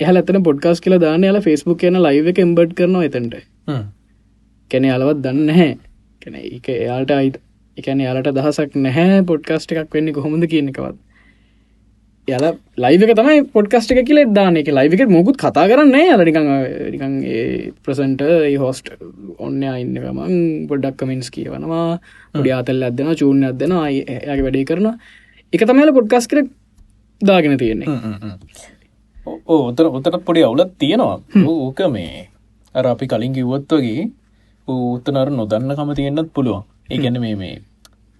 එහල ඇතන පොඩ්කස් කියලා දාන යාලා ෆෙස්බුක් කියන ලයිව එක එම්බඩ් කරනවා එතට කැන යාලවත් දන්න නැහැ. කැන එක එයාට අයිත් එකන යාලට දහසක් නැහැ පොඩ්කස්ට එකක් වෙන්නේ කොහොමද කියන එකවත්. යල ලයික තමයි පොඩ්කස්ට එක කියල දාන එක ලයික මොකුත් කතා කරන්න අලනිකං ප්‍රසන්ට හෝස්ට ඔන්න ඉන්න ගමන් පොඩ්ඩක් කමෙන්ස් කියවනවා. පොඩි අතල් අදන චූර්ණ අදන ඇගේ වැඩේ කරන එක තමයිල පොඩ්කස් කර දාගෙන තියෙන්නේ. ඕතර උතට පොඩි අවුලත් තියෙනවා. ඕක මේ අර අපි කලින් කිව්වත් වගේ ඌත්තනර නොදන්න කම තියෙන්න්නත් පුළුවන්. ඒගැන මේ මේ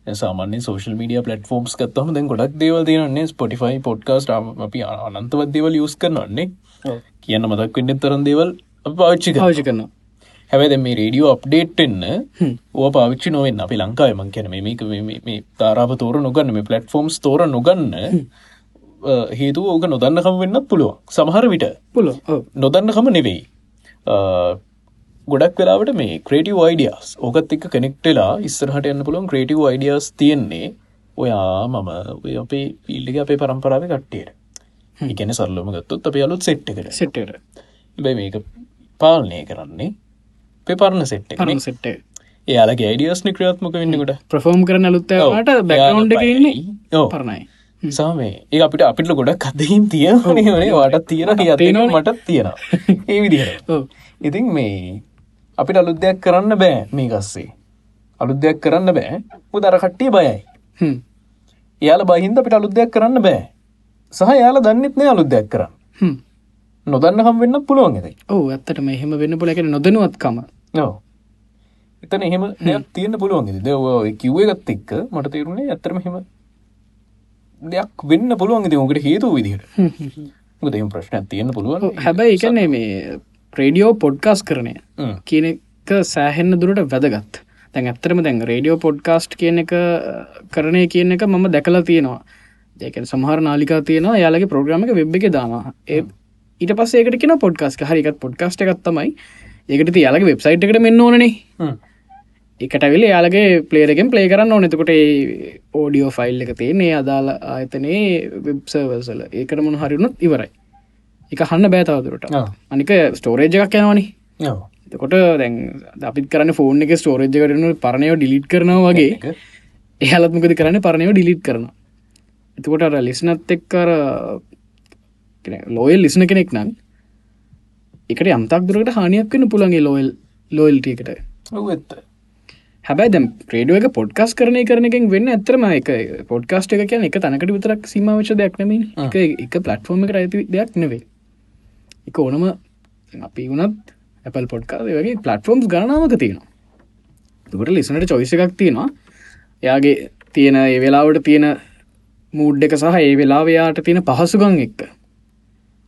සාමාන්‍ය සෝශල් මඩිය පලටෆෝම්ස් කත්තහම දැන් ගොඩක් දේවල් තියන්නේ ස්පොටිෆයි පොඩ්කාස්ට අපි අනන්තවත් දේවල් යස් කරනන්නේ කියන්න මතක් වෙන්න තරන් දේවල් පාච්චි පාවිචි කරන හැබැද මේ රේඩියෝ අප්ඩේට් එන්න ඕ පාවිච්චි නොවෙන් අපි ලංකාවමන් කියන මේක මේ තාරාප තෝර නොගන්න මේ පලටෆෝම්ස් තෝර නොගන්න හේතු ඕක නොදන්නකම වෙන්නත් පුළුවන්. සමහර විට පුලො නොදන්නකම නෙවෙයි ගොඩක් වෙලාවට මේ ක්‍රේටව අයිඩියස් ඕකත් එක් කෙනෙක්ටලා ඉස්සරහට යන්න පුළුවන් ක්‍රේටව අයිඩියස් තියෙන්නේ. ඔයා මම අපේ පිල්ලිග අපේ පරම්පරාව කට්ටියට. ඉගැන සල්ලම ගත්තුත් අප අලුත් සෙට් එකට. සෙට්ට බැ මේක පාලනය කරන්නේ පෙපරණ සෙට් කරන සෙට්ට එයාලගේ අයිඩියස්න ක්‍රියාත්මක වෙන්නකොට ප්‍රෆෝම් කරන අලුත්තවට බැකවන්් ඉන්නේ පරණයි. සාමේ. ඒ අපිට අපිට ගොඩක් අදහින් තිය නේ වට තියෙන කියතින මටත් තියෙනවා. ඒ විදිහට. ඉතින් මේ අපිට අලුත් දෙයක් කරන්න බෑ මේ ගස්සේ අලුත් දෙයක් කරන්න බෑ. උදර කට්ටිය බයයි. එයාල බහින්ද අපිට අලුත් දෙයක් කරන්න බෑ. සහ යාලා දන්නෙත් නෑ අලුත් දෙයක් කරන්න. නොදන්න හම් වෙන්න පුළුවන් ඇති ඕ ඇත්තට මෙහෙම වෙන්න පුලක නොදනුවත්කම නෝ එතන එහෙම දෙයක් තියෙන පුළුවන් ද කිව්ව එකත් එක්ක මට තේරුණේ ඇතරම හෙම දෙයක් වෙන්න පුළුවන් ඉති ඕකට හේතු විදිහට. දෙම ප්‍රශ්න තියෙන පුළුවන්. හැබැයි එකන්නේ මේ ප්‍රේඩියෝ පොඩ්කාස් කරනය කියන එක සෑහෙන්න දුරට වැදගත්. තැන් ඇත්තරම දැන් රේඩියෝ පොඩ්කාස්ට් කියන එක කරණය කියන එක මම දැකලා තියෙනවා. දෙක සමහර නාලිකා තියෙනවා යාලගේ ප්‍රෝග්‍රම එක වෙබ් එක ඒ ඊට පස්සේකට කියෙන පොඩ්කාස්ට හරිකත් පොඩ්කාස්ට එකත් තමයි. ඒකට යාලගේ වෙබ්සයිට් එකට මෙන්න ඕනේ එකටවිල යාලගේ පලේරගෙන් පලේ කරන්න ඕනෙතකොට ඕඩියෝ ෆයිල් එක තියන්නේ අදාල ආයතනයේ වෙබ්සර්වසල ඒකට මොන හරිනුත් ඉවරයි එක හන්න බෑතාවදුරට අනික ස්ටෝරේජ් එකක් යනවනි. එතකොට දැන් අපිත් කරන්න ෆෝන් එක ස්ටෝරේජ් කරන පරණයව ඩිලිට් කරනවා වගේ. එහලත්මකද කරන්න? පරණයව ඩිලිට් කරන එතකොට අර ලිස්නත් එක්කර ලෝයල් ලිස්න කෙනෙක් නම් එකට අම්තක් දුරට හානියක් වන්න පුළන්ගේ ලෝයල් ලෝයල්ටියකට ඇත්ත. හැබයි දැම් ප්‍රේඩුව එක පොඩ්කස් කරන එකෙන් වෙන්න ඇතරම එක පොඩ්කාස්ට එක කියන එක තනකට විතරක් සීමවච දෙයක් නෙම එක එක පලට්ෆෝර්ම එක ඇති දෙයක් නෙවේ එක ඕනම අපි වුණත් ඇපල් පොඩ්කාද වගේ පලට්ෆෝම්ස් ගණනාවක තියෙනවා. දුකට ලිසනට චොයිස එකක් තියෙනවා. එයාගේ තියෙන ඒ වෙලාවට තියෙන මූඩ් එක සහ ඒ වෙලාවයාට තියෙන පහසුගං එක්ක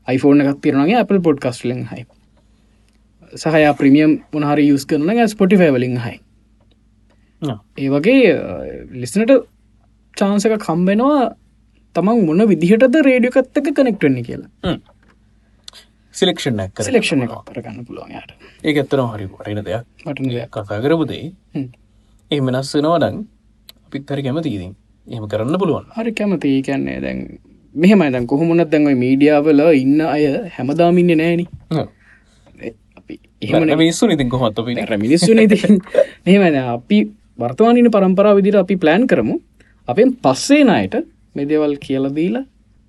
iPhoneෆෝන් එකක් තියෙනගේ Apple පොඩ්කස්ටලෙන් හයි සහය ප්‍රමියම් මොනහරි යස් කරන ස්පොටිෆයි වලින් හයි ඒ වගේ ලිස්නට චාන්සක කම්බෙනවා තමන් මොන විදිහටද රේඩියකත්තක කනෙක්ටන්නේ කියලා සිලෙක්ෂන් ඇක් සිලෙක්ෂණ එක කරගන්න පුළුවන්යාට ඒ ඇත්තන හරි වරන දෙයක්. දෙයක්. කතා කරපුදේ ඒ වෙනස් වෙනවඩන් අපිත් හරි කැමතිීදින් එහම කරන්න පුළුවන්. හරි කැමති කියන්නේ දැන් මෙහෙම දැන් කොහොමුණත් දැන්ව මීඩියාවල ඉන්න අය හැමදාමින්න නෑන ඉතින් කොහොත් පි මිනිස්සු මෙහෙම අපි වර්තමානන පරම්පරා විදිර අපි ප්ලෑන් කරමු. අපෙන් පස්සේ නයට මෙදේවල් කියලදීලා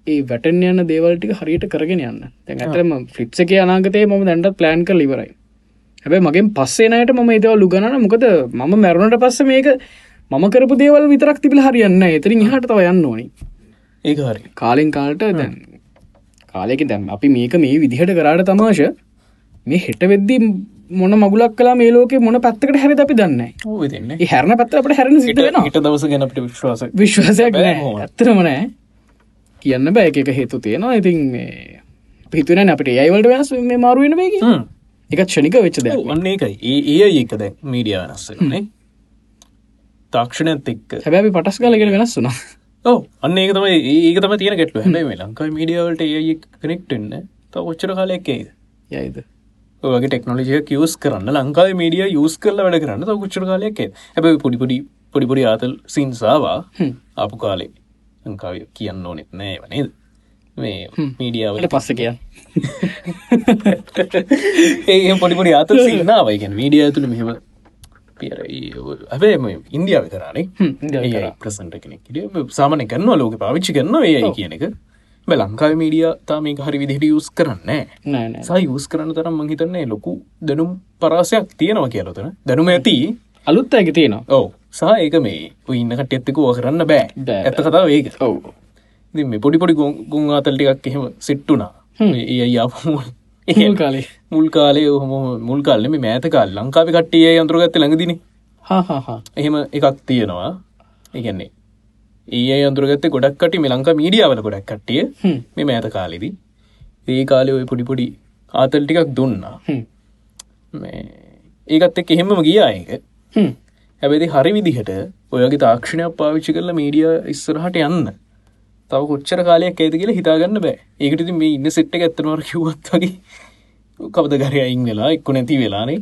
ඒ වැටන් යන දේවල්ටික හරියට කරගෙන යන්න. තැන් ඇතරම ෆිට්සක අනාගතය ම දැන්ට ප්ලෑන් කර ලිවරයි හැබැ මගේ පස්සේනයට ම ඒදවල් ලුගන මොකද මම මැරුණට පස්ස මේක මම කරපු දේවල් විතරක් තිබිල හරියන්න එතරින් හට තව යන්න ඕනි. ඒක හරි කාලෙන් කාලට දැන් කාලෙක දැම් අපි මේක මේ විදිහට කරාට තමාශ මේ හෙට වෙද්දි මොන මගුලක් කලා මේ ලෝක මොන පැත්තකට හැර අපි දන්න දෙන්න හැරණ පැත්ත අපට හැරණ සිට වෙන හිට දවස ගැනට විශ්වාස විශ්වාසයක් බෑ නෑ මොකද. ඇත්තරම නෑ කියන්න බෑ එක හේතු තියෙනවා. ඉතින් මේ පිතුන අපට ඒයිවලට වෙනස් මේ මාරුවෙන වේග එකත් ෂණික වෙච්ච දෙයක්. වන්නේ එකයි ඒ ඒක දැ මීඩිය වෙනස්සනේ තාක්ෂණයත් එක්ක. හැබැි පටස් කාලගෙන වෙනස් වුනා ඔව අන්න ඒක තමයි ඒක තම තියෙන කෙට්ල හැබයි මේ ලංකායි මීඩියවලට ඒ කනෙක්ටෙන්න ත ඔච්චර කාලයක්කේද යයිද? ඔගේ ටෙක්නෝලජය කියස් කරන්න ලංකාව මීඩිය යස් කරල වැඩ කරන්න ත කුච්චර කාලයක් හැබ පොඩිපොඩි පොඩිපොඩි ආතල් සින්සාවා. ආපු කාලේ ලංකාව කියන්න ඕනෙත් නෑ වනේද මේ මීඩියාවල ට පස්ස කියන්න. ඒ පොඩිපොඩි ආතල් සින්නාවයිගැන මීඩිය ඇතුළ මෙහෙම ඇබේ ඉන්දියාව කරා. ප්‍රසන්ට කෙනෙක්. සාමන කරනවා ලෝක පාවිච්චි කරන්න ඒයි කියන එක. බ ලංකාව මීඩිය තාම හරි විදිහට යස් කරන්න සයි යස් කරන්න තරම් මහිතන්නේ ලොකු දැනුම් පරාසයක් තියෙනවා කියලතන දැනුම ඇති අලුත් ඇග තියෙනවා. ඔව. සහ ඒක මේ ඉන්න කටයත්තකෝ කරන්න බෑ. ඇත්ත කතාව ඒක. ඔව්. ඉතින් මේ පොඩි පොඩි ගුන් ආතල් ටිකක් එහෙම සිට්ටුනා ඒ අයියාපමුල් මුල් කාලේ. මුල් කාලේ හොම මුල් කාලෙම මෑත කාල්. ලංකාව කට්ටිය අන්තුරගත්ත ළඟදින. එහෙම එකක් තියෙනවා. ඒගැන්නේ ඒ අන්තුරගත්ත ගොඩක් කට මේ ලංකා මීඩියාවල ගොඩක් කට්ටිය. මේ මෑත කාලෙදී. ඒ කාලය ඔය පොඩිපොඩි ආතල් ටිකක් දුන්නා. මේ ඒකත් එක් එහෙමම ගියා ඒක හැබැති හරි විදිහට ඔයගේ තාක්ෂණයක් පාවිච්චි කරලා මීඩිය ඉස්සරහට යන්න. තව කොච්චර කාලයක් ඇති කියලා හිතාගන්න බෑ. ඒකට ඉතින් මේ ඉන්න සිට්ට ඇත්තනවර කිව්වත් වගේ කවද ගරය අයින් වෙලා එක්ක නැති වෙලානේ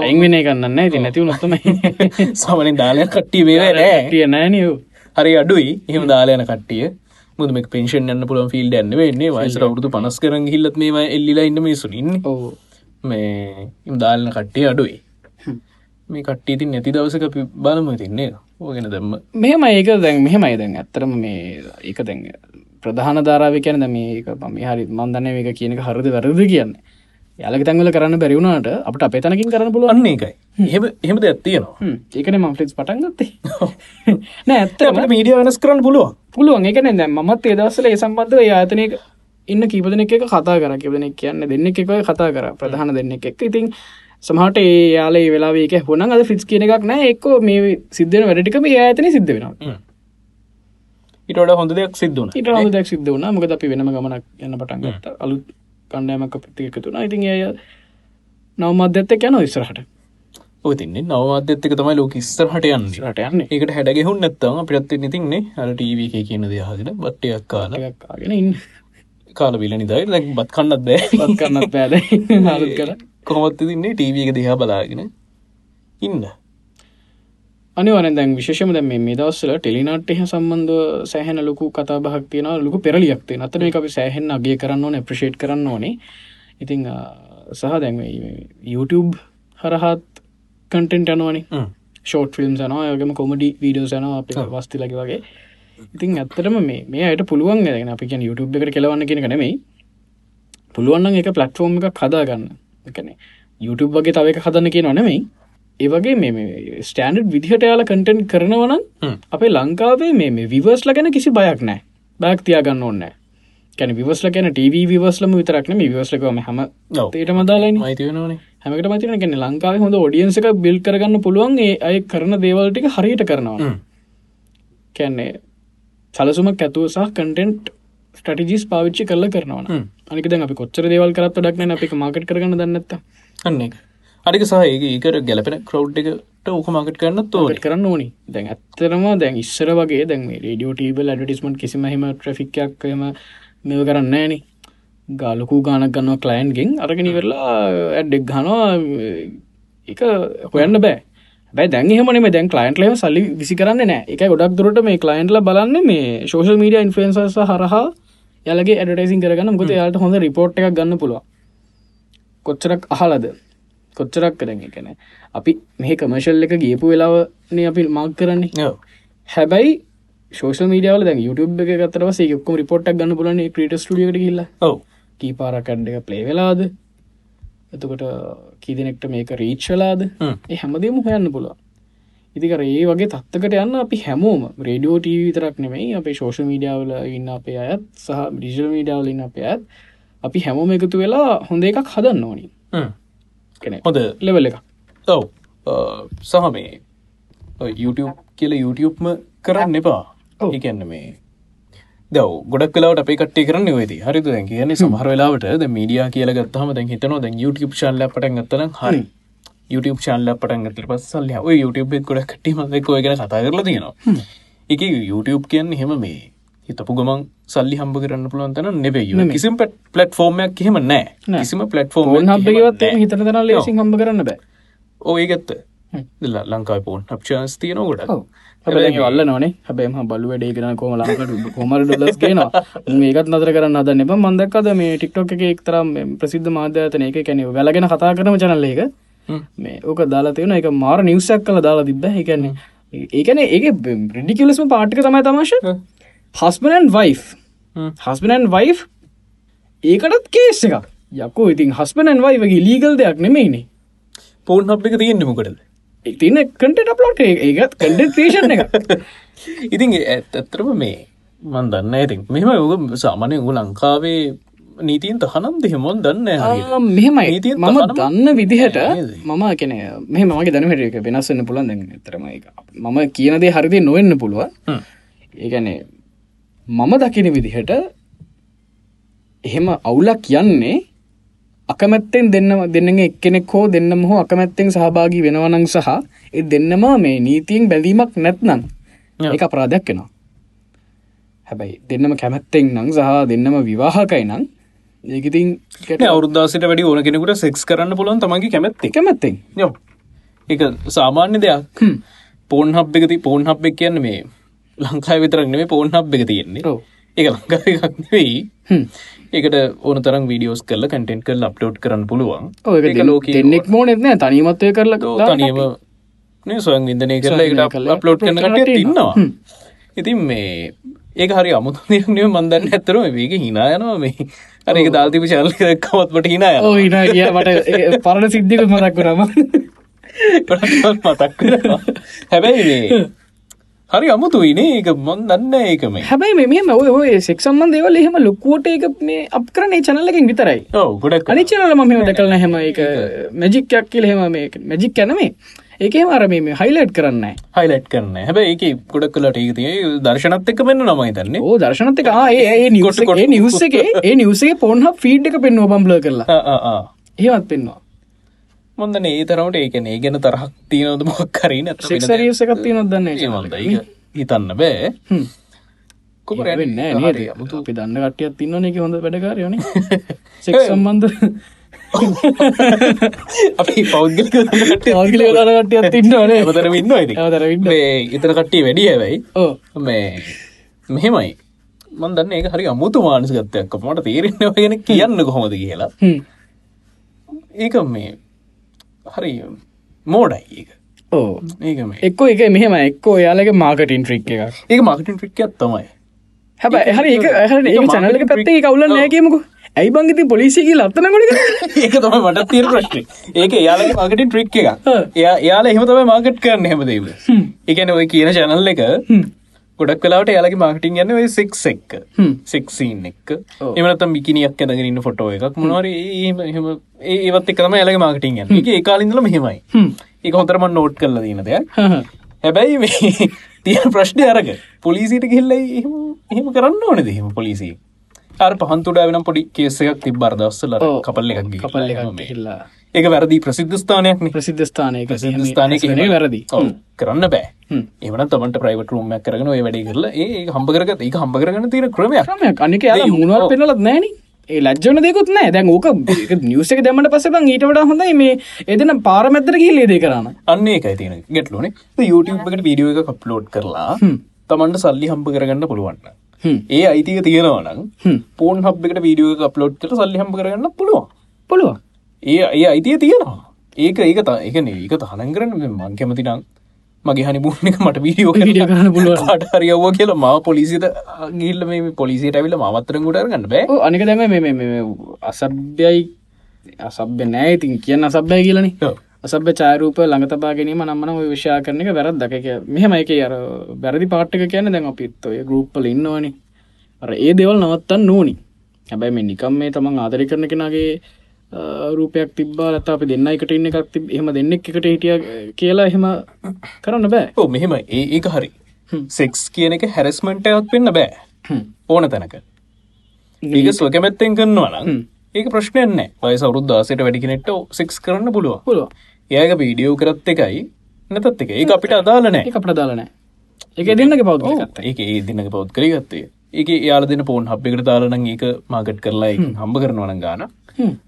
ඇංවෙන ගන්න ඇති නැතිව නොත්තම සාමනින් දාලය කට්ටිය වේ නෑ. ටිය නෑනයෝ හරි අඩුයි. එහෙම දාලයන කට්ටිය. මුදම පෙන්ෂන් යන්න පුළන් ෆිල්ඩ ඇන්න වෙන්නේ වයිස අවුදු පනස් කරන හිල්ලත් මේවා එල්ලිලා ඉන්න මේ සුනින් මේ ඉම් දාලන කට්ටිය අඩුයි මේ කට්ටීතින් නැති දවසක අපි බලම තින්නේ ඕගෙන දැම්ම. මෙහම ඒක දැන් මෙහෙමයි දැන්. ඇත්තරම මේ ඒක දැන් ප්‍රධාන ධාරාව කියන මේක පම හරි මන්දන්න මේක කියනක හරද වැරද කියන්න. යාලක තැන්වල කරන්න බැරිවුණට අපට අපේතනකින් කරන්න පුළුවන්. අන්න එකයි එහෙම එහෙමද ඇත්තියනවා ඒකන ම ෆලිස් පටන් ගත්තේ. නෑ ඇත්තම අපට මීඩිය වෙනස් කරන්න පුළුවන්. පුළුවන්. එකන දැ මත් ඒදවසල ඒ සම්බන්ධව යාතනයක ඉන්න කීපදන එක කතා කර. කිවදන කියන්න දෙන්න එකක කතා කර. ප්‍රධාන දෙන්න එක ඉතින් සමහට යාලේ වෙලාවේක හොන අද ෆිස් කියන එකක් නෑ. එක්කෝ මේ සිද්ධන වැඩටිකම ඇතන සිද්ධ වෙනවා. ඉටට හොඳ දෙයක් සිද්ධන ඊට හොදක් සිද්ධ වුණා. මොකද අපි වෙනම ගමනක් යන්න පටන් ගත්ත. අලුත් කණ්ඩෑමක් ප්‍රති එකතුනා ඉතින් ඇය නවමධ්‍යත්ත යන ඉස්රහට තින්නේ නවමාධ්‍යත්තක තමයි ලෝක ඉස්සරහට යන්න. රට යන්න. ඒකට හැඩගෙහුන් නැත්තම අපිටත් නිතින්නේ අර ටීව එක කියන දෙයාගෙන බට්ටයක් කාල. ගෙන ඉන්න. කාල බිල නිදයි දැක් බත් කන්නත් දෑ පත් කරන්නත් පෑද අලුත් කර කොමත් තින්නේ ටීව එක දිහා බලාගෙන ඉන්න අනිවරෙන් දැන් විශේෂම දැන් මේ මේ දවස්වල ටෙලිනාට්ටය සම්බන්ධව සෑහෙන ලොකු කතා බහක් තියෙනවා ලොකු පෙරලියක් තියෙනවා. අතන අපි සෑහෙන අගය කරන්න ඕනේ ඇප්‍රීෂিয়েට් කරන්න ඕනේ. ඉතින් අ, සහ දැන් YouTube හරහාත් කන්ටෙන්ට් යනවනේ. ෂෝට් ෆිල්ම්ස් යනවා, ඒ වගේම කොමඩි වීඩියෝස් යනවා අපේ වස්තිලගේ වගේ. ඉතින් ඇත්තටම මේ මේ අයට පුළුවන් දැන් අපි කියන්නේ YouTube එකට කෙලවන්න කියන එක නෙමෙයි. පුළුවන් නම් ඒක ප්ලට්ෆෝම් එකක් කියන්නේ YouTube වගේ තව එකක් හදන්න කියනවා නෙමෙයි. ඒ වගේ මේ ස්ටන්ඩ් විදිහට යාල කටෙන්ට් කරනවනම් හ්ම්. අපේ ලංකාවේ මේ විවර්ස්ල ගැන කිසි බයක් නෑ බයක් තියාගන්න ඕන්න කැන විවස්ල ගැන ටව විවස්ලම විතරක්න විවස්ලකම හැම. තේට මදාලන අයිති වෙනවානේ. හැමකට මතින ගැන ලංකාව හොඳ ොඩියන්ස එක බිල් කරගන්න පුළුවන් ඒ අය කරන දේවල්ටික හරියට කරනවා. කැන්නේ සලසුමක් ඇතුව සහ කටෙන්ට් ස්ටටිජිස් පාවිච්චි කරල කරනවා හ්ම්. අනික දැන් අපි කොච්චර දේවල් කරත් ඩක්න අපි මාකට කරගන්න දන්නත්ත අන්න අනික සහ ඒක ඒකට ගැලපෙන කරව් එකට ඕක මකට කරන්න තෝ ට කරන්න ඕනි. දැන් ඇත්තරම දැන් ඉස්සර වගේ දැන් රඩියෝ ටීබල් ඇඩටිස්මට කිසිමහිම ට්‍රෆික්යක්ම මෙව කරන්න ෑන. ගාලකු ගානක් ගන්නවා කලයින්ගෙන් අරගෙන ඉවරලා ඇඩ්ඩෙක් ගනවා එක හොයන්න බෑ. බැ දැන් හම දැන් කලයින්ට්ලම සල්ලි විසි කරන්න නෑ එක ගොඩක් දුරට මේ කලයින්ට්ල බලන්න මේ ශෝෂල් මීඩිය ඉන්ෆලන්ස හරහා යාලගේ ඇඩටයිසින් කරගන්න. ගොත යාට හොඳ රිපෝට් එකක් ගන්න පුළුව කොච්චරක් අහලද? කොච්චරක් කරන එකන අපි මේ කමර්ශල් එක ගියපු වෙලාවන අපි මක් කරන්නේ. හැබැයි ශෝෂ මීඩියවල දැ YouTube එක ගතරව යක්කම රිපොට්ක් ගන්න පුලන ක්‍රට ටියට කියල්ල කී පාරකඩ් එක ප්ලේ වෙලාද? එතකොට කීදනෙක්ට මේක රීච්චලාද හැමදේම හොයන්න පුළුව ඉතිකර ඒ වගේ තත්තකට යන්න අපි හැමෝම රේඩියෝ ටීව විතරක් නෙමයි අපේ ශෝෂ මීඩියාවල ඉන්න අපේ අයත් සහ ඩිජල් මීඩියාවල ඉන්න අපේ ඇත් අපි හැමෝම එකතු වෙලා හොඳ එකක් හදන්න ඕනි. කෙනෙ හොඳ. ලෙවල් එක ඔව්. සහ මේ YouTube කියල YouTubeම කරන්න එපා. ඒකන්න මේ දව ගොඩක් කලාට අපේ කට්ටේ කරන්න වෙති හරිතු දැන් කියන්නේ සමහර වෙලාවට ද මීඩියා කියල ගත්තහම දැන් හිතනවා දැන් YouTube ශල්ල පටන් ගත්තන හරි YouTube ශල්ල පටන් ගතර පස්සල්ල ඔය YouTube ගොඩ කටීම ඔය ගැන කතා කරලා තියෙනවා. එක YouTube කියන්න හෙම මේ හිතපු ගමන් සල්ලි හම්බ කරන්න පුළුවන් තන නෙබේ කිසිම පලට්ෆෝර්මයක් එහෙම නෑ නෑ. කිසිම පලට්ෆෝර්ම් ෆෝන් හබ්බගවත් හිතන තන ලේසින් හම්බ කරන්න බෑ. ඕ ඒගත්ත ලංකායි පෝන් අප්චාන්ස් තියන ගොඩ වල්ල නොනේ හැබැම බලු වැඩේ කරන කොම ලංකට කොමර ඩොලස් කියන ඒකත් නතර කරන්න අද එබ මන්දක්කද මේ ටික්ටොක් එක එක්තරම් ප්‍රසිද්ධ මාධ්‍යතන එක කැනෙ වැලගෙන කතා කරන චනල්ල එක මේ ඕක දාලා තියෙන එක මාර නිවසක් කල දාලා තිබ එකන්නේ ඒකන ඒක ප්‍රඩිකිලස්ම පාටික තමයි තමශ හස්බනන් වයි් හස්බනන් වයි් ඒකටත් කේස් එක යකෝ ඉතින් හස්බනන් වයි වගේ ලීගල් දෙයක් නෙමයිනේ පෝන් හබ් එක තියෙන්න්න මොකටද? තින කටට අප්ලෝට ඒත් කඩ ේෂන් එක ඉතින් ඇත් ඇත්තරම මේ මන් දන්න ඇතින් මෙම යෝග සාමානය උ ලංකාවේ නීතිීන් තහනම් දෙහෙමොන් දන්න මෙහෙමයි. නීතියෙන් මම දන්න විදිහට? මම කෙන මෙහ මගේ දැනහට එක වෙනස්සන්න පුළන් දැන් තරම එක මම කියනදේ හරිදි නොවෙන්න පුළුව ඒගැනේ මම දකින විදිහට එහෙම අවුලක් කියන්නේ අකමැත්තෙන් දෙන්න දෙන්න එක්කෙනෙක් හෝ දෙන්නම හෝ අකමැත්තෙන් සහභාගී වෙනවනං සහ ඒ දෙන්නම මේ නීතියෙන් බැලීමක් නැත්නම්. ඒ අපරාධයක් වෙනවා. හැබැයි දෙන්නම කැමැත්තෙන් නං සහ දෙන්නම විවාහකයි නං ඒකඉතින් අවුරුද්දාසට වැඩි ඕන කෙනෙකුට සෙක්ස් කරන්න පුළුවන් තමගේ කැමැත්තේ කැමැත්තෙන්. යෝ. එක සාමාන්‍ය දෙයක්. පෝන් හබ් එකති පෝන් හබ් එක කියන්න මේ ලංකායි විතරක් නෙේ පෝන් හබ් එක තියෙන්නේ. ඔව්. එක ලංකාව එකක් නෙවෙයි. හ්ම්. ඒකට ඕන තරම් වීඩියෝස් කල්ල කටෙන්ට් කල් අප්ලෝඩ් කරන්න පුළුවන්. ලෝකයේ දෙන්නෙක් මෝනෙත් නෑ තනිමත්වය කරලා තනියම සොයන් විදනය කරලා කරලා අප්ලෝඩ් කරන කරලා ඉන්නවා. ඉතින් මේ ඒක හරි අමුතුනිය මන්දන්න ඇත්තරම මේක හිනා යනවා මේ අර ඒක දාල්තිප චල්ලකමත්මට හිනා යන ඕ ඉනා කිය මට පරණ සිද්ධික මතක් කරම මතක්. හැබැයි මේ හරි අමුතුයිනේ ඒක. මොන් දන්න ඒකම හැබැයි මෙම ඔය ඔය සෙක් සම්බන් දේවල් එහෙම ලොකුවට එක මේ අප කරනේ චනල්ලකින් විතරයි. ගොඩක් අනිචනල ම මෙම දැකලන හැම එක මැජික්යක් කියල හෙම මේ මැජික් කැනමේ ඒකේ අර මේ හයිලයිට් කරන්න හයිලට් කරන්න හැබැයි ඒක ගොඩක් කලට ඒක තිය දර්ශනත් එක්ක මෙන්න නමයි තන්නේ ඕ දර්ශනත එක ආ, ඒ නිවස කොට- ඒ නිවස එක ඒ නිවසේ පොන්හ ෆීඩ් එක පෙන්ව බම්ල කරලා. ඒවත් පෙන්වා මොන්දන ඒ තරමට ඒකන ඒ ගැන තරහක් තියනවද මොක් කරී නැත සෙක්සරියස එකත් තියනොත් දන්න හිතන්න බෑ. කොමර වෙන්න නේද? මුතු අපි දන්න කටියත් තින්නන එක හොඳ වැඩකාරයන සෙක් සම්බන්ධ අපි පෞද්ගලික ආගිල දරකටියත් තින්නවනේ තර ඉන්න ඉන්න ඉතර කට්ටිය වැඩිය හැබයි. මේ මෙහෙමයි. මන් දන්න ඒක හරි අමුතු මානසිකත්වයක් මට තේරෙන්න ගෙන කියන්න කොහොමද කියලා. ඒක මේ හරි මෝඩයි ඒක. එක්කෝ එක මෙහෙම එක්කෝ යාලගේ මාකටින් ට්‍රික් එකක්. ඒක මාකටින් ට්‍රික්කත් තමයි. හැබැ හරි ඒ හර ඒ චනලක පැත්තේ කවුල නෑකමකු ඇයි බංගති පොලිසිගේ ලත්තනකොට ඒක තම මට තීර ප්‍රශ්න. ඒක යාලගේ මාකටින් ට්‍රික් එක හ්ම්. එයා යාල එහෙම තම මාකට් කරන්න හෙමදේව එකන ඔය කියන චැනල් එක ගොඩක් කලාට යාලගේ මාකටින් යන්න ඔය සෙක් එක්ක හ්ම්. සෙක්සීන් එක්ක ඔව්. එමනතම් මිකිනියක් ඇදගෙන ඉන්න ෆොටෝ එකක්. මොනවර එහෙම ඒ ඒවත් එකම යාලගේ මාකටින් යන්න. එක ඒකාලින්දල මෙහෙමයි ඒක හොතරම නෝට් කරල දීන දෙයක්. හැබැයි මේ තිය ප්‍රශ්නය අරග. පොලිසිට කෙල්ලයි එහෙම කරන්න ඕනෙද එහෙම පොලිසි අර පහන්තුඩා වෙනම් පොඩි කේසයක් තිබ බර්දවස්සල. කපල්ල එකක් ගිහිල්ලා. කපල් එකක්. හිල්ලා ඒක වැරදි ප්‍රසිද්ධ ස්ථානයක් ප්‍රසිද්ධ ස්ථානයක ස්ථානය වැරදි. කරන්න බෑ. එවන තමට ප්‍රයිවට රූමයක් කරගෙන ඔය වැඩි කරලා ඒ හම්බ කරගත ඒ හම්බ කරගන්න තියෙන ක්‍රමයක්. අනික යාල ඔව්. පෙනලත් නෑන ඒ ලජ්ජන දෙකුත් නෑ දැන් ඕක නිියසක දැමට පස බං ඊට වඩා හොඳයි. මේ එදන පාරමැත්තර කිහිල්ලේ දේ කරන්න. අන්න එකයි තියෙන. ගැටලුනේ. එකට වීඩියෝ එක අප්ලෝඩ් කරලා තමන්ට සල්ලි හම්ප කරගන්න පුළුවන්න. ඒ අයිතික තියෙනවනම්. පෝන් හබ් එකට වීඩියෝ එක අප්ලෝඩ් කර සල්ලි හම්ප කරගන්න පුළුවන්. පුළුවන්. ඒ ඒ අයිතිය තියෙනවා. ඒක ඒක ත ඒක ඒක තහනම් කරන්න මං කැමතිනම් මගේ හනි බුණක මට වීඩියෝ කරන්න පුළුවන්. හරියව්ව කියලා මාව පොලිසිට ගිල්ල මේ පොලිසිට ඇවිල මත්තර ගුටර ගන්න බෑ. අනික දැම මේ මේ- මේ අසභ්‍යයි අසභ්‍ය නෑ. ඉතින් කියන්න අසභ්‍යය කියලන අසභ්‍ය චාරූප ළඟ තබා ගැනීම නම්මන ඔය විෂයා කරන එක වැරත් දක මෙහම එක අර බැරදි පාට්ටක කියන්න දැන් අපිත් ඔය ගරුප්පල ඉන්නවනි අර ඒ දෙවල් නවත්තන්න නෝනි හැබැයි මේ නිකම් මේ තමන් ආදරි කරන කෙනගේ රූපයක් තිබ්බා ලත අපි දෙන්න එකට ඉන්න එකක් තිබ එහෙම දෙන්නෙක් එකට හිටිය කියලා එහෙම කරන්න බෑ. ඕ මෙහෙම ඒ ඒක හරි. සෙක්ස් කියන එක හැරස්මෙන්ටයක් වෙන්න බෑ. ඕන තැනක. ඒක ස්වකැමැත්තෙන් කරනවා නම් ඒක ප්‍රශ්නයන්න වය සවරුත් දාසට වැඩිකනෙට සෙක්ස් කරන්න පුළුව පුළුව ඒක වීඩියෝ කරත් එකයි නැතත් එක ඒ අපිට අදාල නෑ එක අපට දාලනෑ එක දෙන්නක පෞද්ගත ඒක ඒ දිනක පෞද් කරී ගත්තේ ඒක යාල දෙන පෝන් හබ්බෙකට දාලන ඒක මාගට් කරලා එක හම්බ කරනවන ගාන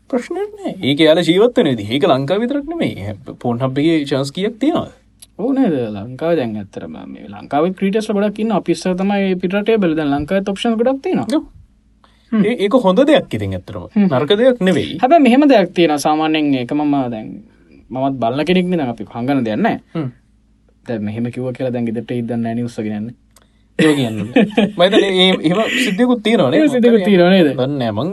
ප්‍රශ්නය ඒක යාල ජීවත්වන ද ඒක ලංකා විතරක් නෙමේ පෝන් හබ්බගේ චන්ස් කියක් තියෙනවා ඕනේද ලංකාව දැන් ඇතරම මේ ලංකාව ක්‍රීටස් ගොඩක් ඉන්න අපිස්ස තමයි පිටේ බෙලද ලංකා ඔප්ෂන් ගොඩක් තියෙනවා. ඒක හොඳ දෙයක් ඉතින් ඇතරම නර්ක දෙයක් නෙවෙයි. හැබ මෙහෙම දෙයක් තියෙන සාමාන්‍යෙන් ඒක මම දැන් මමත් බල්ල කෙනෙක්න අපි හඟන දෙන්න. දැ මෙහෙම කිව කියලා දැන් ගෙදට ඉදන්න නිවසගන්න ඒ කියන්න. මයිත එම සිද්ධකුත් තියනවනේ ඒ සිද්ධකුත් තියෙනවා නේද? දන්න මං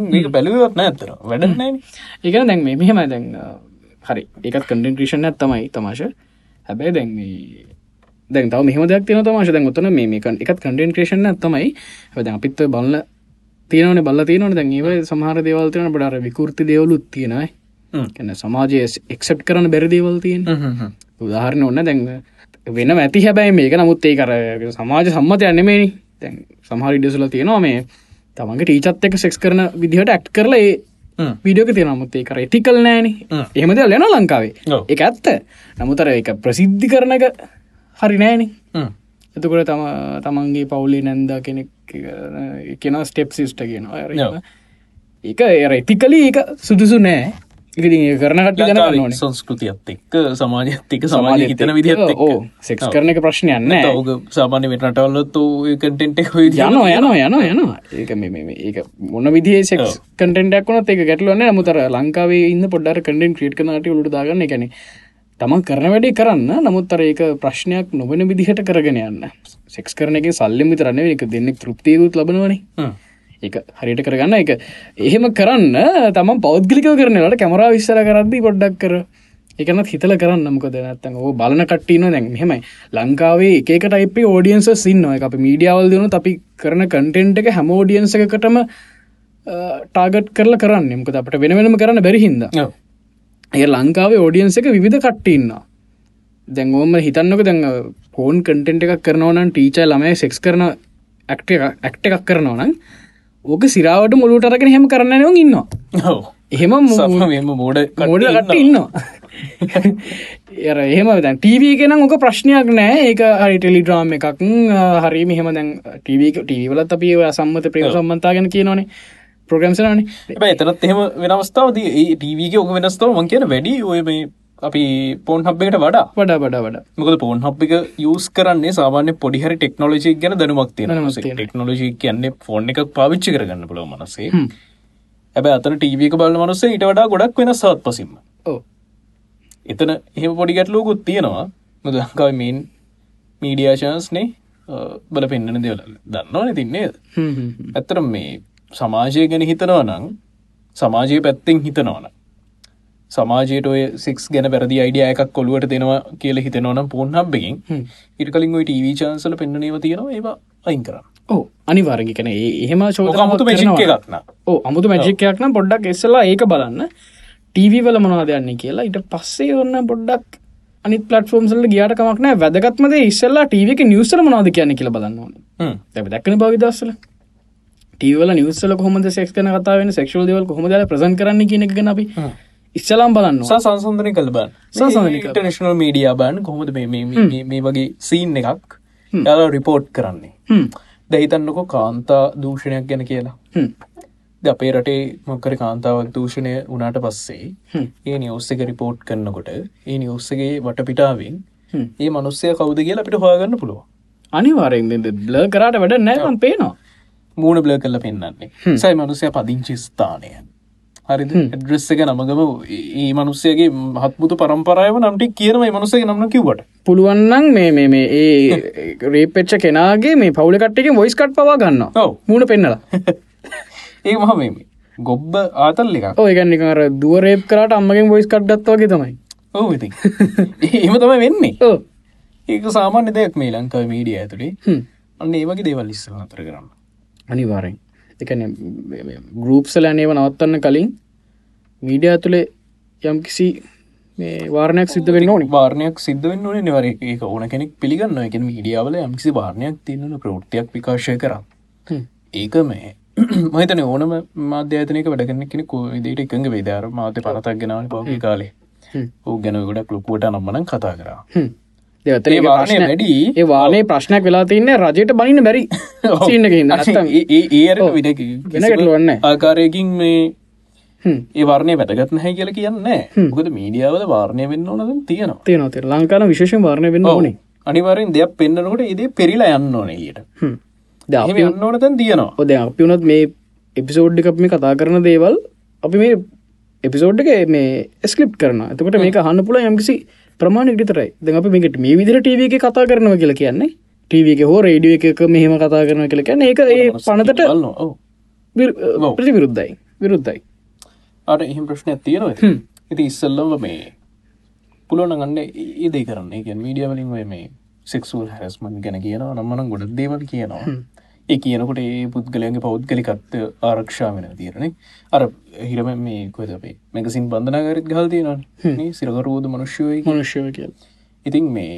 නෑ. ඇතර වැඩන්න ඒක දැන් මේ මෙහෙම දැන් හරි. ඒකත් කන්ඩෙන් ක්‍රේෂණ තමයි තමාශ හැබැයි දැන් දැන් තව මෙහම දෙයක් තියෙන තමාශ දැන් ඔතන මේ මේක එකත් කන්ඩෙන් ක්‍රේෂණ තමයි. හැබැයි දැන් අපිත් බලන්න තියෙනවනේ බල්ල තියෙනවනේ. දැන් ඒව සමහර දේවල් තියෙන බඩ අර විකෘති දේවලුත් තියෙනයි කැන සමාජය එක්සප් කරන බැරි දේවල් තියෙන උදාහරණ ඔන්න දැන් වෙන ඇති හැබැයි මේක නමුත් ඒ කර සමාජ සම්මත යන්නෙමේනි තැන් සමහරි ඩෙසුල තියෙනවා මේ තමන්ගේ ටීචත් එක සෙක්ස් කරන විදිහට ඇක්් කරලා විඩියෝක තියෙන නමුත් ඒ කර ඇතිකල් නෑන. හ්ම්. එහෙමද ලෙන ලංකාවේ. එක ඇත්ත. නමුතර එක ප්‍රසිද්ධි කරන එක හරි නෑන. එතකොට තම තමන්ගේ පවුලි නැන්ද කෙනෙක් කෙන ස්ටෙප් සිිස්ට කියනවා. ඔව්. ඒක ඇතිකලි ඒක සුදුසු නෑ ඉති කරන කට්ටි දැන ඕනේ සංස්කෘතියත් එක්ක සමාජත් එක්ක සමාජ හිතන විදිහත් ඕ සෙක්ස් කරන එක ප්‍රශ්නයන්න ඔවුග සාමාන්‍ය වෙටටවල්ලත් කටෙන්ට හොයි යනවා යනවා යනවා යනවා. ඒක ඒක මොන විදිේ සෙක්ස් කටෙන්ටක් වනත් එක ගැටලුවන්න මුතර ලංකාවේ ඉන්න පොඩ්ඩර කඩෙන් ක්‍රියට් කනට උළු දාගන්න. එකැනෙ තමන් කරන වැඩේ කරන්න. නමුත්තර ඒක ප්‍රශ්නයක් නොබන විදිහට කරගෙන යන්න. සෙක්ස් කරන එක සල්ලෙම විතරන්න එක දෙන්නෙක් තෘප්තියකුත් ලබනවනේ එක හරිට කරගන්න. එක එහෙම කරන්න තමන් පෞද්ගලික කරනවට කැමරා විස්සර කරද්දී පොඩ්ඩක් කර. එකනත් හිතල කරන්න මොකද? නැත්තන් ඕ බලන කට්ටින දැන්. මෙහෙමයි. ලංකාවේ එක ටයිප ෝඩියන්ස සින්න එක අප මීඩියාවල් දෙනු අපි කරන කටෙන්ට් එක හැම ෝඩියන්ස එකටම ටාගට් කරල කරන්න. එමකද අපට වෙන වෙනම කරන්න බැරිහින්ද ඒ ලංකාවේ ෝඩියන්ස එක විධ කට්ටඉන්න දැන් ඕම හිතන්නක දැන් පෝන් කටෙන්ට් එකක් කරනවනම් ටීච ළමයි සෙක්ස් කරන ඇක්ට එකක් කරනවනම් ඕක සිරාවට මුළුට අරගෙන හෙම කරන්න නව ඉන්නවා. එහෙම සම මෝඩ මොඩ කට ඉන්නවා. එර එහෙම දැන් ටීවී කෙන ඕක ප්‍රශ්නයක් නෑ. ඒක හරි ටෙලිඩ්‍රාම් එකක්. හරි මෙහෙම දැන් ටීවක ටීවලත් අපි සම්මත ප්‍රිය සම්මන්තාගෙන කියනවානේ. ප්‍රගම්සනනේ එතනත් එහෙම වෙනස්ථාවද ටීවගේ ඕක වෙනස්තාව මං කියන වැඩි ඔය මේ අපි පෝන් හබ්බකට වඩා? වඩා වඩා වඩා. මොකද පෝන් හබ් එක යස් කරන්නේ සාමාන්‍ය පොඩිහරි ටෙක්නෝලජි ගැන දැනුමක් තියෙන. ටෙක්නෝලජි කියන්නේ ෆෝන් එකක් පාවිච්චි කරගන්න පුළුව මනසේ. හැබැ අතන ටීවක බල මනසේ ඉට වඩා ගොඩක් වෙන සත් පසිම එතන එහෙම පොඩි ගැටලෝකුත් තියෙනවා. මුද ලංකාව මේන් මීඩියාශන්ස්නේ බල පෙන්න්නන දෙවල. දන්නවන තින්නේ. ඇත්තර මේ සමාජය ගැන හිතනවා නං සමාජය පැත්තෙන් හිතනවන සමාජයට ඔය සික්ස් ගැන වැරදි අයිඩිය එකක් කොළුවට දෙනවා කියල හිතනවනම් පෝන් හබ්බකින් හ්ම්. ඉට කලින් ඔයි ටීවී චාන්සල පෙන්න්නනව තියෙනවා ඒවා අයින් කරන්න. ඕ අනිවාරගි කන එහෙම චෝද අමුතු මැජික් එකක්න ඕ අමුතු මැජිකයක් නම් පොඩ්ඩක් එස්සලා ඒක බලන්න. ටීවී වල මොනවාදයන්නේ කියලා. ඉට පස්සේ ඔන්න පොඩ්ඩක් අනි පලටෆෝම්සල්ල ගියට කමක්න වැදගත්මද ඉස්සල්ලා ටීවක නිවසල මොනාද කියන්න කියල බලන්න ඕන. දැ දැක්කන භවිදස්සල ටීවල නිවසල කොහොමද සෙක් කන කතාවෙන සෙක්ෂල් දෙවල් කොහොමද ප්‍රසන් කරන්න කියන එක අපි ඉස්සලාම් බලන්න සංසන්ධනය කළ බන් සංසන්ධනය කළ. ඉටනශනල් මීඩියා බන් කොහොමද මේ- වගේ සීන් එකක් යාලා රිපෝට් කරන්නේ. දැහිතන්නකො කාන්තා දූෂණයක් ගැන කියලා. අපේ රටේ මොක්කර කාන්තාවක් දූෂණය වනාට පස්සේ. ඒ නිවස්සක රිපෝට් කරන්නකොට ඒ නිවස්සගේ වට පිටාවෙන් හ්ම්. ඒ මනුස්සය කවුද කියලා අපිට හොයාගන්න පුළුව අනිවාරෙන් බ්ල කරට වැඩ නෑම පේනවා. මූුණ බ්ල කල්ල පෙන්න්නන්නේ සයි මනුසය පදිංචි ස්ථානය හරි ඇඩ්‍රෙස් එක නමගම ඒ මනුස්සයගේ හත්මුතු පරම්පරායව නම්ටි කියනම මනුසගේ නම්න කිවට පුළුවන්නන් මේ මේ මේ ඒ රේපෙච්ච කෙනගේ මේ පවුල කට්ටක වොයිස් කට් පවා ගන්න මුණ පෙන්නලා. ඒ මහ මේ ගොබ්බ ආතල් එක ඔයගන්නිකර දුවරේප් කරට අම්මගෙන් වොයිස් කට්ඩත්වාගේ තමයි. ඔව ඉති එහෙම තම වෙන්නේ. ඕ ඒක සාමාන්‍ය දෙයක් මේ ලංකාව මීඩිය ඇතුළේ. අන්න ඒවගේ දේවල් ඉස්සල අතර කරන්න අනිවාරෙන් එකන ගරුප්සල අනේව නවත්තන්න කලින් මීඩිය ඇතුළේ යම් කිසි මේ වාරණයක් සිද්ධ වෙන්න ඕනි. වාර්ණයක් සිද්ධ වෙන්න ඕනේ නිවර ඒක ඕන කෙනෙක් පිළිගන්න එක මීඩියාවල යම්කිසි වාර්ණයක් තියන්න ප්‍රෘතියක් විකාශය කර. ඒක මේ මහිතන ඕනම මාධ්‍යතනක වැඩගන්න කෙනෙ විදිට එකඟ වේදාර මාධ්‍ය පනතක් ගෙනවන පවගේ කාලේ. ඕ ගැන ගොඩක් ලොකුවට නම්මන කතා කරා ඒ වාරණය වැඩි. ඒ වානේ ප්‍රශ්නයක් වෙලා තින්න රජයට බනින්න බැරි සින්නක නත්තම් ඒ අර විඩ වෙන ගැටලුවන්න ආකාරයකින් මේ ඒ වර්ණය වැටගත් නැහැ කියල කියන්න මොකද මීඩියාවල වාර්ණය වෙන්න ඕනද තියෙනවා. තියනොත ලංකාන විශේෂ වාරණය වෙන්න ඕනේ. අනිවරෙන් දෙයක් පෙන්න්නනකොට ඉදේ පෙරිලා යන්න ඕනේට හ්ම්. ද එහෙම යන්න ඕන තැන් තියෙනවා. ඔද අපි වනත් මේ එපිසෝඩ් එකක් මේ කතා කරන දේවල් අපි මේ එපිසෝඩ් එක මේ ස්කලිප් කරන එතකට මේක හන්න පුල යම්කිසි ප්‍රමාණයක් විතරයි. දැන් අපි මේකට මේ විදිර ටව එක කතා කරනවා කියලා කියන්නේ ටව එක හෝ රේඩිය එක මෙහෙම කතා කරන කියලා කියන්න ඒක ඒ පනතට ප්‍රති විරුද්ධයි විරුද්ධයි. අට එහෙම ප්‍රශ්නයක් තියෙනවා හ්ම්. ඉති ඉස්සල්ලම මේ පුලොන ගන්න ඒදේ කරන්නේ. ගැන් මීඩියවලින් ඔය මේ සෙක්සුල් හැරස්මන් ගැන කියනවා නම්මනම් ගොඩ දේවල් කියනවා ඒ කියනකොට ඒ පුද්ගලයන්ගේ පෞද්ගලිකත්ව ආරක්ෂා වෙන තිරණ අර හිරම මේ කොද අපේ මැකසින් බන්ධනාගරත් ගහල් තියෙනවා සිරකරෝධ මනුෂ්‍යය මනුෂ්‍යව කියල් ඉතින් මේ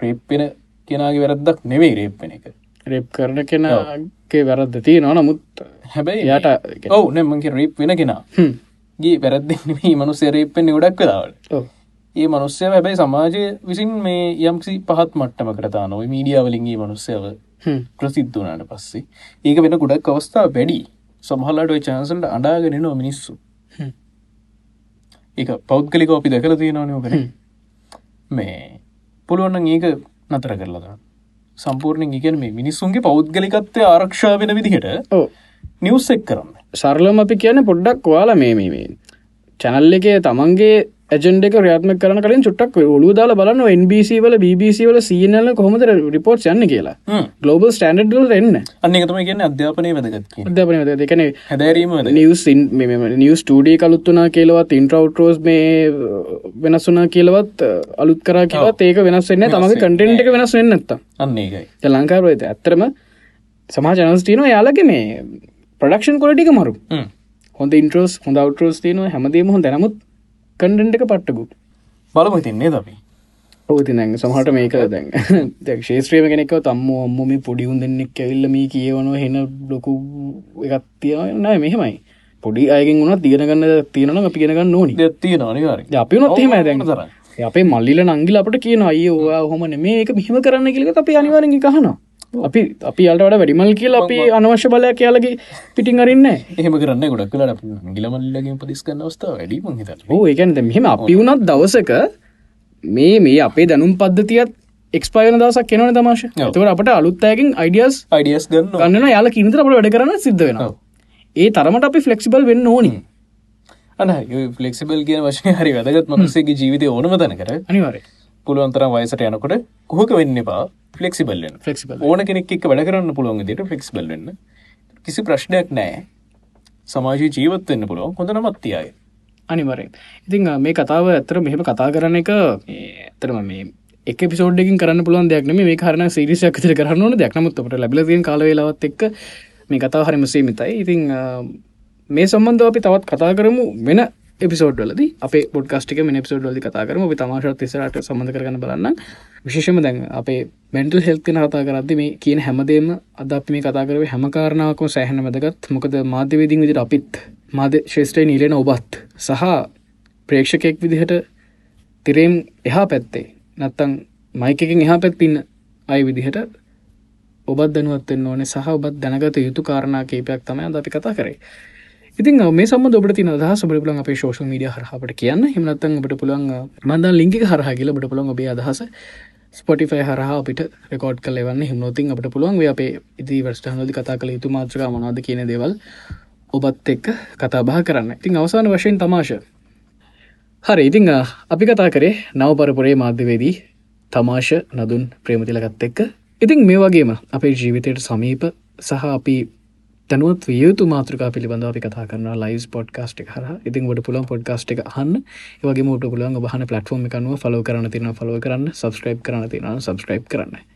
ප්‍රේප්පෙන කෙනගේ වැරද්දක් නෙවෙයි රේප්පෙන එක. රෙප් කරන කෙනගේ වැරද්ද තියෙනවා නමුත් හැබැයි යට ඔවු නැමක රේප් වෙන කෙනා. ගේ වැරද්දෙන්නේ මනුස්සය රේප්පෙන් ගොඩක් කලාවට ඒ මනුස්සය හැබැයි සමාජය විසින් මේ යම්සි පහත් මට්ටම කරතා නොව මීඩියාවලින්ගේ මනුස්සයව ප්‍රසිද්ධ වනාට පස්සේ. ඒක වෙන ගොඩක් අවස්ථා වැඩි. සමහල්ලාට ඔය චාන්සල්ට අඩාගෙනනවා මිනිස්සු. ඒක පෞද්ගලික අපි දැකල තියෙනවනයෝකන මේ පුළුවන්න ඒක නතර කරලද සම්පූර්ණය ඉගැන මේ මිනිස්සුන්ගේ පෞද්ගලිකත්වය ආරක්ෂා වෙන විදිහට ඕ නිවස් එක් කරන්න. සරලම අපි කියන පොඩ්ඩක් වාලා මේ මේ මේ චැනල් එකේ තමන්ගේ ඇජෙන්ඩ එක ්‍රියාත්ම කරන කලින් චුට්ටක් ඔලු දාල බලන්න NBC වල BBC වල සියනල කොහොමද රිපෝට් යන්න කියලා. ගලෝබල් ස්ටන්ඩඩල් එන්න. අන්න එකතම කියන්න අධ්‍යාපනය වැදගත් අධ්‍යාපනය දෙකන හැදැරීම නිවස් නිවස් ටඩිය කලුත්තුනා කියලවත් ඉන්ට්‍රවටරෝස් මේ වෙනස්සුනා කියලවත් අලුත් කර කියලත් ඒක වෙනස් වෙන්න තමගේ කටෙන්ට එක වෙනස් වෙන්න ඇත්ත අන්න ඒකයි. ලංකාර ඇත ඇත්තරම සමා ජනස් තියනවා. යාලගේ මේ ප්‍රඩක්ෂන් කොලටික මරු. හ්ම්. හොඳ ඉන්ට්‍රෝස් හොඳ අවටරෝස් තියනවා. හැමදේම හොඳ. නමුත් කන්ඩෙන්ට එක පට්ටකුත් බලමු තින්නේ දපි ඔවති දැන් සමහට මේක දැන් ශේත්‍රයම කෙනෙක තම්ම අම්ම මේ පොඩිුන් දෙන්නෙක් ඇවිල්ලම කියවනවා හෙන ලොකු එකත් තියෙන මෙහෙමයි. පොඩි අයගෙන් වුණත් තියනගන්න තියෙනන අපි ගෙනගන්න ඕනි. නනිවාර අපි නොත් එහෙම දැන්. අපේ මල්ලිල නංගිල අපට කියන අය ඕවා හොමන මේක මෙහෙම කරන්න කියලක අපි අනිවාරෙන් කහනවා අපි අපි අල්ට වඩ වැඩිමල් කියලා අපි අනවශ්‍ය බලයක් යාලගේ පිටිං අරන්න එහෙම කරන්න ගොඩක් කලට ගිලමල්ලගේ පදිස්කන්න අවස්ථාව වැඩීම හිත ඒකැනද මෙහෙම අපි වුණත් දවසක මේ මේ අපේ දැනුම් පද්ධතියත් එක්ස්පයන දවසක් කෙනවන තමශ තවට අපට අලුත්තෑකින් අයිඩියස් අයිඩියස් ගන්න යාල කිනිතර අපට වැඩ කරන්න සිද්ධ වෙනවා. ඒ තරමට අපි ෆලෙක්සිබල් වෙන්න ඕනි. අන ෆලෙක්සිබල් කියන වශය හරි වැදගත්. මනසේගේ ජීවිතය ඕනම තැන කර අනිවාරය පුළුවන්තරම් වයසට යනකොට කොහක වෙන්න එපා. ෆලෙක්සිබල්ලෙන් ෆලෙක්සිබල් ඕන කෙනෙක් එක්ක වැඩ කරන්න පුළුවන් දිට ෆලෙක්ස්බල් වෙන්න. කිසි ප්‍රශ්නයක් නෑ සමාජී ජීවත් වෙන්න පුළුවන්. හොඳ නමත්තියයි අනිවරෙන් ඉතින් අ, මේ කතාව ඇතර මෙහෙම කතා කරන එක ඇතරම මේ එක පිසෝඩ්ඩකින් කරන්න පුළුවන් දෙයක්න මේ කරන සිරිසයක් තර කරන්න ඕන දෙයක්නමුත් අපට ලැබලතියෙන් කාලවෙලාවත් එක් මේ කතා හරිම සීමිතයි. ඉතිං මේ සම්බන්ධ අපි තවත් කතා කරමු වෙන එපිසෝඩ් වලද අප පොඩ්කාස්ටික මෙ පිසෝඩ් වලි කතා කරම. අපි තමාශත් තිසරට සඳ කරන්න බලන්න විශේෂම දැන් අපේ බැන්ටල් හෙල්තින කතා කරදදි මේ කියන හැමදේම අද අපි මේ කතා කරව හැමකාරණාවකම සෑහන වැදගත්. මොකද මාධ්‍යවේදින් විදිට අපිත් මාධ්‍ය ශේෂත්‍රය නීලෙන ඔබත් සහ ප්‍රේක්ෂකෙක් විදිහට තිරේම් එහා පැත්තේ නත්තං මයිකකින් එහා පැත්තින්න අයි විදිහට ඔබත් දැනුවත්වෙන්න ඕනේ සහ ඔබත් දැනගත යුතු කාරණා කීපයක් තමයි අද අපි කතා කරේ. ඉතින් මේ සම ඔබට තින අදහස් ඔබට පුලන් අපේ ශෝෂ මීඩිය හරහට කියන්න. හිමනත්තන් ඔබට පුළන් මන්ද ලිංගි හරහ කියල බට පුළන් ඔබේ අදහස ස්පොටිෆයි හරහා අපිට රෙකෝඩ් කල වන්න හිමනොතින් අපට පුළුවන් අපේ ඉදි වර්ස්ට හනොදි කතා කළ යුතු මාත්‍රක මනාද කියන දේවල් ඔබත් එක්ක කතාබා කරන්න. ඉතින් අවසාන වශයෙන් තමාශ හරි ඉතිං අපි කතා කරේ නවපරපුරේ මාධ්‍යවේදී තමාශ නදුන් ප්‍රේමතිලගත් එක්ක. ඉතින් මේ වගේම අපේ ජීවිතයට සමීප සහ අපි තනුවත් වියතු මාතෘකා පිළිබඳ අපි කතා කරන ලයිස් පොඩ්කාස්ට් හර ඉතින් වට පුළන් පොඩ්කාස්ට් එක හන්න ඒවගේ මෝට පුලන් බහන පලටෆෝර්ම් එකනුව ෆලෝ කරන තින ෆලෝ කරන්න සබස්ක්‍රයිබ් කරන තින සබස්ක්‍රයිබ් කරන්න.